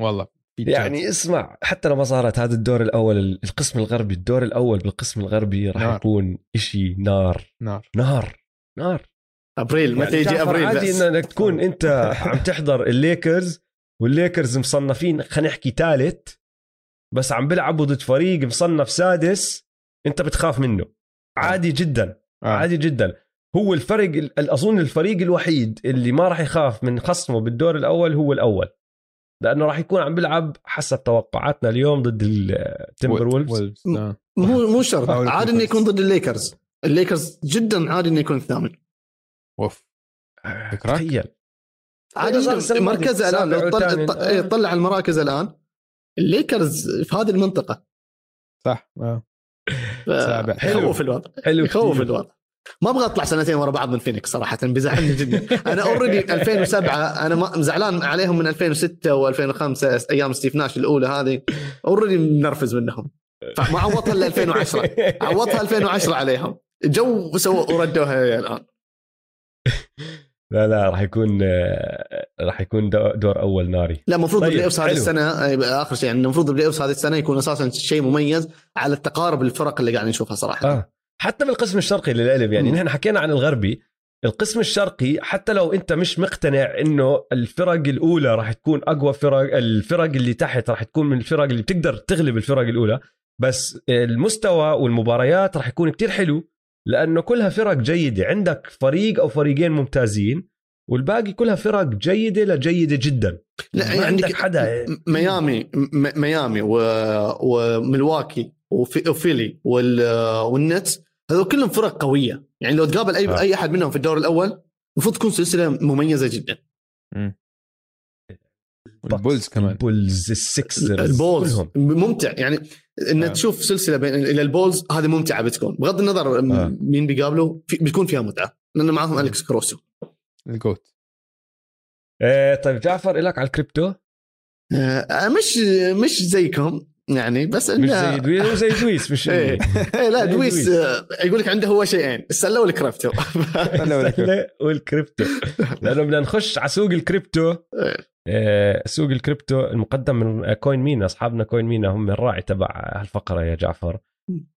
والله يعني اسمع حتى لما صارت هذا الدور الأول القسم الغربي الدور الأول بالقسم الغربي راح نار. يكون إشي نار. نار. نار. نار. أبريل متى يعني يجي أبريل؟ عادي بس. إنك تكون أنت *laughs* عم تحضر الليكرز والليكرز مصنفين خلينا نحكي ثالث بس عم بيلعبوا ضد فريق مصنف سادس انت بتخاف منه. عادي جدا. آه. عادي جدا. هو الفرق ال- أظن الفريق الوحيد اللي ما راح يخاف من خصمه بالدور الأول هو الأول. لأنه راح يكون عم بيلعب حسب توقعاتنا اليوم ضد التمبر وولفز وولفز آه. مو مو شرط. عادي إنه. يكون ضد الليكرز. الليكرز جدا عادي إنه يكون الثامن. أوف؟ تخيل. عادي مركزه الآن. لو طلع, إيه، طلع المراكز الآن. الليكرز في هذه المنطقة. صح آه. سابع. حلو. يخوف الوضع. حلو يخوف. الوضع. ما أبغى أطلع سنتين ورا بعض من فينيكس صراحة بيزعلني جدا. أنا *laughs* already 2007 أنا ما- زعلان عليهم من 2006 و2005 أيام ستيف ناش الأولى هذه. already منرفز منهم. فما عوضها إلا 2010 عوضها 2010 عليهم. جو سووا وردوها الآن. *laughs* لا لا راح يكون آه، راح يكون دو- دور أول ناري. لا المفروض طيب، ال play هذه. السنة آه، آخر شيء يعني المفروض ال playoffs هذه السنة يكون أساسا شيء مميز على التقارب الفرق اللي قاعدين نشوفها صراحة. آه. حتى بالقسم الشرقي للعلم يعني. نحن حكينا عن الغربي. القسم الشرقي حتى لو أنت مش مقتنع إنه الفرق الأولى راح تكون أقوى فرق الفرق اللي تحت راح تكون من الفرق اللي بتقدر تغلب الفرق الأولى بس المستوى والمباريات راح يكون كتير حلو. لأنه كلها فرق جيدة. عندك فريق أو فريقين ممتازين والباقي كلها فرق جيدة لجيدة جدا. لا ما يعني عندك عندك حدا. ميامي م- ميامي و... وملواكي وفي... وفيلي وال... والنتس هذول كلهم فرق قوية. يعني لو تقابل اي آه. أي أحد منهم في الدور الأول المفروض تكون سلسلة مميزة جدا. والبولز كمان. البولز السيكسرز البولز. ممتع. يعني إن آه. تشوف سلسلة بين إلى البولز هذه ممتعة بتكون. بغض النظر آه. مين بيقابلوا في... بتكون فيها متعة. لأنه معاهم أليكس كاروسو. ال GOAT آه طيب جعفر لك على الكريبتو؟ آه مش مش زيكم. يعني بس مش إنه- زي دويس زي دويس مش *laughs* إيه. إيه لا دويس آه، يقول لك عنده هو شيئين السلة والكريبتو. السلة والكريبتو. لأنه بدنا نخش على سوق الكريبتو. آه، سوق الكريبتو المقدم من CoinMENA أصحابنا CoinMENA هم الراعي تبع هالفقرة يا جعفر.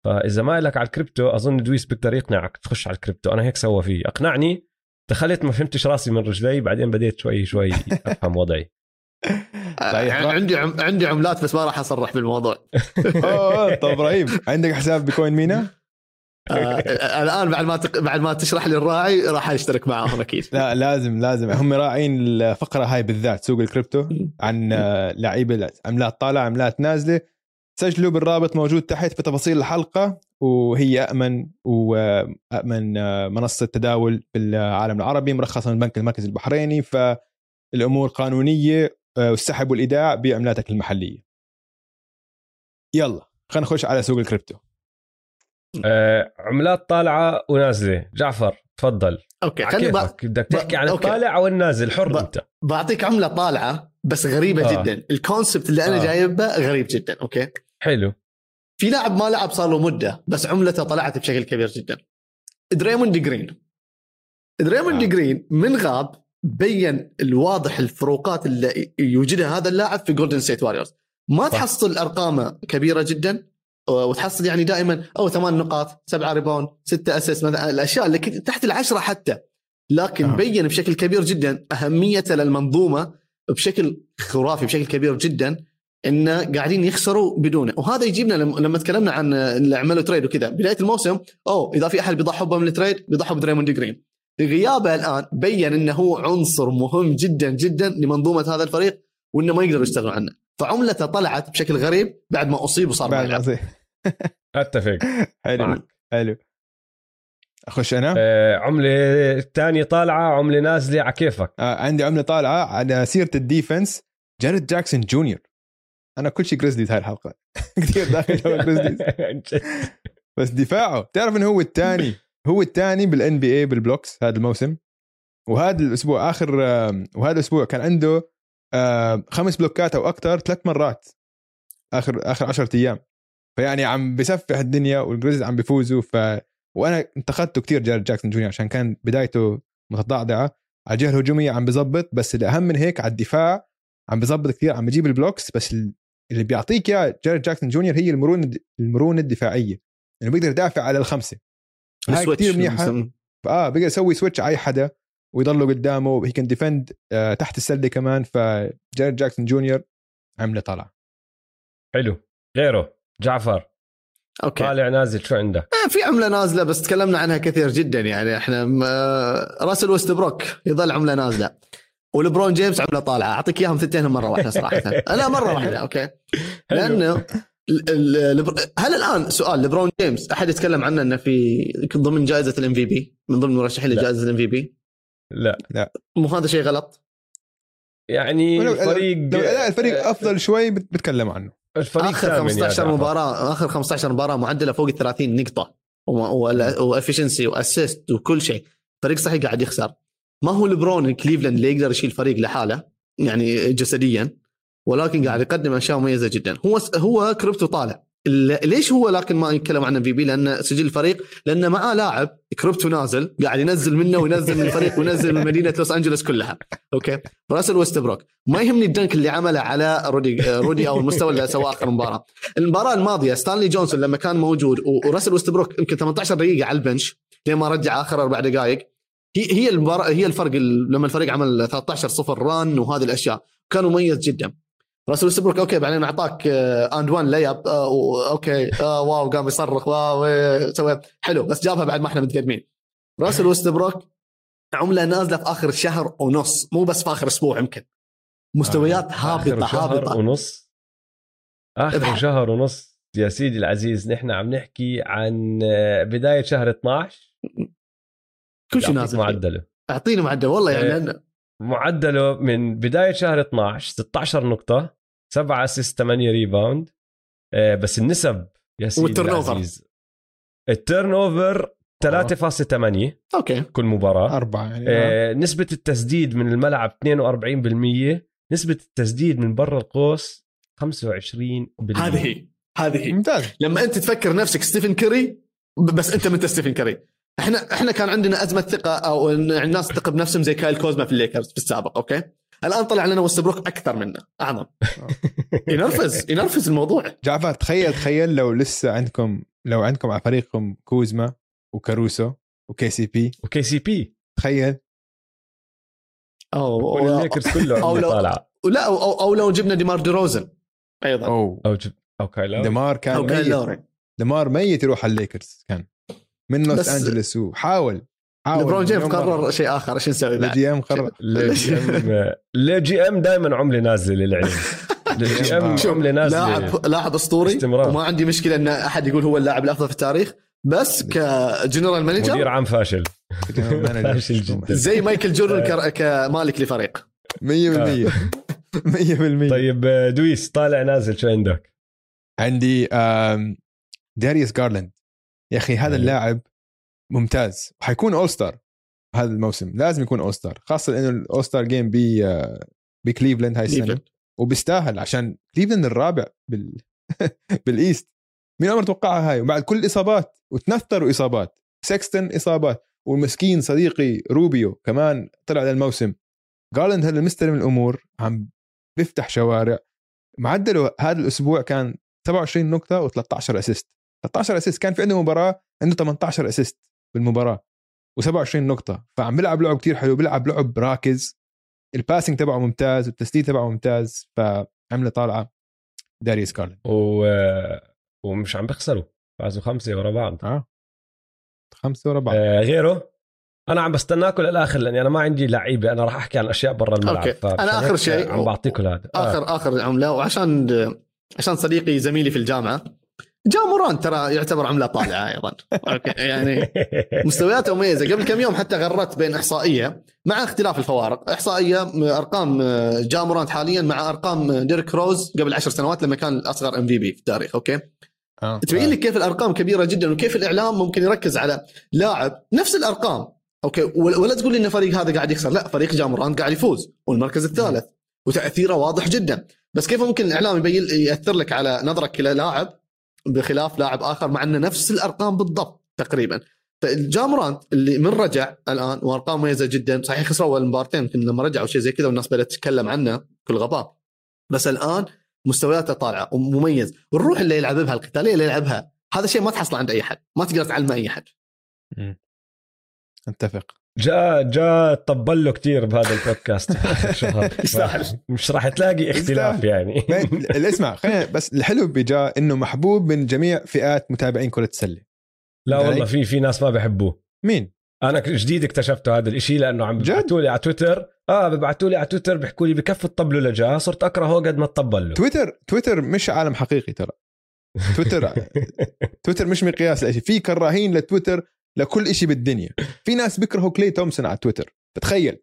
فإذا ما لك على الكريبتو أظن دويس بيقدر يقنعك تخش على الكريبتو. أنا هيك سوى فيه. أقنعني دخلت ما فهمتش راسي من رجلي بعدين بديت شوي شوي أفهم وضعي. عندي عم... عندي عملات بس ما راح أصرح بالموضوع. *laughs* أوه طب إبراهيم عندك حساب ب CoinMENA؟ آه، الآن بعد ما تق... بعد ما تشرح لي الراعي راح أشترك معاهم أكيد. لا لازم لازم. هم راعين الفقرة هاي بالذات سوق الكريبتو عن آه، لعيبة عملات طالعة عملات نازلة. سجلوا بالرابط موجود تحت في تفاصيل الحلقة وهي امن وامن آه، منصة تداول بالعالم العربي مرخصه من البنك المركزي البحريني. فالأمور قانونية آه، والسحب والإيداع بعملاتك المحلية يلا خلينا نخش على سوق الكريبتو آه، عملات طالعة ونازلة جعفر تفضل أوكي. كيفك بدك تحكي عن أوكي. الطالع أو النازل حر ب- أنت بعطيك عملة طالعة بس غريبة آه. آه. جدا ال concept اللي أنا آه. آه. جايبه غريب جدا أوكي حلو في لاعب ما لعب صار له مدة بس عملته طلعت بشكل كبير جدا درايموند جرين درايموند آه. آه. جرين من غاب بين الواضح الفروقات اللي يوجدها هذا اللاعب في جولدن ستيت واريورز ما صح. تحصل ارقامه كبيرة جدا وتحصل يعني دائما أو ثمان نقاط سبعة rebound ستة اسيس مثلا الأشياء اللي كنت تحت العشرة حتى. لكن آه. بين بشكل كبير جدا اهميته للمنظومة بشكل خرافي بشكل كبير جدا انه قاعدين يخسروا بدونه. وهذا يجيبنا لما لما تكلمنا عن اللي عملوا trade وكذا. بداية الموسم أو إذا في أحد بيضحوا به من ال trade بيضحوا بدرايموند جرين. غيابه الآن بين إنه هو عنصر مهم جدا جدا لمنظومة هذا الفريق وإنه ما يقدروا يستغنوا عنه. فعملته طلعت بشكل غريب بعد ما أصيب وصار ما يلعب *laughs* أتفق. حلو معك. حلو. أخش أنا؟ آه، عملة ثانية طالعة عملة نازلة على كيفك. آه عندي عملة طالعة على سيرة ال defense جارين جاكسون جونيور. أنا كل شيء جريزليز هاي الحلقة. *laughs* كثير داخل جريزليز *laughs* بس دفاعه تعرف إنه هو الثاني هو الثاني بال NBA بال blocks هذا الموسم. وهذا الأسبوع آخر آه، وهذا الأسبوع كان عنده آه، خمس بلوكات أو أكثر ثلاث مرات آخر آخر 10 أيام. فيعني عم بسفح الدنيا والجريز عم بيفوزوا. ف وأنا انتقدته كثير جارد جاكسون جونيور عشان كان بدايته متضعضعة. على الجهه الهجوميه عم بزبط بس الأهم من هيك على الدفاع عم بزبط كثير عم بجيب ال blocks بس اللي بيعطيك إياه جارد جاكسون جونيور هي المرونة المرونة الدفاعية. إنه بيقدر يدافع على الخمسة. هاي كثير منيحة. آه بيقدر يسوي switch على أي حدا ويضلوا قدامه هي can defend آه تحت السلة كمان فجارد جاكسون جونيور عملة طلع. حلو. غيره. جعفر. أوكي. طالع نازل شو عندك؟ آه، في عملة نازلة بس تكلمنا عنها كثير جدا يعني. إحنا آه، راسل ويست بروك يظل عملة نازلة. ولبرون جيمس عملة طالعة. أعطيك إياهم ثنتين مرة واحدة صراحة. *laughs* لا مرة واحدة. أوكي. لأنه هل الآن سؤال لبرون جيمس أحد يتكلم عنه إنه في ضمن جائزة ال MVP من ضمن مرشحين لجائزة ال MVP؟ لا لا. مو هذا شيء غلط؟ يعني الفريق لو الفريق أفضل شوي بتكلم عنه. الفريق آخر 15 مباراة آخر 15 مباراة معدلة فوق ال 30 نقطه و efficiency و assist وكل شيء. فريق صحيح قاعد يخسر. ما هو لبرون كليفلاند اللي يقدر يشيل فريق لحاله؟ يعني جسديا. ولكن قاعد يقدم أشياء مميزة جدا. هو هو كريبتو طالع. ليش هو لكن ما يتكلم عن في بي؟ لأن سجل الفريق لأن معاه لاعب كريبتو نازل قاعد ينزل منه وينزل من الفريق وينزل من مدينة لوس أنجلوس كلها. أوكي؟ راسل ويستبروك. ما يهمني ال dunk اللي عمله على رودي رودي أو المستوى اللي سواه آخر مباراة. المباراة الماضية ستانلي جونسون لما كان موجود وراسل ويستبروك يمكن 18 دقيقة على ال bench لين ما رجع آخر أربع دقائق هي هي المباراة هي الفرق لما الفريق عمل 13 صفر run وهذه الأشياء. كان مميز جدا. راسل ويستبروك أوكي بعدين أعطاك and one layup أوكي آه wow قام يصرخ wow إيه، سوى حلو بس جابها بعد ما إحنا متقدمين. راسل *laughs* ويستبروك عمله نازلة في آخر شهر ونص مو بس في آخر أسبوع يمكن. مستويات آه. هابطه آخر هابطة شهر ونص. آخر ابحث. شهر ونص يا سيدي العزيز نحن عم نحكي عن آه، بداية شهر 12 كل شيء نازل معدله. أعطيني معدل والله يعني آه، معدله من بداية شهر 12 16 نقطة 7 assist 8 rebound. آه بس النسب يا سيدي وال turnover. ال turnover 3.8 أوكي. كل مباراة. أربعة يعني. آه نسبة التسديد من الملعب 42% نسبة التسديد من برا القوس 25% هذه هذه ممتاز. لما أنت تفكر نفسك ستيفن كاري بس أنت من ستيفن كاري إحنا إحنا كان عندنا أزمة ثقة أو الناس تثق بنفسهم زي كايل كوزما في الليكرز في السابق أوكي؟ الآن طلع لنا وستبروك أكثر منه أعظم. *laughs* ينرفز ينرفز الموضوع. جعفر تخيل تخيل لو لسه عندكم لو عندكم على فريقكم كوزما وكاروسو و KCP. و KCP. تخيل. أو الليكرز كله أو لو طالعه لا أو, أو, أو لو جبنا ديمار دي روزن أيضا. أو أو جب أو كايل ديمار كان أو كايل ميت. ديمار ميت يروح على الليكرز كان. من لوس أنجلس. وحاول ليبرون جيمس قرر شيء إيش نسوي بعد؟ الجي إم قرر. الجي M. *laughs* دائما عملة نازلة للعلم ال *laughs* GM عملة نازلة لاعب لاعب أسطوري استمرار. وما عندي مشكلة إن أحد يقول هو اللاعب الأفضل في التاريخ بس *laughs* ك general manager مدير عام فاشل. فاشل جدا. زي مايكل جوردن كمالك لفريق. 100% 100% طيب دويس طالع نازل شو عندك؟ عندي داريوس جارلاند يا أخي هذا اللاعب ممتاز. وحيكون all-star هذا الموسم. لازم يكون all-star خاصة لأنه ال all-star game ب بكليفلاند هاي السنة. وبيستاهل عشان كليفلاند الرابع بال *laughs* بال East مين عمر توقعها هاي؟ وبعد كل الاصابات وتنثروا إصابات. سكستن إصابات. والمسكين صديقي روبيو كمان طلع للموسم جارلاند هذا مستلم الأمور عم بيفتح شوارع. معدله هذا الأسبوع كان 27 نقطة و13 assist 13 assist كان في عنده مباراة عنده 18 assist بالمباراة و27 نقطة. فعم بيلعب لعب كتير حلو بيلعب لعب راكز. ال passing تبعه ممتاز والتسديد تبعه ممتاز. فعملة طالعة داريوس جارلاند. و... ومش عم بيخسروا. فازوا خمسة ورا بعض. آه. خمسة ورا بعض. آه غيره. أنا عم بستناكم للآخر لأني أنا ما عندي لعيبة. أنا راح أحكي عن أشياء برا الملعب. أوكي. أنا آخر شيء عم بعطيكم هذا آخر آه. اخر عمله وعشان عشان صديقي زميلي في الجامعة. جا مورانت ترى يعتبر عملة طالعة أيضا. أوكي يعني مستوياته مميزة. قبل كم يوم حتى غرت بين إحصائية مع اختلاف الفوارق. إحصائية أرقام جا مورانت حاليا مع أرقام ديريك روز قبل عشر سنوات لما كان اصغر MVP في التاريخ. أوكي؟ آه. تبين لك كيف الأرقام كبيرة جدا وكيف الإعلام ممكن يركز على لاعب نفس الأرقام. أوكي؟ ولا تقول لي إن فريق هذا قاعد يخسر. لا فريق جا مورانت قاعد يفوز والمركز الثالث. وتأثيره واضح جدا. بس كيف ممكن الإعلام يبين يأثر لك على نظرك إلى لاعب بخلاف لاعب آخر مع إنه نفس الأرقام بالضبط تقريبا. فجا مورانت اللي من رجع الآن وأرقام مميزة جدا. صحيح خسروا اول مباراتين يمكن لما رجع أو شيء زي كذا والناس بدأت تتكلم عنه كل غباء. بس الآن مستوياته طالعة ومميز. والروح اللي يلعب بها القتاليه اللي يلعبها هذا شيء ما تحصله عند أي حد. ما تقدر تعلمه أي حد. أتفق. جاء جاء طبل له كثير بهذا البودكاست. *laughs* يستاهل. مش راح تلاقي اختلاف يعني. *laughs* اسمع خلينا بس الحلو بجا إنه محبوب من جميع فئات متابعين كرة السلة. لا علي؟ والله في في ناس ما بحبوه. مين؟ أنا جديد اكتشفته هذا الإشي لأنه عم؟ ببعثوا لي على تويتر. آه ببعثوا لي على تويتر بيحكوا لي بكفي الطبلوا لجاه صرت أكرهه قد ما تطبل له. تويتر تويتر مش عالم حقيقي ترى. تويتر *laughs* تويتر مش مقياس لشيء في كراهين لتويتر لكل شيء بالدنيا. في ناس بيكرهوا كلي تومسون على تويتر. تخيل.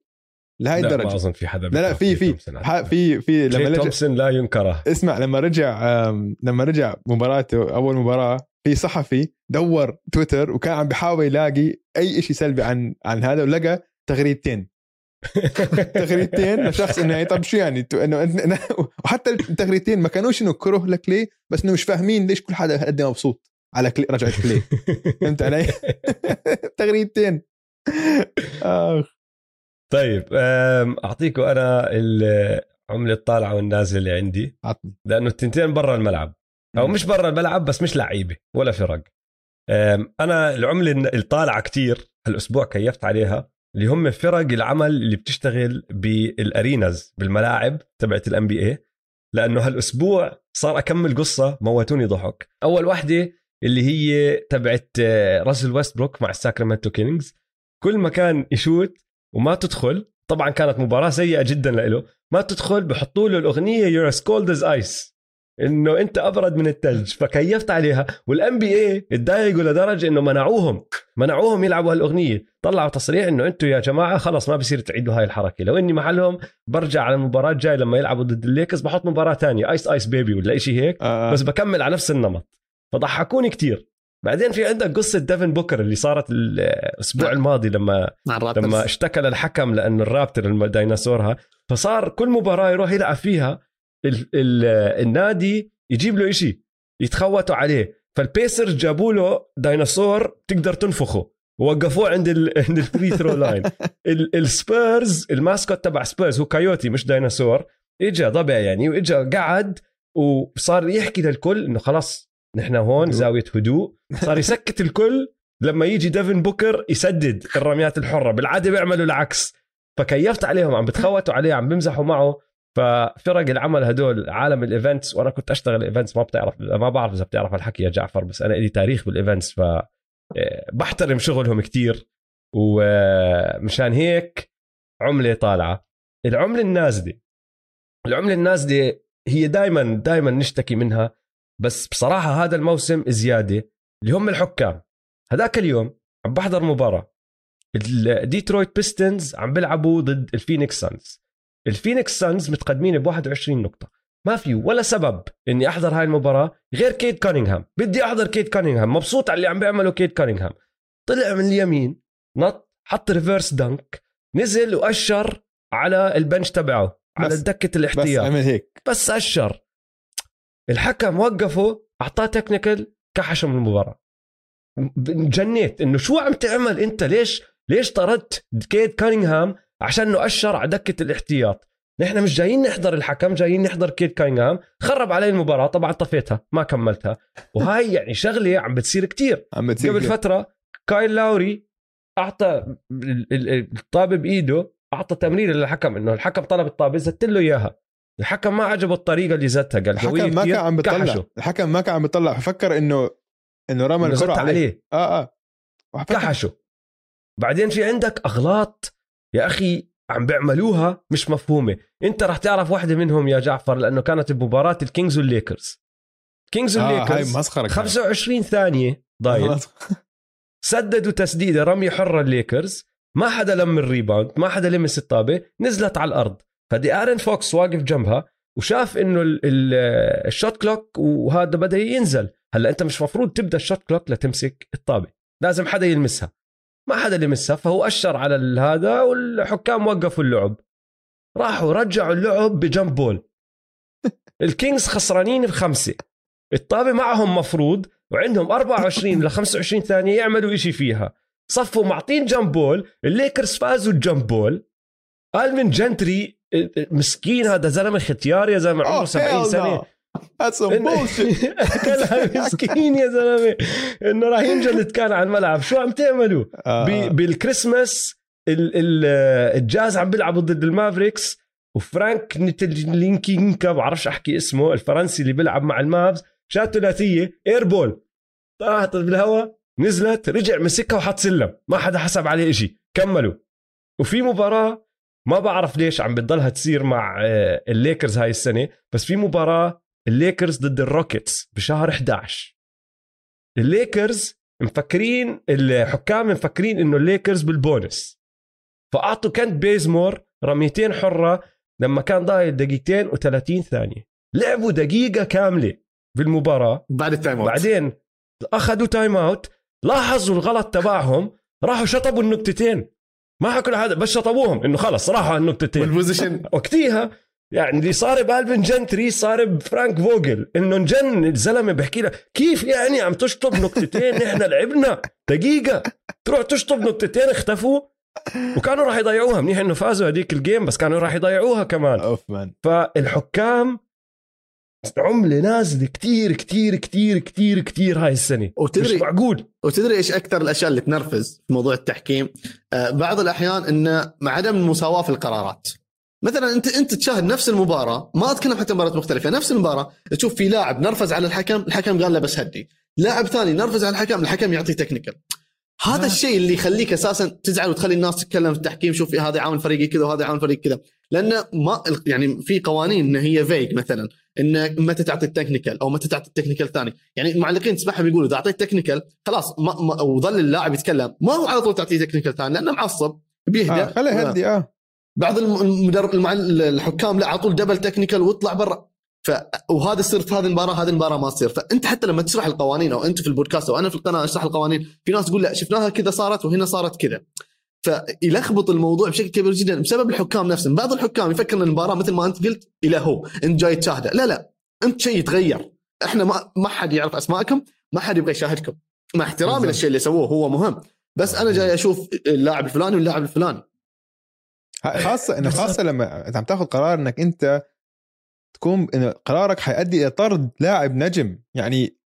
لهي لا ما الدرجة. أظن في حدا لا لا في في. في في لما رجع تومسون لا ينكره. اسمع لما رجع لما رجع مباراته أول مباراة في صحفي دور تويتر وكان عم بيحاول يلاقي أي شيء سلبي عن عن هذا ولقى تغريدتين. *laughs* تغريدتين لشخص إنه يعني طب شو يعني؟ إنه وحتى التغريدتين ما كانوش انه كره لكلي بس إنه مش فاهمين ليش كل حدا قد مبسوط. على كلي رجعت *laughs* كلي. فهمت علي؟ *laughs* تغريدتين. آخ. طيب اعطيكم أنا العمله الطالعة والنازلة اللي عندي. عطني. لأنه التنتين برا الملعب. أو مش برا الملعب بس مش لعيبة ولا فرق. أنا العملة الطالعة كتير هالأسبوع كيفت عليها اللي هم فرق العمل اللي بتشتغل بالأريناز بالملاعب تبعت الان بي اي لأنه هالأسبوع صار أكم قصة موتوني ضحك. أول واحدة اللي هي تبعت آه، راسل ويستبروك مع الساكرامنتو كينجز. كل ما كان يشوت وما تدخل طبعا كانت مباراة سيئة جدا له ما تدخل بحطوا له الأغنية you're cold as ice إنه أنت أبرد من الثلج فكيفت عليها. وال NBA تضايقوا لدرجة إنه منعوهم منعوهم يلعبوا هالأغنية. طلعوا تصريح إنه أنتم يا جماعة خلص ما بصير تعيدوا هاي الحركة. لو إني محلهم برجع على المباراة الجاي لما يلعبوا ضد الليكرز بحط مباراة تانية Ice Ice Baby ولا شيء هيك آه. بس بكمل على نفس النمط. فضحكوني كتير. بعدين في عندك قصة ديفن بوكر اللي صارت الأسبوع نعم. الماضي لما لما اشتكى للحكم لأنه ال Raptor الديناصورها فصار كل مباراة يروح يلعب فيها ال ال النادي يجيب له إشي يتخوتوا عليه. فالسبيرز جابوا له ديناصور تقدر تنفخه. ووقفوه عند ال *laughs* عند ال free throw line. ال- السبيرز ال mascot تبع سبيرز هو كايوتي مش ديناصور اجى ضبع يعني واجى قعد وصار يحكي للكل إنه خلاص نحن هون. زاوية هدوء. صار يسكت الكل. لما يجي ديفن بوكر يسدد الرميات الحرة. بالعادة بيعملوا العكس. فكيفت عليهم. عم بتخوتوا عليه. عم بمزحوا معه. ففرق العمل هدول عالم ال events وأنا كنت أشتغل events ما بتعرف ما بعرف إذا بتعرف الحكي يا جعفر. بس أنا لي تاريخ بال events ف آه، بحترم شغلهم كتير. ومشان هيك عملة طالعة. العملة النازلة. العملة النازلة هي دائما دائما نشتكي منها. بس بصراحة هذا الموسم زيادة اللي هم الحكام. هذاك اليوم عم بحضر مباراة. ال Detroit Pistons عم بيلعبوا ضد ال Phoenix Suns ال Phoenix Suns متقدمين ب 21 نقطة. ما في ولا سبب إني أحضر هاي المباراة غير كيد كانينغهام بدي أحضر كيد كانينغهام مبسوط على اللي عم بيعمله كيد كانينغهام طلع من اليمين نط حط reverse dunk نزل وأشر على ال bench تبعه على بس- دكة بس الاحتياط. عمل هيك. بس أشر. الحكم وقفه أعطاه technical كحشه من المباراة. جنيت إنه شو عم تعمل أنت؟ ليش؟ ليش طردت كيد كانينغهام عشان إنه أشر على دكة الاحتياط؟ نحن مش جايين نحضر الحكم جايين نحضر كيد كانينغهام. خرب علي المباراة طبعا طفيتها ما كملتها. وهاي يعني شغلة عم بتصير كتير. عم بتصير قبل فترة كايل لاوري أعطى ال- ال- الطابة بإيده أعطى تمرير للحكم إنه الحكم طلب الطابة زت له إياها. الحكم ما عجبه الطريقة اللي زتها قال الحكم ما كان عم بيطلع. الحكم ما كان عم بيطلع. فكر إنه إنه رمى الكرة عليه. عليه. آه آه. كحشه بعدين في عندك أغلاط يا أخي عم بيعملوها مش مفهومة. أنت رح تعرف واحدة منهم يا جعفر لأنه كانت بمباراة ال Kings وال Lakers. Kings آه والليكرز كانت. 25 ثانية ضايل. *laughs* سددوا تسديدة رمي حرة الليكرز. ما حدا لم ال rebound ما حدا لمس الطابة نزلت على الأرض. فدي آرون فوكس واقف جنبها وشاف إنه ال- ال- ال shot clock وهذا بدأ ينزل. هلأ أنت مش مفروض تبدأ ال shot clock لتمسك الطابة. لازم حدا يلمسها. ما حدا لمسها فهو أشر على هذا والحكام وقفوا اللعب. راحوا رجعوا اللعب ب jump ball. *laughs* ال Kings خسرانين بخمسة. الطابة معهم مفروض وعندهم 24 ل 25 ثانية يعملوا إشي فيها. صفوا معطين jump ball ال Lakers فازوا ال jump ball. الفين جنتري مسكين هذا زلمة ختيار يا زلمة عمره 70 سنة. That's some bullshit. *laughs* مسكين يا زلمة. إنه راح ينجلد كان على الملعب. شو عم تعملوا؟ آه. ب- بالكريسماس ال- ال- الجاز عم بيلعبوا ضد ال Mavericks وفرانك نتيليكينا بعرفش أحكي اسمه الفرنسي اللي بيلعب مع ال Mavs شات ثلاثية air ball طاحت بالهواء نزلت رجع مسكها وحط سلم. ما حدا حسب عليه إشي. كملوا. وفي مباراة ما بعرف ليش عم بتضلها تصير مع آه، الليكرز هاي السنة بس في مباراة الليكرز ضد ال Rockets بشهر 11 الليكرز مفكرين الحكام مفكرين إنه ال Lakers بال bonus. فأعطوا كنت بيزمور رميتين حرة لما كان ضايل دقيقتين و30 ثانية. لعبوا دقيقة كاملة بالمباراة. بعد ال time out. بعدين أخذوا time out لاحظوا الغلط تبعهم راحوا شطبوا النقطتين. ما حكوا هذا بس شطبوهم. إنه خلص راحوا على النقطتين وال possession وقتيها يعني اللي صار بألفين جنتري صار بفرانك فوجل إنه انجن الزلمة بحكي له كيف يعني عم تشطب نقطتين؟ نحن لعبنا. دقيقة. تروح تشطب نقطتين اختفوا. وكانوا راح يضيعوها. منيح إنه فازوا هذيك الجيم بس كانوا راح يضيعوها كمان. أوف مان فالحكام عمله نازله كتير كتير كتير كتير كتير هاي السنة. مش وتدري معقول. وتدري إيش أكثر الأشياء اللي تنرفز في موضوع التحكيم؟ آه بعض الأحيان انه مع عدم المساواه في القرارات. مثلا انت أنت تشاهد نفس المباراة ما أتكلم حتى مباريات مختلفة نفس المباراة تشوف في لاعب نرفز على الحكم الحكم قال له بس هدي. لاعب ثاني نرفز على الحكم الحكم يعطي technical هذا آه. الشيء اللي يخليك أساسا تزعل وتخلي الناس تتكلم في التحكيم شوف هذا عامل فريقي كذا وهذا عامل فريق كذا. لأنه ما يعني في قوانين إن هي vague مثلا إن متى تعطي ال technical أو متى تعطي ال technical الثاني يعني المعلقين تسمعهم يقولوا إذا أعطيت technical خلاص ما ما وظل اللاعب يتكلم ما هو على طول تعطيه technical ثاني لأنه معصب بيهدى آه خليه يهدي آه. بعض الم- المدرب المع... الحكام لا على طول double technical واطلع برا. ف... وهذا يصير في هذه المباراة هذه المباراة ما تصير. فأنت حتى لما تشرح القوانين أو أنت في البودكاست أو أنا في القناة أشرح القوانين في ناس تقول لا شفناها كذا صارت وهنا صارت كذا. فيلخبط الموضوع بشكل كبير جدا بسبب الحكام نفسهم. بعض الحكام يفكر إن المباراة مثل ما أنت قلت إلى هو انت جاي تشاهده. لا لا أنت شيء يتغير. إحنا ما ما حد يعرف أسماءكم ما حد يبغى يشاهدكم. مع احترامي. للشيء اللي سووه هو مهم. بس أنا جاي أشوف اللاعب الفلاني واللاعب الفلاني. خاصة إنه خاصة لما انت عم تاخذ قرار إنك أنت تكون انه قرارك حيؤدي إلى طرد لاعب نجم يعني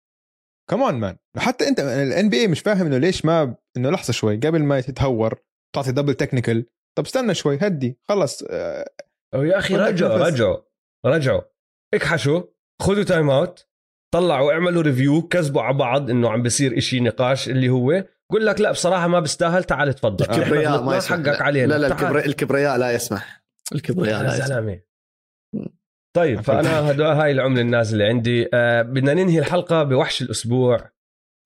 كمان مان حتى أنت ال NBA مش فاهم إنه ليش ما إنه لحظة شوي قبل ما تتهور تعطي double technical طب استنى شوي هدي خلص آه، أو يا أخي رجعوا. رجعوا رجعوا. اكحشوا خذوا time out طلعوا اعملوا review كذبوا على بعض إنه عم بيصير إشي نقاش اللي هو. قول لك لا بصراحة ما بيستاهل تعال تفضل الكبرياء *laughs* ما يسمح. حقك علينا. لا لا. الكبرياء, الكبرياء لا يسمح. الكبرياء لا يا يسمح. طيب فأنا هدول هاي العملة النازلة عندي. آه بدنا ننهي الحلقة بوحش الأسبوع.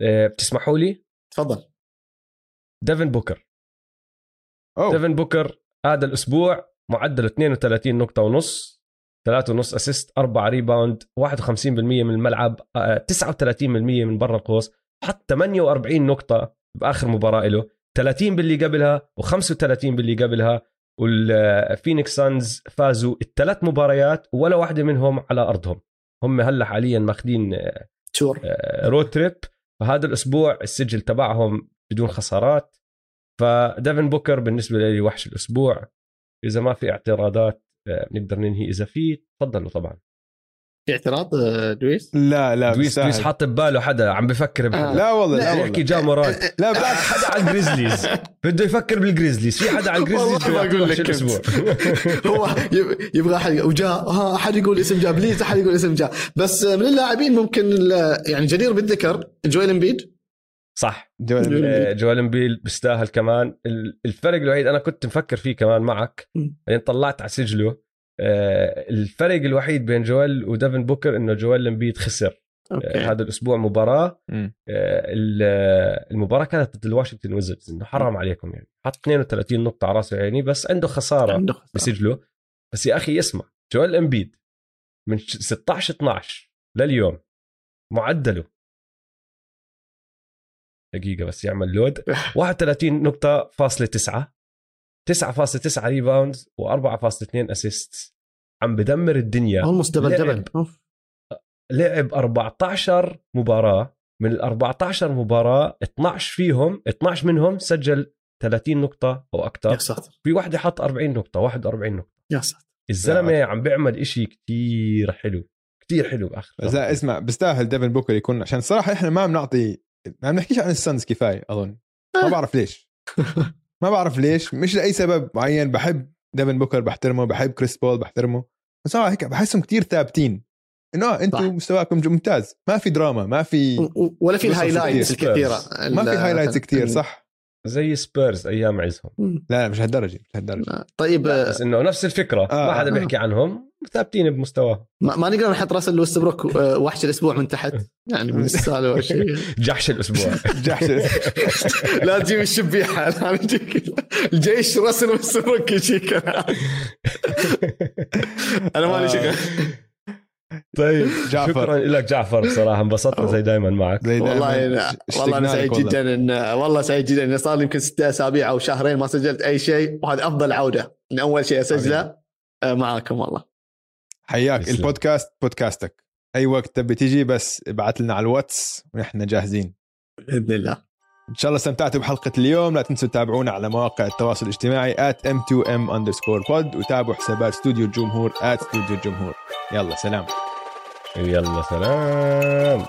آه بتسمحوا لي؟ تفضل. ديفن بوكر. أوه. ديفن بوكر هذا الأسبوع معدله 32 نقطة ونص. 3 ونص assist 4 rebound 51% من الملعب آه، 39% من برا القوس. حط 48 نقطة بآخر مباراة له. 30 باللي قبلها و35 باللي قبلها. وال Phoenix Suns فازوا الثلاث مباريات ولا واحدة منهم على أرضهم. هم هلا حاليا ماخذين short road trip فهذا الأسبوع السجل تبعهم بدون خسارات. فديفن بوكر بالنسبة لي وحش الأسبوع. إذا ما في اعتراضات آه، نقدر ننهي. إذا في تفضلوا طبعا. في اعتراض آه، دويس؟ لا لا دويس. دويس حاط بباله حدا عم بفكر بحدا آه. لا والله لا لا، والله. يحكي جا مراد لا بالعكس حدا على ال Grizzlies *laughs* بده يفكر بال Grizzlies في حدا على ال Grizzlies والله بقول لك. الأسبوع. هو يب- يبغى أحد وجاء ها أحد يقول اسم جاء please أحد يقول اسم جاء. بس من اللاعبين ممكن ال- يعني جدير بالذكر جويل إمبيد. صح. جوال- آه، إمبيد بيستاهل كمان. ال- الفرق الوحيد أنا كنت مفكر فيه كمان معك. بعدين طلعت على سجله. آه، الفرق الوحيد بين جوال وديفن بوكر إنه جوال إمبيد خسر. آه، أوكي. هذا الأسبوع مباراة. المباراة كانت ضد ال Washington Wizards إنه حرام عليكم يعني. حط 32 نقطة على راسه يعني بس عنده خسارة عنده خسارة. بسجله. بس يا أخي اسمع جوال إمبيد من ش- 16 12 لليوم معدله. دقيقة بس يعمل load 31 نقطة فاصلة 9 9.9 rebound و4.2 assist عم بدمر الدنيا. almost double. double. لعب 14 مباراة. من ال 14 مباراة 12 فيهم 12 منهم سجل 30 نقطة أو يا أكثر ساتر. في واحدة حط 40 نقطة 41 نقطة. يا ساتر. الزلمة عم بيعمل إشي كتير حلو. كتير حلو اخر بس لا اسمع بيستاهل ديفن بوكر يكون عشان صراحة إحنا ما بنعطي ما بنحكيش عن ال Suns كفاية أظن. ما بعرف ليش. ما بعرف ليش. مش لأي سبب معين. بحب ديفن بوكر بحترمه. بحب كريس بول بحترمه. بس صراحة هيك بحسهم كتير ثابتين. إنه آه، صح. أنتم مستواكم ممتاز. ما في دراما ما في ولا في ال highlights. الكثيرة. ما في highlights كتير ال- صح؟ زي سبيرز أيام عزهم. لا مش هالدرجة مش هالدرجة. طيب بس إنه نفس الفكرة. آه، ما حدا آه. بيحكي عنهم. ثابتين بمستواهم ما, ما نقدر نحط راسل ويستبروك آه، وحش الأسبوع من تحت. يعني من السالفة *laughs* شيء جحش الأسبوع. *laughs* جحش لا تجيب الشبيحة لا نجيك الجيش راسل ويستبروك يجيك. *laughs* أنا مالي شغل. طيب جعفر. شكرا لك جعفر بصراحة انبسطنا زي دائما معك. زي دايماً. والله أنا والله أنا سعيد. جدا ان والله سعيد جدا إن صار لي يمكن ستة أسابيع أو شهرين ما سجلت أي شيء وهذه أفضل عودة. إن أول شيء أسجله آه، معاكم والله. حياك تسلم. البودكاست بودكاستك. أي وقت تبي تيجي بس ابعث لنا على الواتس ونحن جاهزين. بإذن الله. إن شاء الله استمتعتوا بحلقة اليوم. لا تنسوا تتابعونا على مواقع التواصل الاجتماعي m2m underscore pod وتابعوا حسابات استوديو الجمهور استوديو الجمهور. يلا سلام. يلا سلام.